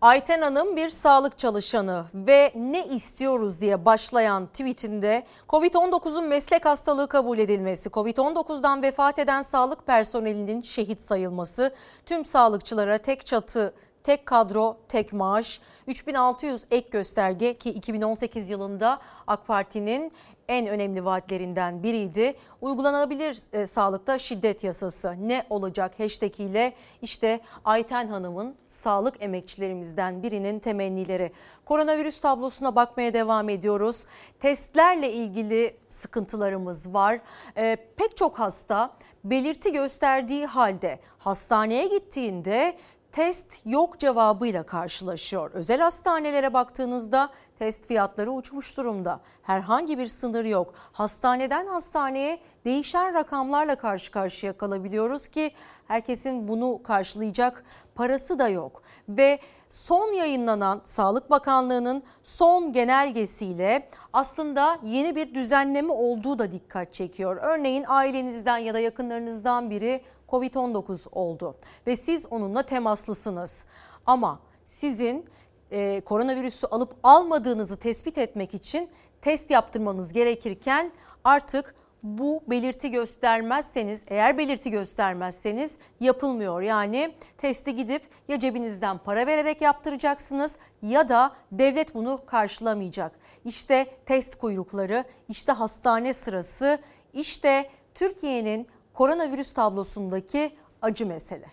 Ayten Hanım bir sağlık çalışanı ve ne istiyoruz diye başlayan tweetinde Covid-19'un meslek hastalığı kabul edilmesi, Covid-19'dan vefat eden sağlık personelinin şehit sayılması, tüm sağlıkçılara tek çatı Tek kadro, tek maaş, 3600 ek gösterge ki 2018 yılında AK Parti'nin en önemli vaatlerinden biriydi. Uygulanabilir e, sağlıkta şiddet yasası ne olacak hashtag ile işte Ayten Hanım'ın sağlık emekçilerimizden birinin temennileri. Koronavirüs tablosuna bakmaya devam ediyoruz. Testlerle ilgili sıkıntılarımız var. E, pek çok hasta belirti gösterdiği halde hastaneye gittiğinde test yok cevabıyla karşılaşıyor. Özel hastanelere baktığınızda test fiyatları uçmuş durumda. Herhangi bir sınır yok. Hastaneden hastaneye değişen rakamlarla karşı karşıya kalabiliyoruz ki herkesin bunu karşılayacak parası da yok. Ve son yayınlanan Sağlık Bakanlığı'nın son genelgesiyle aslında yeni bir düzenleme olduğu da dikkat çekiyor. Örneğin ailenizden ya da yakınlarınızdan biri Covid-19 oldu ve siz onunla temaslısınız. Ama sizin e, koronavirüsü alıp almadığınızı tespit etmek için test yaptırmanız gerekirken artık bu belirti göstermezseniz eğer belirti göstermezseniz yapılmıyor. Yani testi gidip ya cebinizden para vererek yaptıracaksınız ya da devlet bunu karşılamayacak. İşte test kuyrukları, işte hastane sırası, işte Türkiye'nin koronavirüs tablosundaki acı mesele.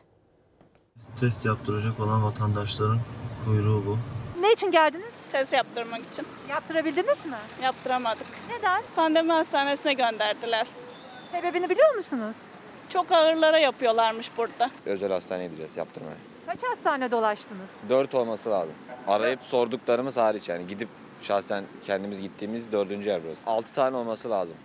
Test yaptıracak olan vatandaşların kuyruğu bu. Ne için geldiniz? Test yaptırmak için. Yaptırabildiniz mi? Yaptıramadık. Neden? Pandemi hastanesine gönderdiler. Sebebini biliyor musunuz? Çok ağırlara yapıyorlarmış burada. Özel hastaneye gideceğiz yaptırmaya. Kaç hastane dolaştınız? Dört olması lazım. Arayıp sorduklarımız hariç yani gidip Şahsen kendimiz gittiğimiz dördüncü yer burası. 6 tane olması lazım.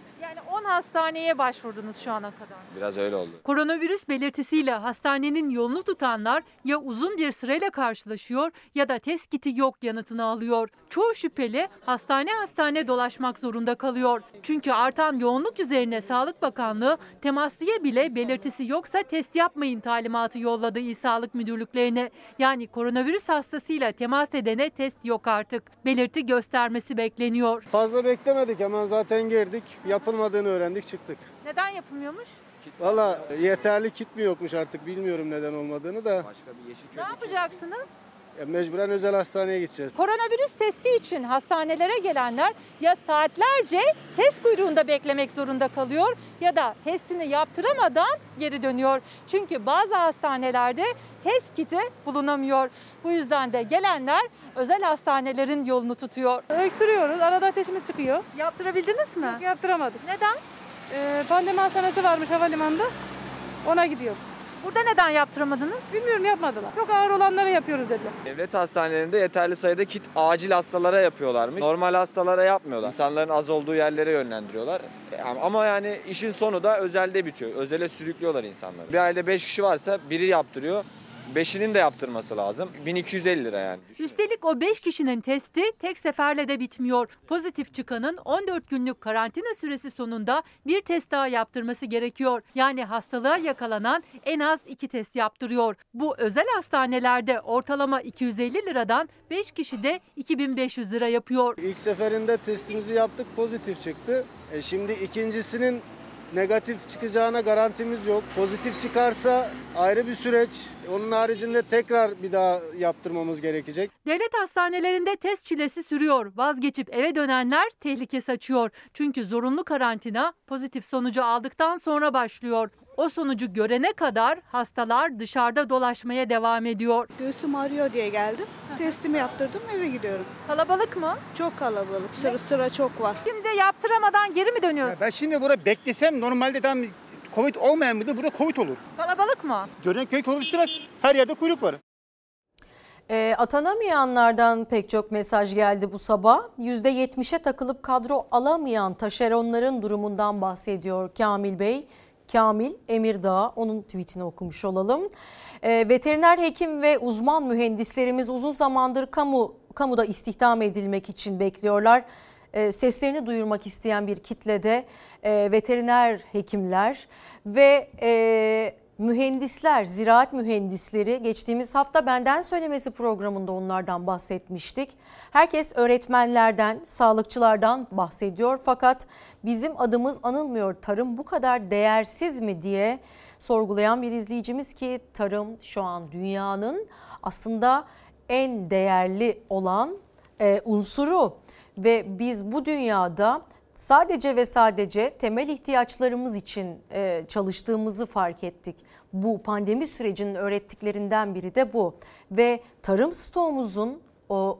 10 hastaneye başvurdunuz şu ana kadar. Biraz öyle oldu. Koronavirüs belirtisiyle hastanenin yolunu tutanlar ya uzun bir sırayla karşılaşıyor ya da test kiti yok yanıtını alıyor. Çoğu şüpheli hastane hastane dolaşmak zorunda kalıyor. Çünkü artan yoğunluk üzerine Sağlık Bakanlığı temaslıya bile belirtisi yoksa test yapmayın talimatı yolladı İl Sağlık Müdürlüklerine. Yani koronavirüs hastasıyla temas edene test yok artık. Belirti göstermesi bekleniyor. Fazla beklemedik hemen zaten girdik. Yapılmadığını öğrendik çıktık. Neden yapılmıyormuş? Valla yeterli kit mi yokmuş artık bilmiyorum neden olmadığını da. Ne yapacaksınız? Ya mecburen özel hastaneye gideceğiz. Koronavirüs testi için hastanelere gelenler ya saatlerce test kuyruğunda beklemek zorunda kalıyor ya da testini yaptıramadan geri dönüyor. Çünkü bazı hastanelerde test kiti bulunamıyor. Bu yüzden de gelenler özel hastanelerin yolunu tutuyor. Öksürüyoruz. Arada ateşimiz çıkıyor. Yaptırabildiniz mi? Yok, yaptıramadık. Neden? Ee, pandemi hastanesi varmış havalimanında. Ona gidiyoruz. Burada neden yaptıramadınız? Bilmiyorum yapmadılar. Çok ağır olanları yapıyoruz dediler. Devlet hastanelerinde yeterli sayıda kit acil hastalara yapıyorlarmış. Normal hastalara yapmıyorlar. İnsanların az olduğu yerlere yönlendiriyorlar. Ama yani işin sonu da özelde bitiyor. Özele sürüklüyorlar insanları. Bir ailede 5 kişi varsa biri yaptırıyor. Beşinin de yaptırması lazım. 1250 lira yani. Üstelik o 5 kişinin testi tek seferle de bitmiyor. Pozitif çıkanın 14 günlük karantina süresi sonunda bir test daha yaptırması gerekiyor. Yani hastalığa yakalanan en az 2 test yaptırıyor. Bu özel hastanelerde ortalama 250 liradan 5 kişi de 2500 lira yapıyor. İlk seferinde testimizi yaptık pozitif çıktı. E şimdi ikincisinin negatif çıkacağına garantimiz yok. Pozitif çıkarsa ayrı bir süreç. Onun haricinde tekrar bir daha yaptırmamız gerekecek. Devlet hastanelerinde test çilesi sürüyor. Vazgeçip eve dönenler tehlike saçıyor. Çünkü zorunlu karantina pozitif sonucu aldıktan sonra başlıyor. O sonucu görene kadar hastalar dışarıda dolaşmaya devam ediyor. Göğsüm ağrıyor diye geldim. Testimi yaptırdım eve gidiyorum. Kalabalık mı? Çok kalabalık. Sıra sıra çok var. Şimdi yaptıramadan geri mi dönüyorsun? Ben şimdi burada beklesem normalde tam Covid olmayan bir de burada Covid olur. Kalabalık mı? Dönenköy Covid sırası her yerde kuyruk var. E, atanamayanlardan pek çok mesaj geldi bu sabah. %70'e takılıp kadro alamayan taşeronların durumundan bahsediyor Kamil Bey. Kamil Emirdağ onun tweetini okumuş olalım. E, veteriner hekim ve uzman mühendislerimiz uzun zamandır kamu kamuda istihdam edilmek için bekliyorlar. E, seslerini duyurmak isteyen bir kitlede e, veteriner hekimler ve e, mühendisler, ziraat mühendisleri geçtiğimiz hafta benden söylemesi programında onlardan bahsetmiştik. Herkes öğretmenlerden, sağlıkçılardan bahsediyor fakat bizim adımız anılmıyor. Tarım bu kadar değersiz mi diye sorgulayan bir izleyicimiz ki tarım şu an dünyanın aslında en değerli olan e, unsuru ve biz bu dünyada sadece ve sadece temel ihtiyaçlarımız için e, çalıştığımızı fark ettik. Bu pandemi sürecinin öğrettiklerinden biri de bu ve tarım stoğumuzun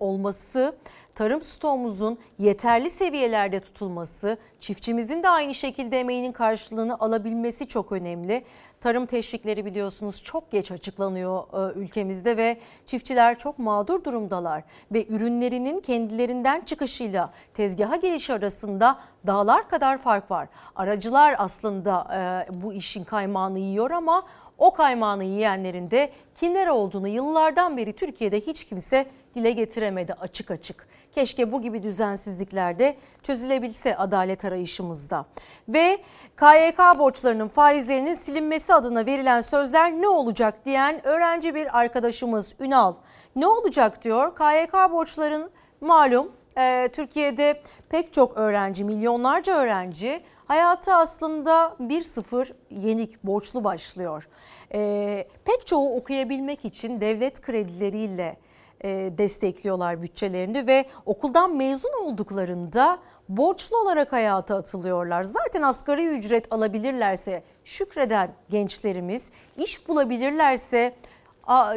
olması, tarım stoğumuzun yeterli seviyelerde tutulması, çiftçimizin de aynı şekilde emeğinin karşılığını alabilmesi çok önemli. Tarım teşvikleri biliyorsunuz çok geç açıklanıyor e, ülkemizde ve çiftçiler çok mağdur durumdalar ve ürünlerinin kendilerinden çıkışıyla tezgaha gelişi arasında dağlar kadar fark var. Aracılar aslında e, bu işin kaymağını yiyor ama o kaymağını yiyenlerin de kimler olduğunu yıllardan beri Türkiye'de hiç kimse dile getiremedi açık açık. Keşke bu gibi düzensizlikler de çözülebilse adalet arayışımızda. Ve KYK borçlarının faizlerinin silinmesi adına verilen sözler ne olacak diyen öğrenci bir arkadaşımız Ünal. Ne olacak diyor KYK borçların malum e, Türkiye'de pek çok öğrenci milyonlarca öğrenci hayatı aslında 1-0 yenik borçlu başlıyor. E, pek çoğu okuyabilmek için devlet kredileriyle destekliyorlar bütçelerini ve okuldan mezun olduklarında borçlu olarak hayata atılıyorlar. Zaten asgari ücret alabilirlerse şükreden gençlerimiz, iş bulabilirlerse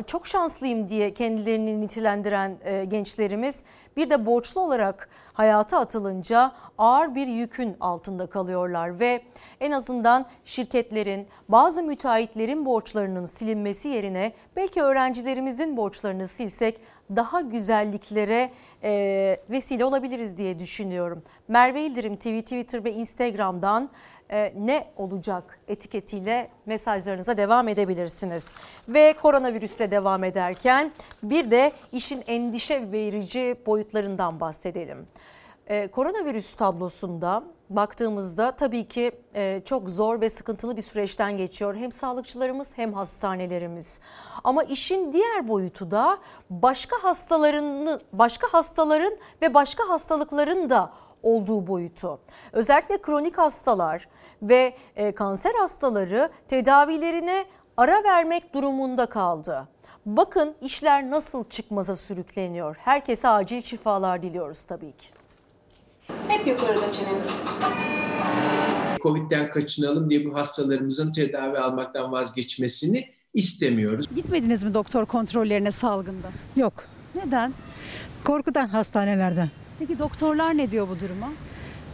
çok şanslıyım diye kendilerini nitelendiren e, gençlerimiz bir de borçlu olarak hayata atılınca ağır bir yükün altında kalıyorlar ve en azından şirketlerin bazı müteahhitlerin borçlarının silinmesi yerine belki öğrencilerimizin borçlarını silsek daha güzelliklere e, vesile olabiliriz diye düşünüyorum. Merve İldirim TV, Twitter ve Instagram'dan e, ne olacak etiketiyle mesajlarınıza devam edebilirsiniz. Ve koronavirüsle devam ederken bir de işin endişe verici boyutlarından bahsedelim. E, koronavirüs tablosunda baktığımızda tabii ki e, çok zor ve sıkıntılı bir süreçten geçiyor. Hem sağlıkçılarımız hem hastanelerimiz. Ama işin diğer boyutu da başka hastaların, başka hastaların ve başka hastalıkların da olduğu boyutu. Özellikle kronik hastalar ve e, kanser hastaları tedavilerine ara vermek durumunda kaldı. Bakın işler nasıl çıkmaza sürükleniyor. Herkese acil şifalar diliyoruz tabii ki. Hep yukarıda çenemiz. Covid'den kaçınalım diye bu hastalarımızın tedavi almaktan vazgeçmesini istemiyoruz. Gitmediniz mi doktor kontrollerine salgında? Yok. Neden? Korkudan hastanelerden. Peki doktorlar ne diyor bu duruma?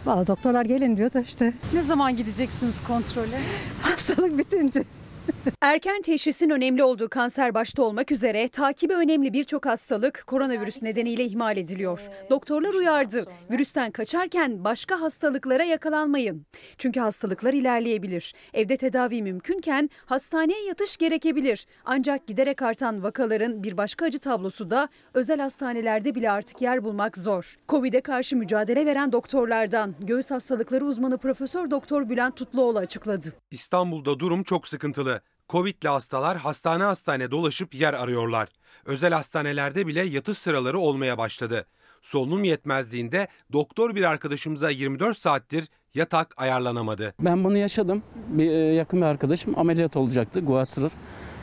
Valla doktorlar gelin diyor da işte Ne zaman gideceksiniz kontrole? hastalık bitince. (laughs) Erken teşhisin önemli olduğu kanser başta olmak üzere takibi önemli birçok hastalık koronavirüs nedeniyle ihmal ediliyor. Doktorlar uyardı. Virüsten kaçarken başka hastalıklara yakalanmayın. Çünkü hastalıklar ilerleyebilir. Evde tedavi mümkünken hastaneye yatış gerekebilir. Ancak giderek artan vakaların bir başka acı tablosu da özel hastanelerde bile artık yer bulmak zor. Covid'e karşı mücadele veren doktorlardan göğüs hastalıkları uzmanı Profesör Doktor Bülent Tutluoğlu açıkladı. İstanbul'da durum çok sıkıntılı. Covid'li hastalar hastane hastane dolaşıp yer arıyorlar. Özel hastanelerde bile yatış sıraları olmaya başladı. Solunum yetmezliğinde doktor bir arkadaşımıza 24 saattir yatak ayarlanamadı. Ben bunu yaşadım. Bir e, yakın bir arkadaşım ameliyat olacaktı guatr.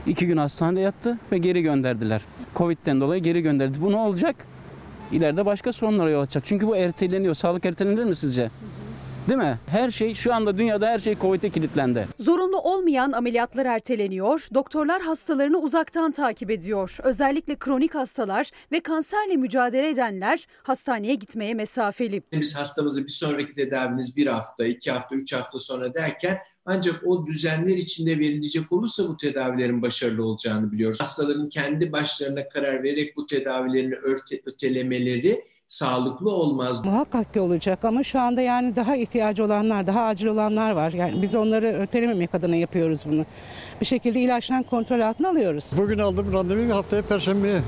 İki gün hastanede yattı ve geri gönderdiler. Covid'den dolayı geri gönderdi. Bu ne olacak? İleride başka sorunlara yol açacak. Çünkü bu erteleniyor. Sağlık ertelenir mi sizce? Değil mi? Her şey şu anda dünyada her şey Covid'e kilitlendi. Zorunlu olmayan ameliyatlar erteleniyor, doktorlar hastalarını uzaktan takip ediyor. Özellikle kronik hastalar ve kanserle mücadele edenler hastaneye gitmeye mesafeli. Biz hastamızı bir sonraki tedaviniz bir hafta, iki hafta, üç hafta sonra derken ancak o düzenler içinde verilecek olursa bu tedavilerin başarılı olacağını biliyoruz. Hastaların kendi başlarına karar vererek bu tedavilerini ötelemeleri sağlıklı olmaz. Muhakkak ki olacak ama şu anda yani daha ihtiyacı olanlar, daha acil olanlar var. Yani biz onları ötelememek adına yapıyoruz bunu. Bir şekilde ilaçtan kontrol altına alıyoruz. Bugün aldım randevu haftaya perşembeye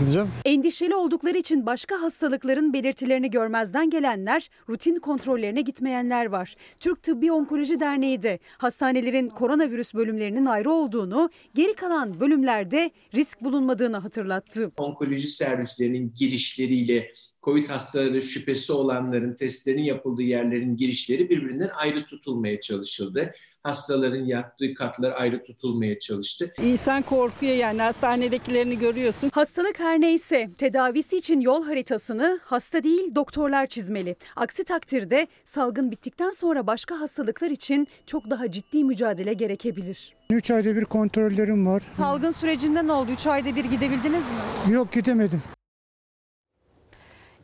gideceğim. Endişeli oldukları için başka hastalıkların belirtilerini görmezden gelenler, rutin kontrollerine gitmeyenler var. Türk Tıbbi Onkoloji Derneği de hastanelerin koronavirüs bölümlerinin ayrı olduğunu, geri kalan bölümlerde risk bulunmadığını hatırlattı. Onkoloji servislerinin girişleriyle COVID hastaları şüphesi olanların testlerin yapıldığı yerlerin girişleri birbirinden ayrı tutulmaya çalışıldı. Hastaların yattığı katlar ayrı tutulmaya çalıştı. İnsan korkuyor yani hastanedekilerini görüyorsun. Hastalık her neyse tedavisi için yol haritasını hasta değil doktorlar çizmeli. Aksi takdirde salgın bittikten sonra başka hastalıklar için çok daha ciddi mücadele gerekebilir. 3 ayda bir kontrollerim var. Salgın sürecinde ne oldu? 3 ayda bir gidebildiniz mi? Yok gidemedim.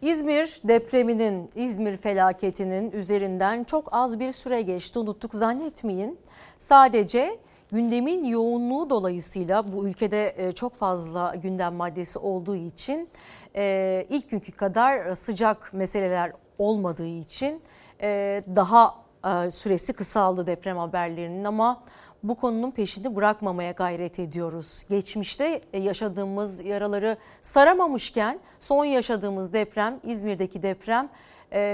İzmir depreminin, İzmir felaketinin üzerinden çok az bir süre geçti. Unuttuk zannetmeyin. Sadece gündemin yoğunluğu dolayısıyla bu ülkede e, çok fazla gündem maddesi olduğu için e, ilk günkü kadar sıcak meseleler olmadığı için e, daha süresi kısaldı deprem haberlerinin ama bu konunun peşini bırakmamaya gayret ediyoruz. Geçmişte yaşadığımız yaraları saramamışken son yaşadığımız deprem İzmir'deki deprem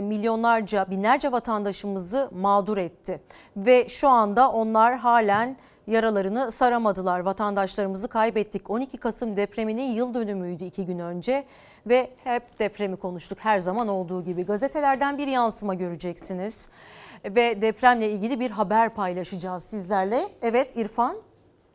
milyonlarca binlerce vatandaşımızı mağdur etti. Ve şu anda onlar halen yaralarını saramadılar. Vatandaşlarımızı kaybettik. 12 Kasım depreminin yıl dönümüydü iki gün önce ve hep depremi konuştuk her zaman olduğu gibi. Gazetelerden bir yansıma göreceksiniz ve depremle ilgili bir haber paylaşacağız sizlerle. Evet İrfan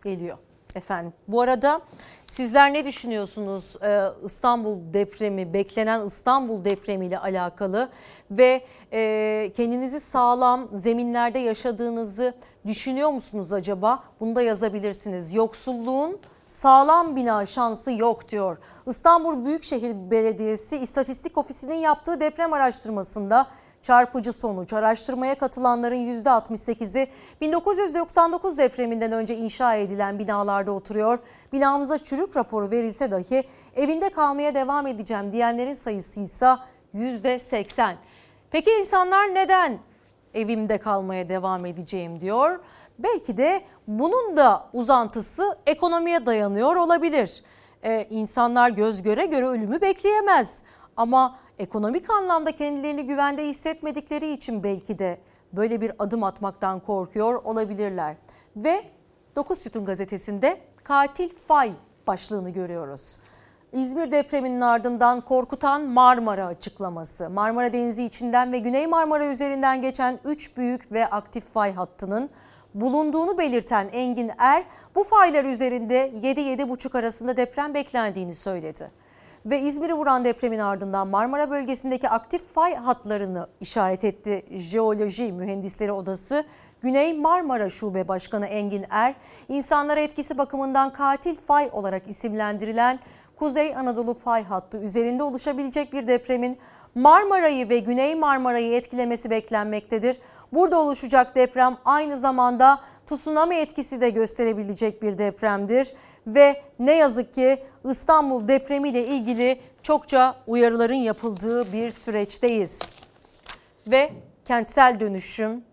geliyor efendim. Bu arada sizler ne düşünüyorsunuz ee, İstanbul depremi, beklenen İstanbul depremi ile alakalı ve e, kendinizi sağlam zeminlerde yaşadığınızı düşünüyor musunuz acaba? Bunu da yazabilirsiniz. Yoksulluğun sağlam bina şansı yok diyor. İstanbul Büyükşehir Belediyesi İstatistik Ofisi'nin yaptığı deprem araştırmasında çarpıcı sonuç. Araştırmaya katılanların %68'i 1999 depreminden önce inşa edilen binalarda oturuyor. Binamıza çürük raporu verilse dahi evinde kalmaya devam edeceğim diyenlerin sayısı ise %80. Peki insanlar neden evimde kalmaya devam edeceğim diyor? Belki de bunun da uzantısı ekonomiye dayanıyor olabilir. Ee, insanlar göz göre göre ölümü bekleyemez. Ama ekonomik anlamda kendilerini güvende hissetmedikleri için belki de böyle bir adım atmaktan korkuyor olabilirler. Ve 9 Sütun gazetesinde katil fay başlığını görüyoruz. İzmir depreminin ardından korkutan Marmara açıklaması. Marmara Denizi içinden ve Güney Marmara üzerinden geçen 3 büyük ve aktif fay hattının bulunduğunu belirten Engin Er, bu faylar üzerinde 7-7,5 arasında deprem beklendiğini söyledi. Ve İzmir'i vuran depremin ardından Marmara bölgesindeki aktif fay hatlarını işaret etti Jeoloji Mühendisleri Odası. Güney Marmara Şube Başkanı Engin Er, insanlara etkisi bakımından katil fay olarak isimlendirilen Kuzey Anadolu fay hattı üzerinde oluşabilecek bir depremin Marmara'yı ve Güney Marmara'yı etkilemesi beklenmektedir. Burada oluşacak deprem aynı zamanda tsunami etkisi de gösterebilecek bir depremdir ve ne yazık ki İstanbul depremiyle ilgili çokça uyarıların yapıldığı bir süreçteyiz. Ve kentsel dönüşüm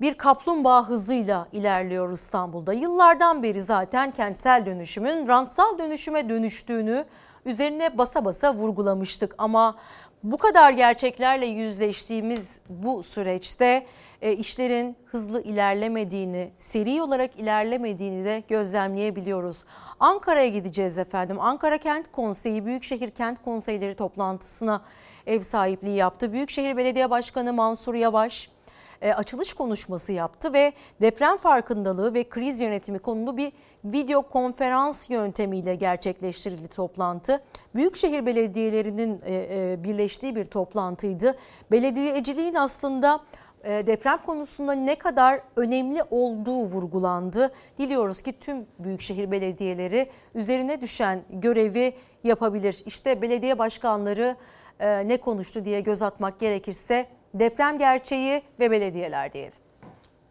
bir kaplumbağa hızıyla ilerliyor İstanbul'da. Yıllardan beri zaten kentsel dönüşümün rantsal dönüşüme dönüştüğünü üzerine basa basa vurgulamıştık. Ama bu kadar gerçeklerle yüzleştiğimiz bu süreçte e, işlerin hızlı ilerlemediğini, seri olarak ilerlemediğini de gözlemleyebiliyoruz. Ankara'ya gideceğiz efendim. Ankara Kent Konseyi Büyükşehir Kent Konseyleri toplantısına ev sahipliği yaptı. Büyükşehir Belediye Başkanı Mansur Yavaş e, açılış konuşması yaptı ve deprem farkındalığı ve kriz yönetimi konulu bir video konferans yöntemiyle gerçekleştirildi toplantı. Büyükşehir belediyelerinin e, e, birleştiği bir toplantıydı. Belediyeciliğin aslında deprem konusunda ne kadar önemli olduğu vurgulandı. Diliyoruz ki tüm büyükşehir belediyeleri üzerine düşen görevi yapabilir. İşte belediye başkanları ne konuştu diye göz atmak gerekirse deprem gerçeği ve belediyeler diyelim.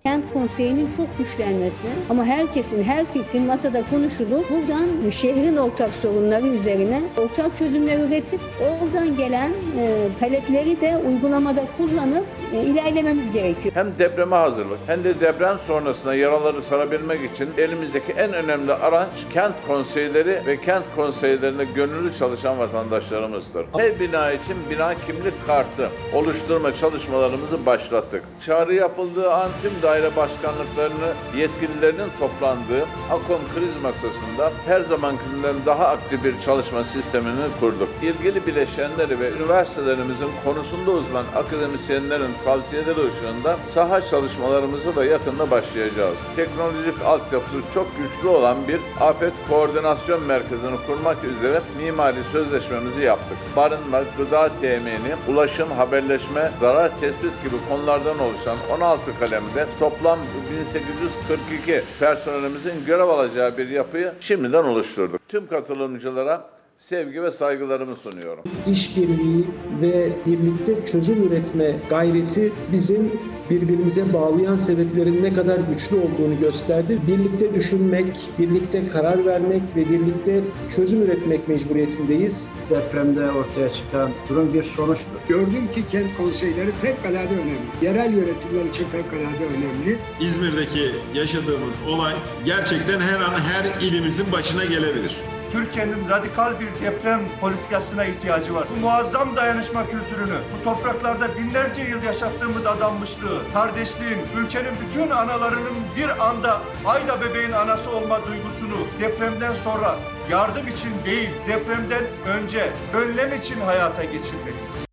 Kent konseyinin çok güçlenmesi ama herkesin, her fikrin masada konuşulup buradan şehrin ortak sorunları üzerine ortak çözümler üretip oradan gelen e, talepleri de uygulamada kullanıp e, ilerlememiz gerekiyor. Hem depreme hazırlık hem de deprem sonrasında yaraları sarabilmek için elimizdeki en önemli araç kent konseyleri ve kent konseylerinde gönüllü çalışan vatandaşlarımızdır. Her bina için bina kimlik kartı oluşturma çalışmalarımızı başlattık. Çağrı yapıldığı an tüm daire başkanlıklarını yetkililerinin toplandığı AKOM kriz masasında her zamankinden daha aktif bir çalışma sistemini kurduk. İlgili bileşenleri ve üniversitelerimizin konusunda uzman akademisyenlerin tavsiyeleri ışığında saha çalışmalarımızı da yakında başlayacağız. Teknolojik altyapısı çok güçlü olan bir afet koordinasyon merkezini kurmak üzere mimari sözleşmemizi yaptık. Barınma, gıda temini, ulaşım, haberleşme, zarar tespit gibi konulardan oluşan 16 kalemde toplam 1842 personelimizin görev alacağı bir yapıyı şimdiden oluşturduk. Tüm katılımcılara sevgi ve saygılarımı sunuyorum. İşbirliği ve birlikte çözüm üretme gayreti bizim birbirimize bağlayan sebeplerin ne kadar güçlü olduğunu gösterdi. Birlikte düşünmek, birlikte karar vermek ve birlikte çözüm üretmek mecburiyetindeyiz. Depremde ortaya çıkan durum bir sonuçtur. Gördüm ki kent konseyleri fevkalade önemli. Yerel yönetimler için fevkalade önemli. İzmir'deki yaşadığımız olay gerçekten her an her ilimizin başına gelebilir. Türkiye'nin radikal bir deprem politikasına ihtiyacı var. Bu muazzam dayanışma kültürünü, bu topraklarda binlerce yıl yaşattığımız adanmışlığı, kardeşliğin, ülkenin bütün analarının bir anda Ayda bebeğin anası olma duygusunu depremden sonra yardım için değil, depremden önce önlem için hayata geçirmeliyiz.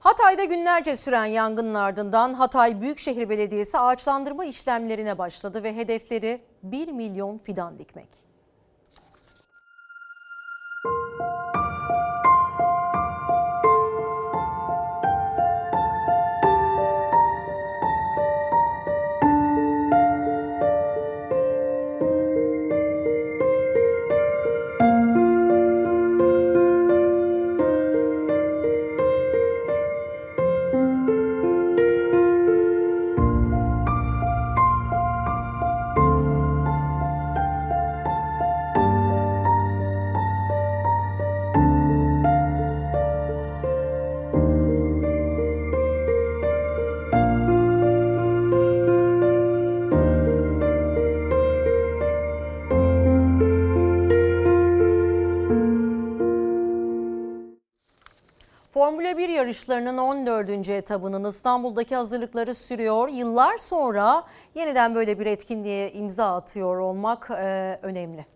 Hatay'da günlerce süren yangının ardından Hatay Büyükşehir Belediyesi ağaçlandırma işlemlerine başladı ve hedefleri 1 milyon fidan dikmek. you Formula 1 yarışlarının 14. etabının İstanbul'daki hazırlıkları sürüyor. Yıllar sonra yeniden böyle bir etkinliğe imza atıyor olmak e, önemli.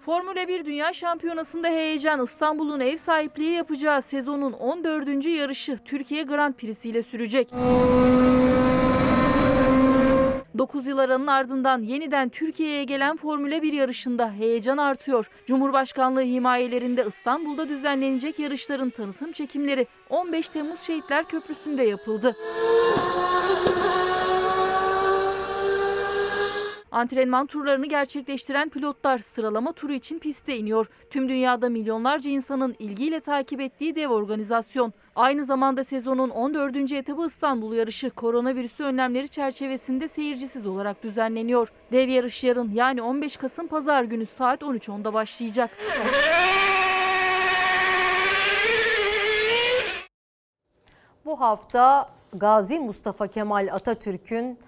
Formula 1 Dünya Şampiyonası'nda heyecan İstanbul'un ev sahipliği yapacağı sezonun 14. yarışı Türkiye Grand Prix'si ile sürecek. 9 yıl aranın ardından yeniden Türkiye'ye gelen Formula 1 yarışında heyecan artıyor. Cumhurbaşkanlığı himayelerinde İstanbul'da düzenlenecek yarışların tanıtım çekimleri 15 Temmuz Şehitler Köprüsü'nde yapıldı. Antrenman turlarını gerçekleştiren pilotlar sıralama turu için piste iniyor. Tüm dünyada milyonlarca insanın ilgiyle takip ettiği dev organizasyon. Aynı zamanda sezonun 14. etabı İstanbul yarışı koronavirüsü önlemleri çerçevesinde seyircisiz olarak düzenleniyor. Dev yarış yarın yani 15 Kasım Pazar günü saat 13.10'da başlayacak. Bu hafta Gazi Mustafa Kemal Atatürk'ün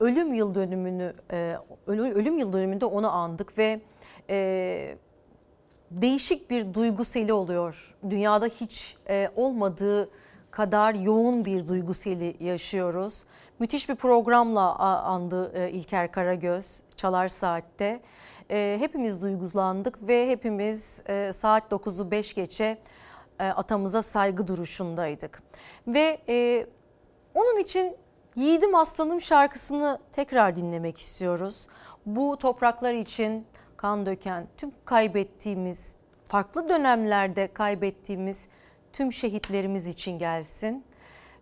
ölüm yıl dönümünü e, ölüm yıl dönümünde onu andık ve e, değişik bir duygu seli oluyor. Dünyada hiç e, olmadığı kadar yoğun bir duygu seli yaşıyoruz. Müthiş bir programla andı e, İlker Karagöz Çalar Saat'te. E, hepimiz duygulandık ve hepimiz e, saat 9'u 5 geçe e, atamıza saygı duruşundaydık. Ve e, onun için Yiğidim Aslanım şarkısını tekrar dinlemek istiyoruz. Bu topraklar için kan döken, tüm kaybettiğimiz, farklı dönemlerde kaybettiğimiz tüm şehitlerimiz için gelsin.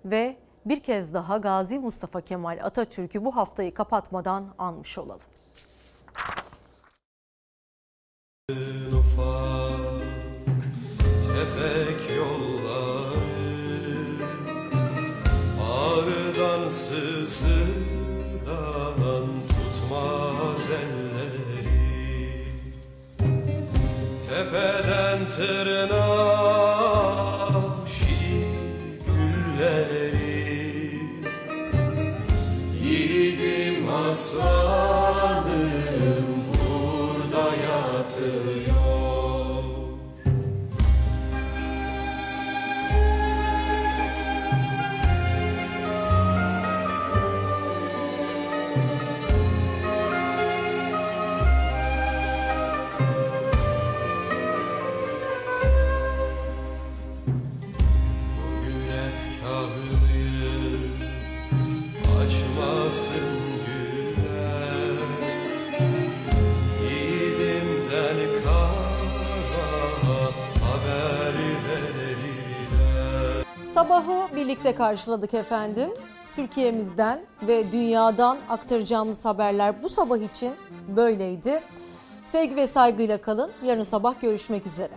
Ve bir kez daha Gazi Mustafa Kemal Atatürk'ü bu haftayı kapatmadan anmış olalım. Ufak, Ağrıdan sızıdan tutmaz elleri. Tepeden tırnağa şiir gülleri. Yiğidim aslanım Sabahı birlikte karşıladık efendim. Türkiye'mizden ve dünyadan aktaracağımız haberler bu sabah için böyleydi. Sevgi ve saygıyla kalın. Yarın sabah görüşmek üzere.